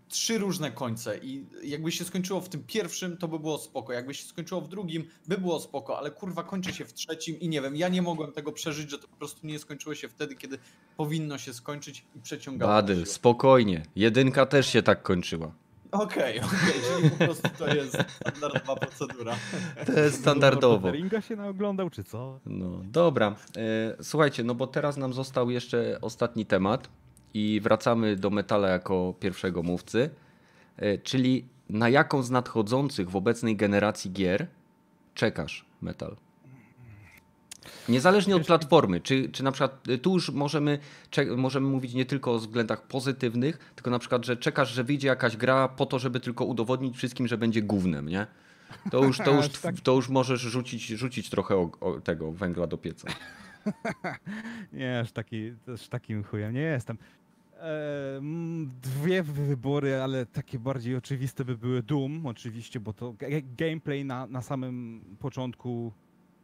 trzy różne końce i jakby się skończyło w tym pierwszym, to by było spoko. Jakby się skończyło w drugim, by było spoko, ale kurwa kończy się w trzecim i nie wiem, ja nie mogłem tego przeżyć, że to po prostu nie skończyło się wtedy, kiedy powinno się skończyć i przeciągało. Badyl, spokojnie. Jedynka też się tak kończyła. Okej, okej, czyli po prostu to jest standardowa procedura. To jest standardowo. Ringa się naoglądał, czy co? No dobra. E, słuchajcie, no bo teraz nam został jeszcze ostatni temat i wracamy do metala jako pierwszego mówcy, e, czyli na jaką z nadchodzących w obecnej generacji gier czekasz metal? Niezależnie od platformy, czy, czy na przykład y, tu już możemy, możemy mówić nie tylko o względach pozytywnych, tylko na przykład, że czekasz, że wyjdzie jakaś gra po to, żeby tylko udowodnić wszystkim, że będzie gównem, nie? To już, to już, tak. to już możesz rzucić, rzucić trochę o, o tego węgla do pieca. Nie, aż, taki, aż takim chujem nie jestem. Dwie wybory, ale takie bardziej oczywiste by były Doom, oczywiście, bo to ga- gameplay na, na samym początku.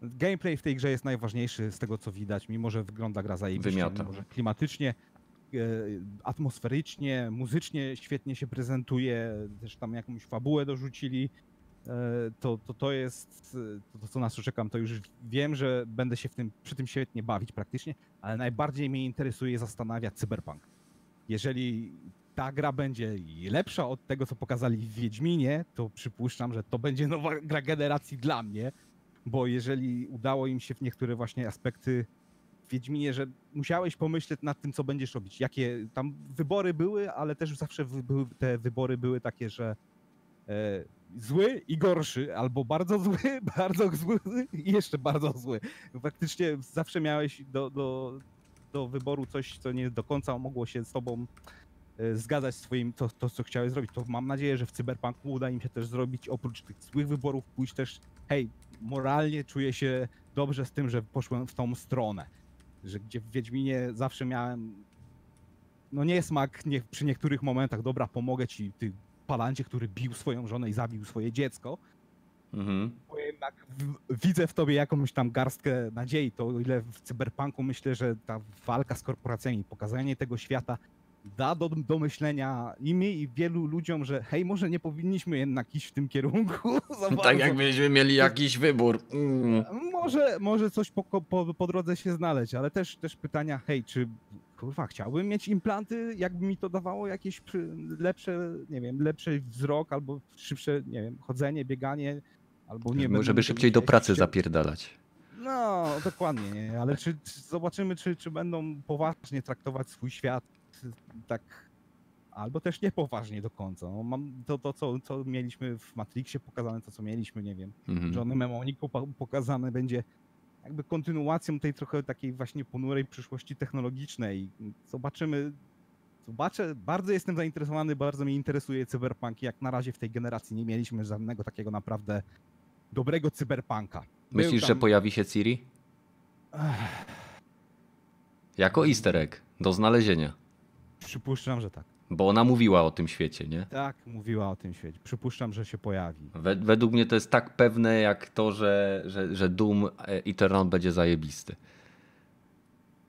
Gameplay w tej grze jest najważniejszy z tego co widać, mimo że wygląda gra zajebiście, mimo że klimatycznie, e, atmosferycznie, muzycznie świetnie się prezentuje, też tam jakąś fabułę dorzucili. E, to, to, to jest e, to, co nas czekam, to już wiem, że będę się w tym, przy tym świetnie bawić praktycznie, ale najbardziej mnie interesuje zastanawia Cyberpunk. Jeżeli ta gra będzie lepsza od tego, co pokazali w Wiedźminie, to przypuszczam, że to będzie nowa gra generacji dla mnie, bo jeżeli udało im się w niektóre właśnie aspekty w Wiedźminie, że musiałeś pomyśleć nad tym, co będziesz robić, jakie tam wybory były, ale też zawsze były, te wybory były takie, że e, zły i gorszy, albo bardzo zły, bardzo zły i jeszcze bardzo zły. Faktycznie zawsze miałeś do, do, do wyboru coś, co nie do końca mogło się z tobą zgadzać z twoim, to, to, co chciałeś zrobić. To mam nadzieję, że w Cyberpunku uda im się też zrobić, oprócz tych złych wyborów, pójść też, hej, moralnie czuję się dobrze z tym, że poszłem w tą stronę. Że gdzie w Wiedźminie zawsze miałem no niesmak nie, przy niektórych momentach, dobra, pomogę ci, ty palancie, który bił swoją żonę i zabił swoje dziecko, Mhm. Bo jednak w, widzę w tobie jakąś tam garstkę nadziei. To o ile w cyberpunku myślę, że ta walka z korporacjami, pokazanie tego świata da do, do myślenia i mi, i wielu ludziom, że hej, może nie powinniśmy jednak iść w tym kierunku. tak jakbyśmy mieli jakiś wybór. Mm. Może, może coś po, po, po drodze się znaleźć, ale też, też pytania, hej, czy kurwa, chciałbym mieć implanty, jakby mi to dawało jakieś lepsze, nie wiem, lepszy wzrok albo szybsze, nie wiem, chodzenie, bieganie, albo nie wiem. Żeby szybciej do pracy się... zapierdalać. No, dokładnie, nie? ale czy, czy zobaczymy, czy, czy będą poważnie traktować swój świat tak albo też niepoważnie do końca. No, mam to, to co, co mieliśmy w Matrixie pokazane, to co mieliśmy, nie wiem, mhm. John Mnemonic pokazane będzie jakby kontynuacją tej trochę takiej właśnie ponurej przyszłości technologicznej. Zobaczymy. Zobaczę, bardzo jestem zainteresowany, bardzo mnie interesuje cyberpunk. Jak na razie w tej generacji nie mieliśmy żadnego takiego naprawdę dobrego cyberpunka. Myślisz, tam... że pojawi się Ciri? Jako easter egg do znalezienia. Przypuszczam, że tak. Bo ona mówiła o tym świecie, nie? Tak, mówiła o tym świecie. Przypuszczam, że się pojawi. według mnie to jest tak pewne, jak to, że, że, że Doom Eternal będzie zajebisty.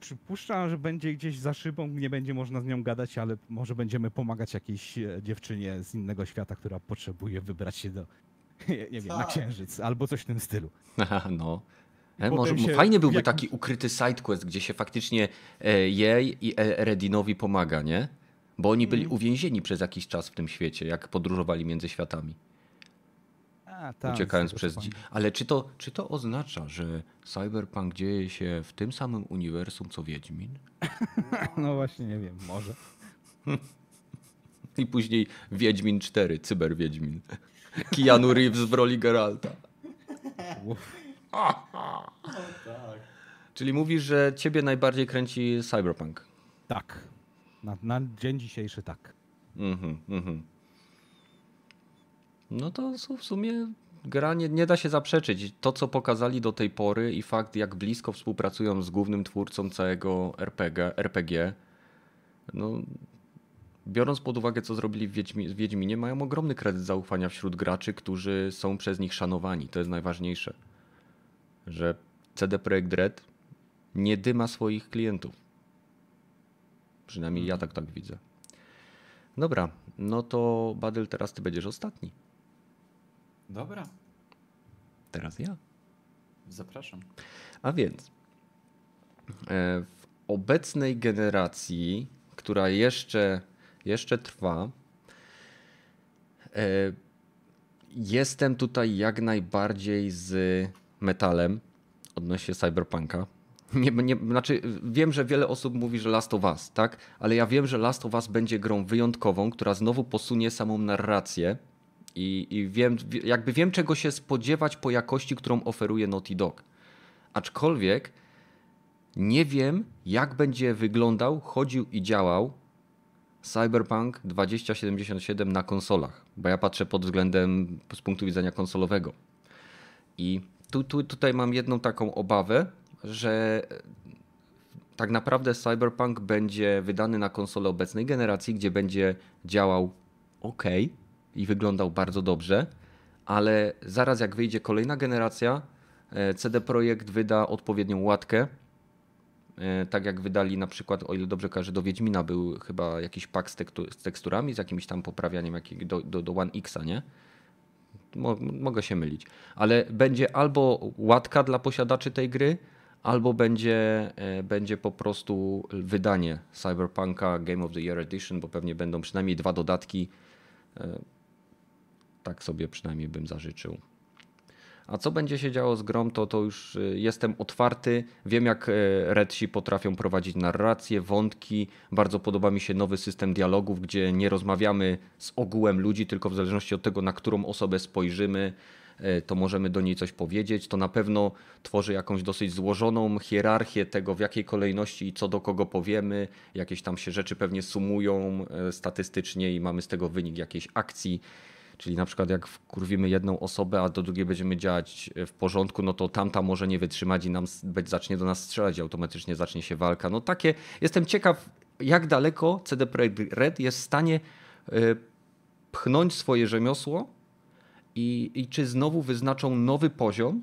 Przypuszczam, że będzie gdzieś za szybą, nie będzie można z nią gadać, ale może będziemy pomagać jakiejś e, dziewczynie z innego świata, która potrzebuje wybrać się do, nie wiem, na tak. księżyc albo coś w tym stylu. Aha, no. E, może, fajnie byłby taki ukryty sidequest, gdzie się faktycznie e, jej i Redinowi pomaga, nie? Bo oni byli mm. uwięzieni przez jakiś czas w tym świecie, jak podróżowali między światami. A, tak, uciekając przez. Ale czy to, czy to oznacza, że Cyberpunk dzieje się w tym samym uniwersum co Wiedźmin? no właśnie, nie wiem, może. I później Wiedźmin 4, Cyber Wiedźmin. Keanu Reeves w roli Geralta. Tak. Czyli mówisz, że ciebie najbardziej kręci Cyberpunk? Tak. Na, na dzień dzisiejszy tak. Mhm, mhm. No to w sumie gra nie, nie da się zaprzeczyć. To, co pokazali do tej pory i fakt, jak blisko współpracują z głównym twórcą całego RPG, RPG no, biorąc pod uwagę, co zrobili w, Wiedźmi, w Wiedźminie, mają ogromny kredyt zaufania wśród graczy, którzy są przez nich szanowani. To jest najważniejsze. Że CD Projekt Red nie dyma swoich klientów. Przynajmniej ja tak tak widzę. Dobra, no to Badyl, teraz ty będziesz ostatni. Dobra. Teraz ja. Zapraszam. A więc e, w obecnej generacji, która jeszcze, jeszcze trwa, e, jestem tutaj jak najbardziej z metalem odnośnie cyberpunka. Nie, nie, znaczy, wiem, że wiele osób mówi, że Last of Us, tak? Ale ja wiem, że Last of Us będzie grą wyjątkową, która znowu posunie samą narrację. I, i wiem, jakby wiem, czego się spodziewać po jakości, którą oferuje Naughty Dog. Aczkolwiek nie wiem, jak będzie wyglądał, chodził i działał Cyberpunk 2077 na konsolach, bo ja patrzę pod względem z punktu widzenia konsolowego. I tu, tu, tutaj mam jedną taką obawę, że tak naprawdę Cyberpunk będzie wydany na konsolę obecnej generacji, gdzie będzie działał ok i wyglądał bardzo dobrze, ale zaraz jak wyjdzie kolejna generacja, e, CD Projekt wyda odpowiednią łatkę. E, tak jak wydali na przykład, o ile dobrze kojarzę, do Wiedźmina był chyba jakiś pak z, z teksturami, z jakimś tam poprawianiem do, do, do One Xa, nie? Mogę się mylić. Ale będzie albo łatka dla posiadaczy tej gry, albo będzie, e, będzie po prostu wydanie Cyberpunka Game of the Year Edition, bo pewnie będą przynajmniej dwa dodatki. E, tak sobie przynajmniej bym zażyczył. A co będzie się działo z grom, to, to już e, jestem otwarty. Wiem, jak Redsi potrafią prowadzić narrację, wątki. Bardzo podoba mi się nowy system dialogów, gdzie nie rozmawiamy z ogółem ludzi, tylko w zależności od tego, na którą osobę spojrzymy, E, to możemy do niej coś powiedzieć. To na pewno tworzy jakąś dosyć złożoną hierarchię tego, w jakiej kolejności i co do kogo powiemy. Jakieś tam się rzeczy pewnie sumują statystycznie i mamy z tego wynik jakiejś akcji. Czyli na przykład jak wkurwimy jedną osobę, a do drugiej będziemy działać e, w porządku, no to tamta może nie wytrzymać i nam zacznie do nas strzelać i automatycznie zacznie się walka. No takie, jestem ciekaw jak daleko CD Projekt Red jest w stanie pchnąć swoje rzemiosło i, i czy znowu wyznaczą nowy poziom,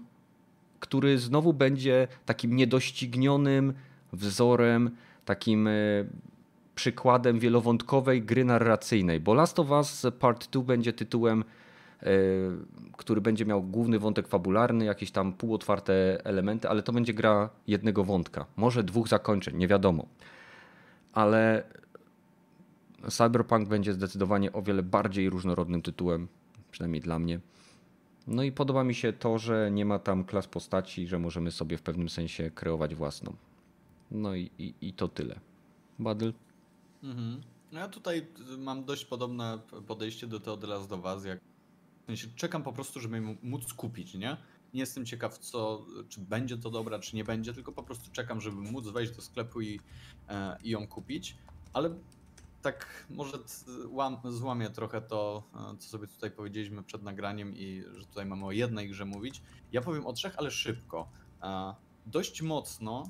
który znowu będzie takim niedoścignionym wzorem, takim e, przykładem wielowątkowej gry narracyjnej. Bo Last of Us Part 2 będzie tytułem, e, który będzie miał główny wątek fabularny, jakieś tam półotwarte elementy, ale to będzie gra jednego wątka. Może dwóch zakończeń, nie wiadomo. Ale Cyberpunk będzie zdecydowanie o wiele bardziej różnorodnym tytułem, przynajmniej dla mnie. No i podoba mi się to, że nie ma tam klas postaci, że możemy sobie w pewnym sensie kreować własną. No i, i, i to tyle. Badyl? Mhm. No ja tutaj mam dość podobne podejście do tego Last of Us, jak w sensie czekam po prostu, żeby móc kupić, nie? Nie jestem ciekaw, co, czy będzie to dobra, czy nie będzie, tylko po prostu czekam, żeby móc wejść do sklepu i, e, i ją kupić. Ale tak może łam, złamię trochę to, e, co sobie tutaj powiedzieliśmy przed nagraniem i że tutaj mamy o jednej grze mówić. Ja powiem o trzech, ale szybko. E, dość mocno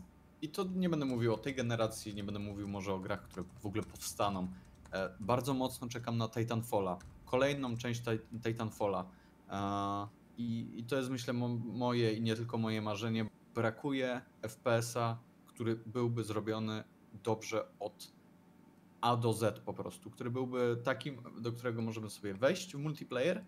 i to nie będę mówił o tej generacji, nie będę mówił może o grach, które w ogóle powstaną. E, bardzo mocno czekam na Titanfalla. Kolejną część Titanfalla. I, I to jest myślę moje i nie tylko moje marzenie. Brakuje FPS-a, który byłby zrobiony dobrze od a do Z po prostu, który byłby takim, do którego możemy sobie wejść w multiplayer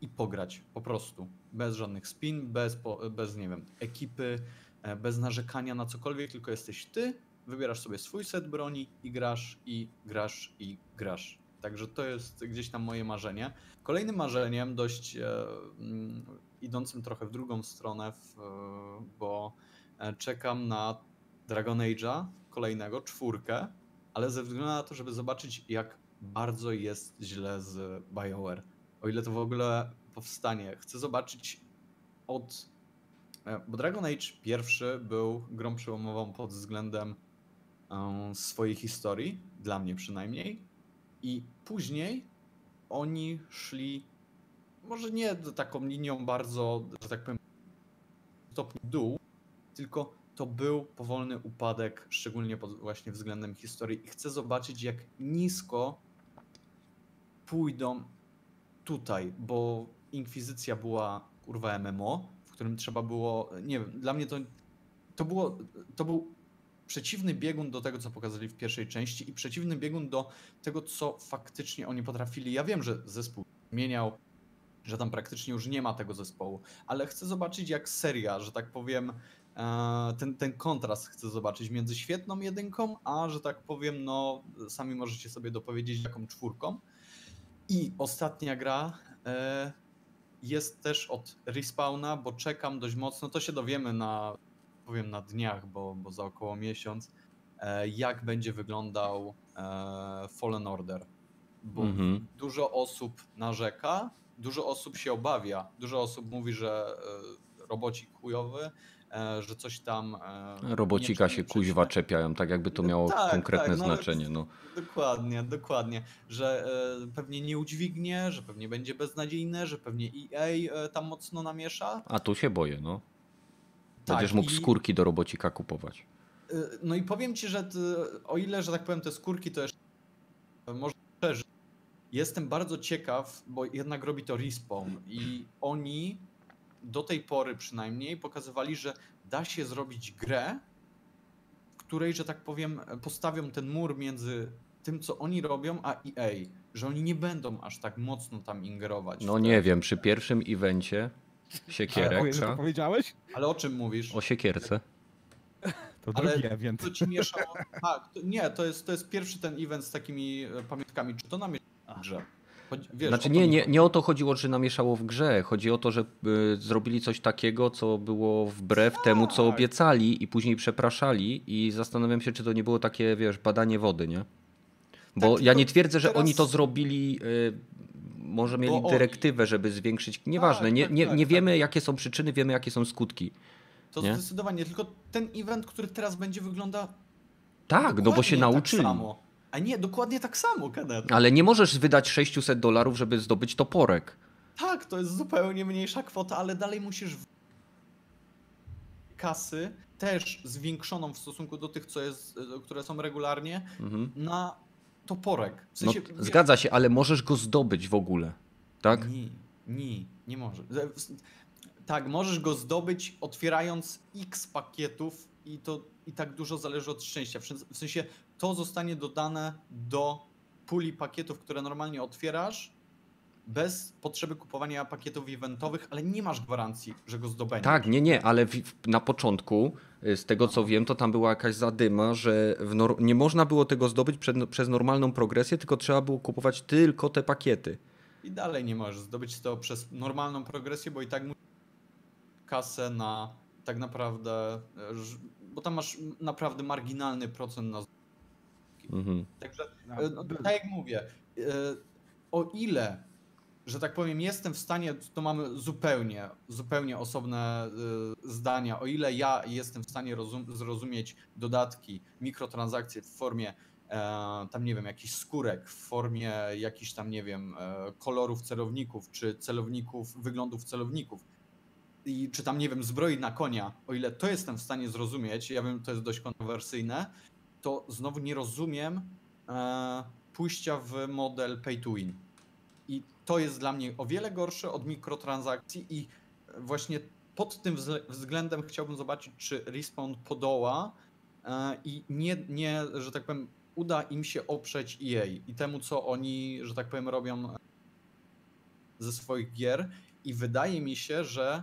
i pograć po prostu. Bez żadnych spin, bez, bez nie wiem, ekipy, e, bez narzekania na cokolwiek, tylko jesteś ty, wybierasz sobie swój set broni i grasz, i grasz, i grasz. Także to jest gdzieś tam moje marzenie. Kolejnym marzeniem, dość e, mm, idącym trochę w drugą stronę, w, bo e, czekam na Dragon Age'a kolejnego, czwórkę, ale ze względu na to, żeby zobaczyć, jak bardzo jest źle z BioWare. O ile to w ogóle powstanie. Chcę zobaczyć od. E, bo Dragon Age pierwszy był grą przełomową pod względem um, swojej historii, dla mnie przynajmniej. I później oni szli, może nie taką linią bardzo, że tak powiem, stopniu dół, tylko to był powolny upadek, szczególnie pod właśnie względem historii. I chcę zobaczyć, jak nisko pójdą tutaj, bo Inkwizycja była kurwa MMO, którym trzeba było, nie wiem, dla mnie to, to było, to był przeciwny biegun do tego, co pokazali w pierwszej części i przeciwny biegun do tego, co faktycznie oni potrafili. Ja wiem, że zespół zmieniał, że tam praktycznie już nie ma tego zespołu, ale chcę zobaczyć, jak seria, że tak powiem, E, ten, ten kontrast chcę zobaczyć między świetną jedynką, a że tak powiem, no sami możecie sobie dopowiedzieć jaką czwórką. I ostatnia gra e, jest też od Respawna, bo czekam dość mocno, to się dowiemy na, powiem na dniach, bo, bo za około miesiąc, e, jak będzie wyglądał Fallen Order. Bo mhm. dużo osób narzeka, dużo osób się obawia, dużo osób mówi, że robocik chujowy, E, że coś tam. E, Robocika się kuźwa czepiają, tak jakby to miało tak, konkretne tak, no, znaczenie. No. Dokładnie, dokładnie. Że e, pewnie nie udźwignie, że pewnie będzie beznadziejne, że pewnie EA tam mocno namiesza. A tu się boję, no. Będziesz tak, mógł i... skórki do robocika kupować. No i powiem ci, że ty, o ile, że tak powiem, te skórki to jeszcze można przeżyć. Jestem bardzo ciekaw, bo jednak robi to Respawn i oni do tej pory przynajmniej pokazywali, że da się zrobić grę, w której, że tak powiem, postawią ten mur między tym, co oni robią, a EA. Że oni nie będą aż tak mocno tam ingerować. No nie wiem, przy pierwszym evencie siekierek. Ale, to powiedziałeś? Ale o czym mówisz? O siekierce. To drugi Ale event. to ci mieszało. Tak, to, nie, to jest, to jest pierwszy ten event z takimi e, pamiątkami. Czy to namieszało grze? Wiesz, znaczy nie, nie, nie o to chodziło, czy namieszało w grze. Chodzi o to, że y, zrobili coś takiego, co było wbrew tak. temu, co obiecali i później przepraszali i zastanawiam się, czy to nie było takie, wiesz, badanie wody, nie? Bo tak, ja nie twierdzę, że teraz... oni to zrobili, y, może mieli Bo dyrektywę, oni. żeby zwiększyć, nieważne, tak, nie, tak, nie, tak, nie wiemy jakie są przyczyny, wiemy jakie są skutki. To nie? zdecydowanie, tylko ten event, który teraz będzie wygląda tak, no bo się nauczyli. Samo. A nie, dokładnie tak samo, Kenneth. Ale nie możesz wydać 600 dolarów, żeby zdobyć toporek. Tak, to jest zupełnie mniejsza kwota, ale dalej musisz kasy też zwiększoną w stosunku do tych, co jest, które są regularnie, mhm. na toporek. W sensie, no, zgadza się, ale możesz go zdobyć w ogóle, tak? Nie, nie. Nie może. Tak, możesz go zdobyć otwierając x pakietów i to i tak dużo zależy od szczęścia. W sensie to zostanie dodane do puli pakietów, które normalnie otwierasz bez potrzeby kupowania pakietów eventowych, ale nie masz gwarancji, że go zdobędziesz. Tak, nie, nie, ale w, na początku, y, z tego co wiem, to tam była jakaś zadyma, że nie można było tego zdobyć przed, przez normalną progresję, tylko trzeba było kupować tylko te pakiety. I dalej nie możesz zdobyć to przez normalną progresję, bo i tak musisz kasę na tak naprawdę, e, bo tam masz naprawdę marginalny procent na mhm. Także, e, no, tak jak mówię, e, o ile że tak powiem, jestem w stanie, to mamy zupełnie, zupełnie osobne y, zdania. O ile ja jestem w stanie rozum, zrozumieć dodatki, mikrotransakcje w formie e, tam nie wiem, jakichś skórek, w formie jakichś tam nie wiem, e, kolorów celowników, czy celowników, wyglądów celowników, i czy tam nie wiem, zbroi na konia, o ile to jestem w stanie zrozumieć, ja wiem, to jest dość kontrowersyjne, to znowu nie rozumiem e, pójścia w model pay to win i to jest dla mnie o wiele gorsze od mikrotransakcji i właśnie pod tym względem chciałbym zobaczyć, czy Respawn podoła e, i nie, nie, że tak powiem, uda im się oprzeć EA i temu, co oni, że tak powiem, robią ze swoich gier i wydaje mi się, że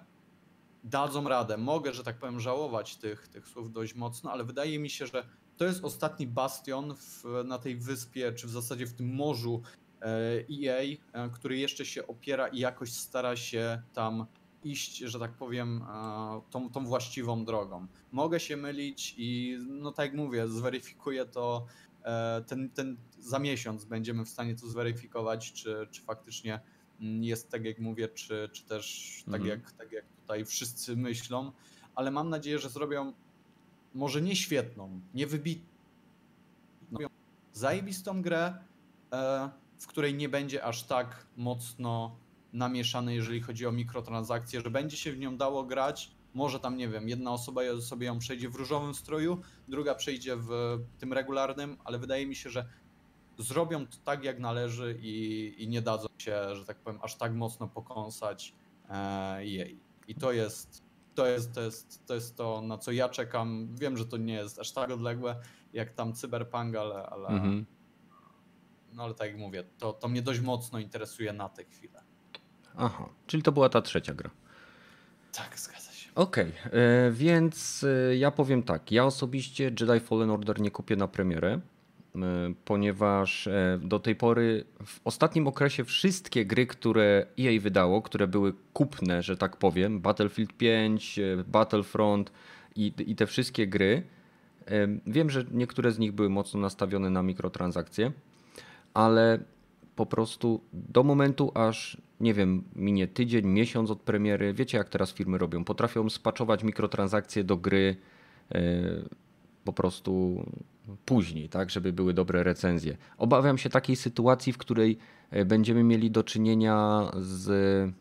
dadzą radę. Mogę, że tak powiem, żałować tych, tych słów dość mocno, ale wydaje mi się, że to jest ostatni bastion w, na tej wyspie, czy w zasadzie w tym morzu EA, e, który jeszcze się opiera i jakoś stara się tam iść, że tak powiem, e, tą, tą właściwą drogą. Mogę się mylić i no tak jak mówię, zweryfikuję to e, ten, ten za miesiąc będziemy w stanie to zweryfikować, czy, czy faktycznie mm, jest tak jak mówię, czy, czy też tak, mhm. jak, tak jak tutaj wszyscy myślą, ale mam nadzieję, że zrobią może nie świetną, nie wybitną, zajebistą grę, w której nie będzie aż tak mocno namieszane, jeżeli chodzi o mikrotransakcje, że będzie się w nią dało grać. Może tam, nie wiem, jedna osoba sobie ją przejdzie w różowym stroju, druga przejdzie w tym regularnym, ale wydaje mi się, że zrobią to tak, jak należy i, i nie dadzą się, że tak powiem, aż tak mocno pokąsać e, jej. I to jest, to jest, to jest, to jest to, na co ja czekam. Wiem, że to nie jest aż tak odległe, jak tam Cyberpunk, ale, ale, mhm no ale tak jak mówię, to, to mnie dość mocno interesuje na tę chwilę. Aha, czyli to była ta trzecia gra. Tak, zgadza się. Okej, okay, e, więc e, ja powiem tak. Ja osobiście Jedi Fallen Order nie kupię na premierę, ponieważ do tej pory w ostatnim okresie wszystkie gry, które EA wydało, które były kupne, że tak powiem, Battlefield 5, Battlefront i, i te wszystkie gry, wiem, że niektóre z nich były mocno nastawione na mikrotransakcje ale po prostu do momentu, aż nie wiem, minie tydzień, miesiąc od premiery, wiecie jak teraz firmy robią, potrafią spaczować mikrotransakcje do gry po prostu później, tak, żeby były dobre recenzje. Obawiam się takiej sytuacji, w której e, będziemy mieli do czynienia z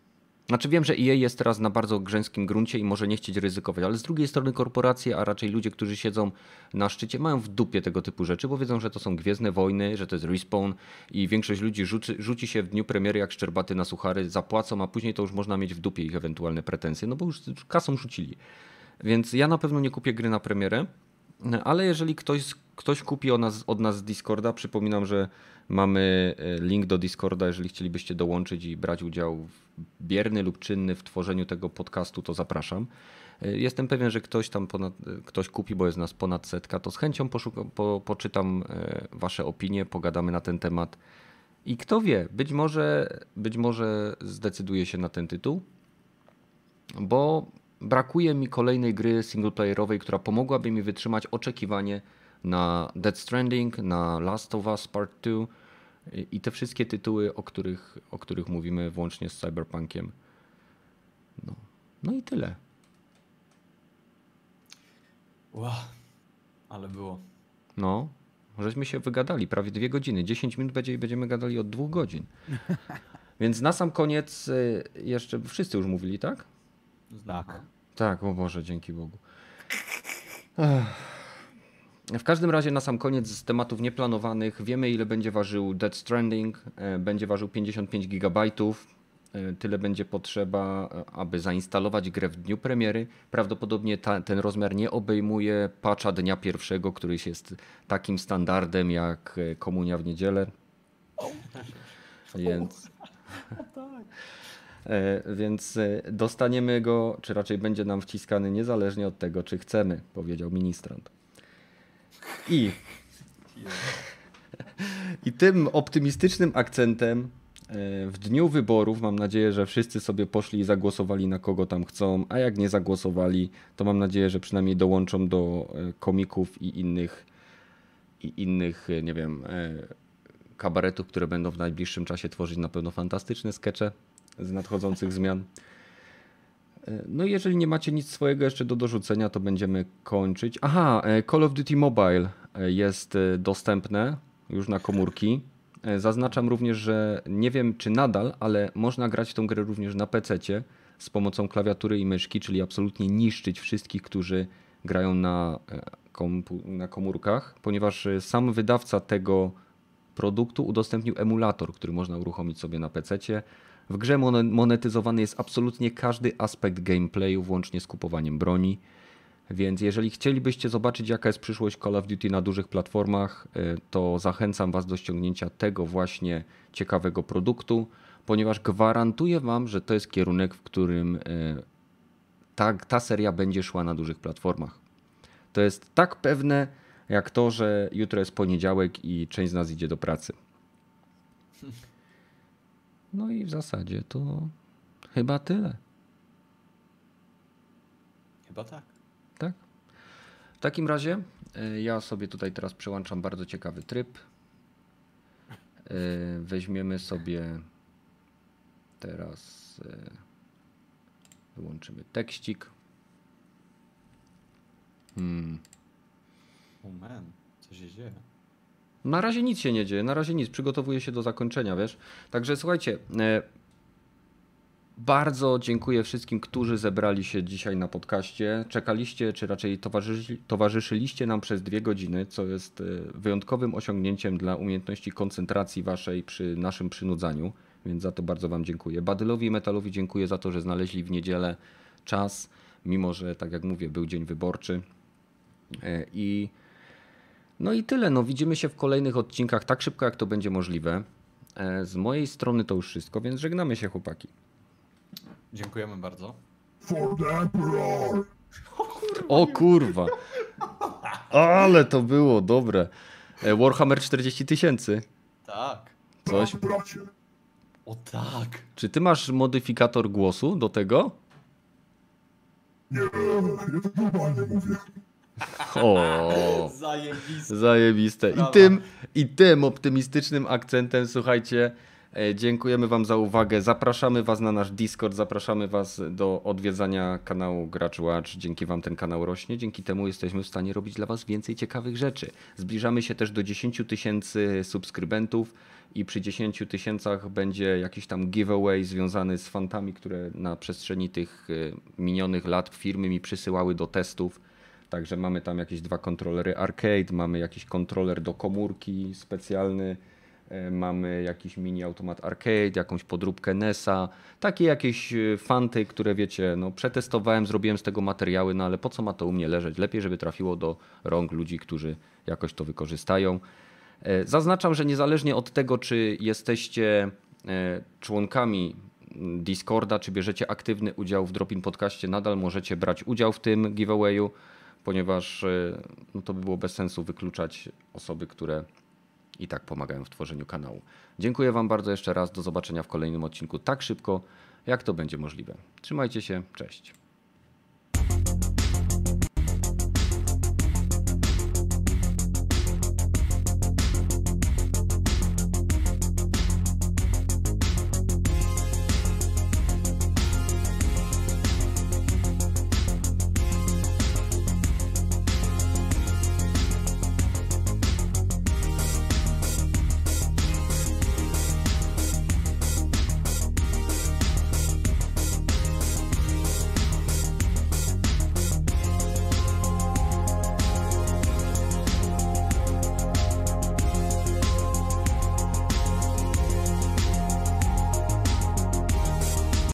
znaczy wiem, że EA jest teraz na bardzo grzęskim gruncie i może nie chcieć ryzykować, ale z drugiej strony korporacje, a raczej ludzie, którzy siedzą na szczycie, mają w dupie tego typu rzeczy, bo wiedzą, że to są Gwiezdne Wojny, że to jest respawn i większość ludzi rzuci, rzuci się w dniu premiery jak szczerbaty na suchary, zapłacą, a później to już można mieć w dupie ich ewentualne pretensje, no bo już kasą rzucili. Więc ja na pewno nie kupię gry na premierę, ale jeżeli ktoś, ktoś kupi od nas, od nas z Discorda, przypominam, że mamy e, link do Discorda, jeżeli chcielibyście dołączyć i brać udział bierny lub czynny w tworzeniu tego podcastu, to zapraszam. E, jestem pewien, że ktoś tam ponad, e, ktoś kupi, bo jest nas ponad setka, to z chęcią poszuka, po, poczytam wasze opinie, pogadamy na ten temat. I kto wie, być może, być może zdecyduje się na ten tytuł, bo brakuje mi kolejnej gry singleplayerowej, która pomogłaby mi wytrzymać oczekiwanie na Dead Stranding, na Last of Us Part 2 i te wszystkie tytuły, o których, o których mówimy włącznie z Cyberpunkiem. No, no i tyle. Wow, ale było. No, żeśmy się wygadali prawie dwie godziny. 10 minut będzie i będziemy gadali od dwóch godzin. Więc na sam koniec y, jeszcze wszyscy już mówili, tak? Tak. Tak, o Boże, dzięki Bogu. W każdym razie na sam koniec z tematów nieplanowanych wiemy ile będzie ważył Dead Stranding. E, będzie ważył 55 GB. E, tyle będzie potrzeba, e, aby zainstalować grę w dniu premiery. Prawdopodobnie ta, ten rozmiar nie obejmuje patcha dnia pierwszego, który jest takim standardem jak komunia w niedzielę. Więc, więc dostaniemy go, czy raczej będzie nam wciskany niezależnie od tego, czy chcemy, powiedział ministrant. I, i tym optymistycznym akcentem E, w dniu wyborów mam nadzieję, że wszyscy sobie poszli i zagłosowali na kogo tam chcą, a jak nie zagłosowali, to mam nadzieję, że przynajmniej dołączą do e, komików i innych, i innych e, nie wiem, kabaretów, które będą w najbliższym czasie tworzyć na pewno fantastyczne skecze z nadchodzących zmian. No i jeżeli nie macie nic swojego jeszcze do dorzucenia, to będziemy kończyć. Aha, Call of Duty Mobile jest dostępne już na komórki. E, zaznaczam również, że nie wiem czy nadal, ale można grać tą grę również na PC z pomocą klawiatury i myszki, czyli absolutnie niszczyć wszystkich, którzy grają na, e, na komórkach, ponieważ e, sam wydawca tego produktu udostępnił emulator, który można uruchomić sobie na PC. W grze monetyzowany jest absolutnie każdy aspekt gameplayu, włącznie z kupowaniem broni. Więc jeżeli chcielibyście zobaczyć, jaka jest przyszłość Call of Duty na dużych platformach, y, to zachęcam Was do ściągnięcia tego właśnie ciekawego produktu, ponieważ gwarantuję Wam, że to jest kierunek, w którym y, ta, ta seria będzie szła na dużych platformach. To jest tak pewne, jak to, że jutro jest poniedziałek i część z nas idzie do pracy. No i w zasadzie to chyba tyle. Chyba tak. W takim razie e, ja sobie tutaj teraz przełączam bardzo ciekawy tryb. E, weźmiemy sobie teraz e, wyłączymy tekścik. Hmm. O oh man, co się dzieje? Na razie nic się nie dzieje, na razie nic. Przygotowuję się do zakończenia, wiesz. Także słuchajcie, bardzo dziękuję wszystkim, którzy zebrali się dzisiaj na podcaście. Czekaliście, czy raczej towarzyszy, towarzyszyliście nam przez dwie godziny, co jest e, wyjątkowym osiągnięciem dla umiejętności koncentracji waszej przy naszym przynudzaniu, więc za to bardzo Wam dziękuję. Badylowi i Metalowi dziękuję za to, że znaleźli w niedzielę czas, mimo że, tak jak mówię, był dzień wyborczy. E, I no i tyle. No, widzimy się w kolejnych odcinkach tak szybko, jak to będzie możliwe. E, z mojej strony to już wszystko, więc żegnamy się, chłopaki. Dziękujemy bardzo. O kurwa. Ale to było dobre. E, Warhammer 40 tysięcy. Tak. Coś. O tak. Czy ty masz modyfikator głosu do tego? Nie, ja to normalnie mówię. O, Zajebiste. zajebiste. I tym, I tym optymistycznym akcentem, słuchajcie, E, dziękujemy Wam za uwagę. Zapraszamy Was na nasz Discord, zapraszamy Was do odwiedzania kanału Gracz Watch. Dzięki Wam ten kanał rośnie, dzięki temu jesteśmy w stanie robić dla Was więcej ciekawych rzeczy. Zbliżamy się też do 10 tysięcy subskrybentów i przy 10 tysiącach będzie jakiś tam giveaway związany z fantami, które na przestrzeni tych e, minionych lat firmy mi przysyłały do testów. Także mamy tam jakieś dwa kontrolery arcade, mamy jakiś kontroler do komórki specjalny E, mamy jakiś mini automat arcade, jakąś podróbkę NESa, takie jakieś e, fanty, które wiecie, no przetestowałem, zrobiłem z tego materiały, no ale po co ma to u mnie leżeć? Lepiej, żeby trafiło do rąk ludzi, którzy jakoś to wykorzystają. E, zaznaczam, że niezależnie od tego, czy jesteście członkami Discorda, czy bierzecie aktywny udział w Dropin Podcaście, nadal możecie brać udział w tym giveawayu, ponieważ no, to by było bez sensu wykluczać osoby, które i tak pomagają w tworzeniu kanału. Dziękuję Wam bardzo jeszcze raz. Do zobaczenia w kolejnym odcinku tak szybko, jak to będzie możliwe. Trzymajcie się, cześć.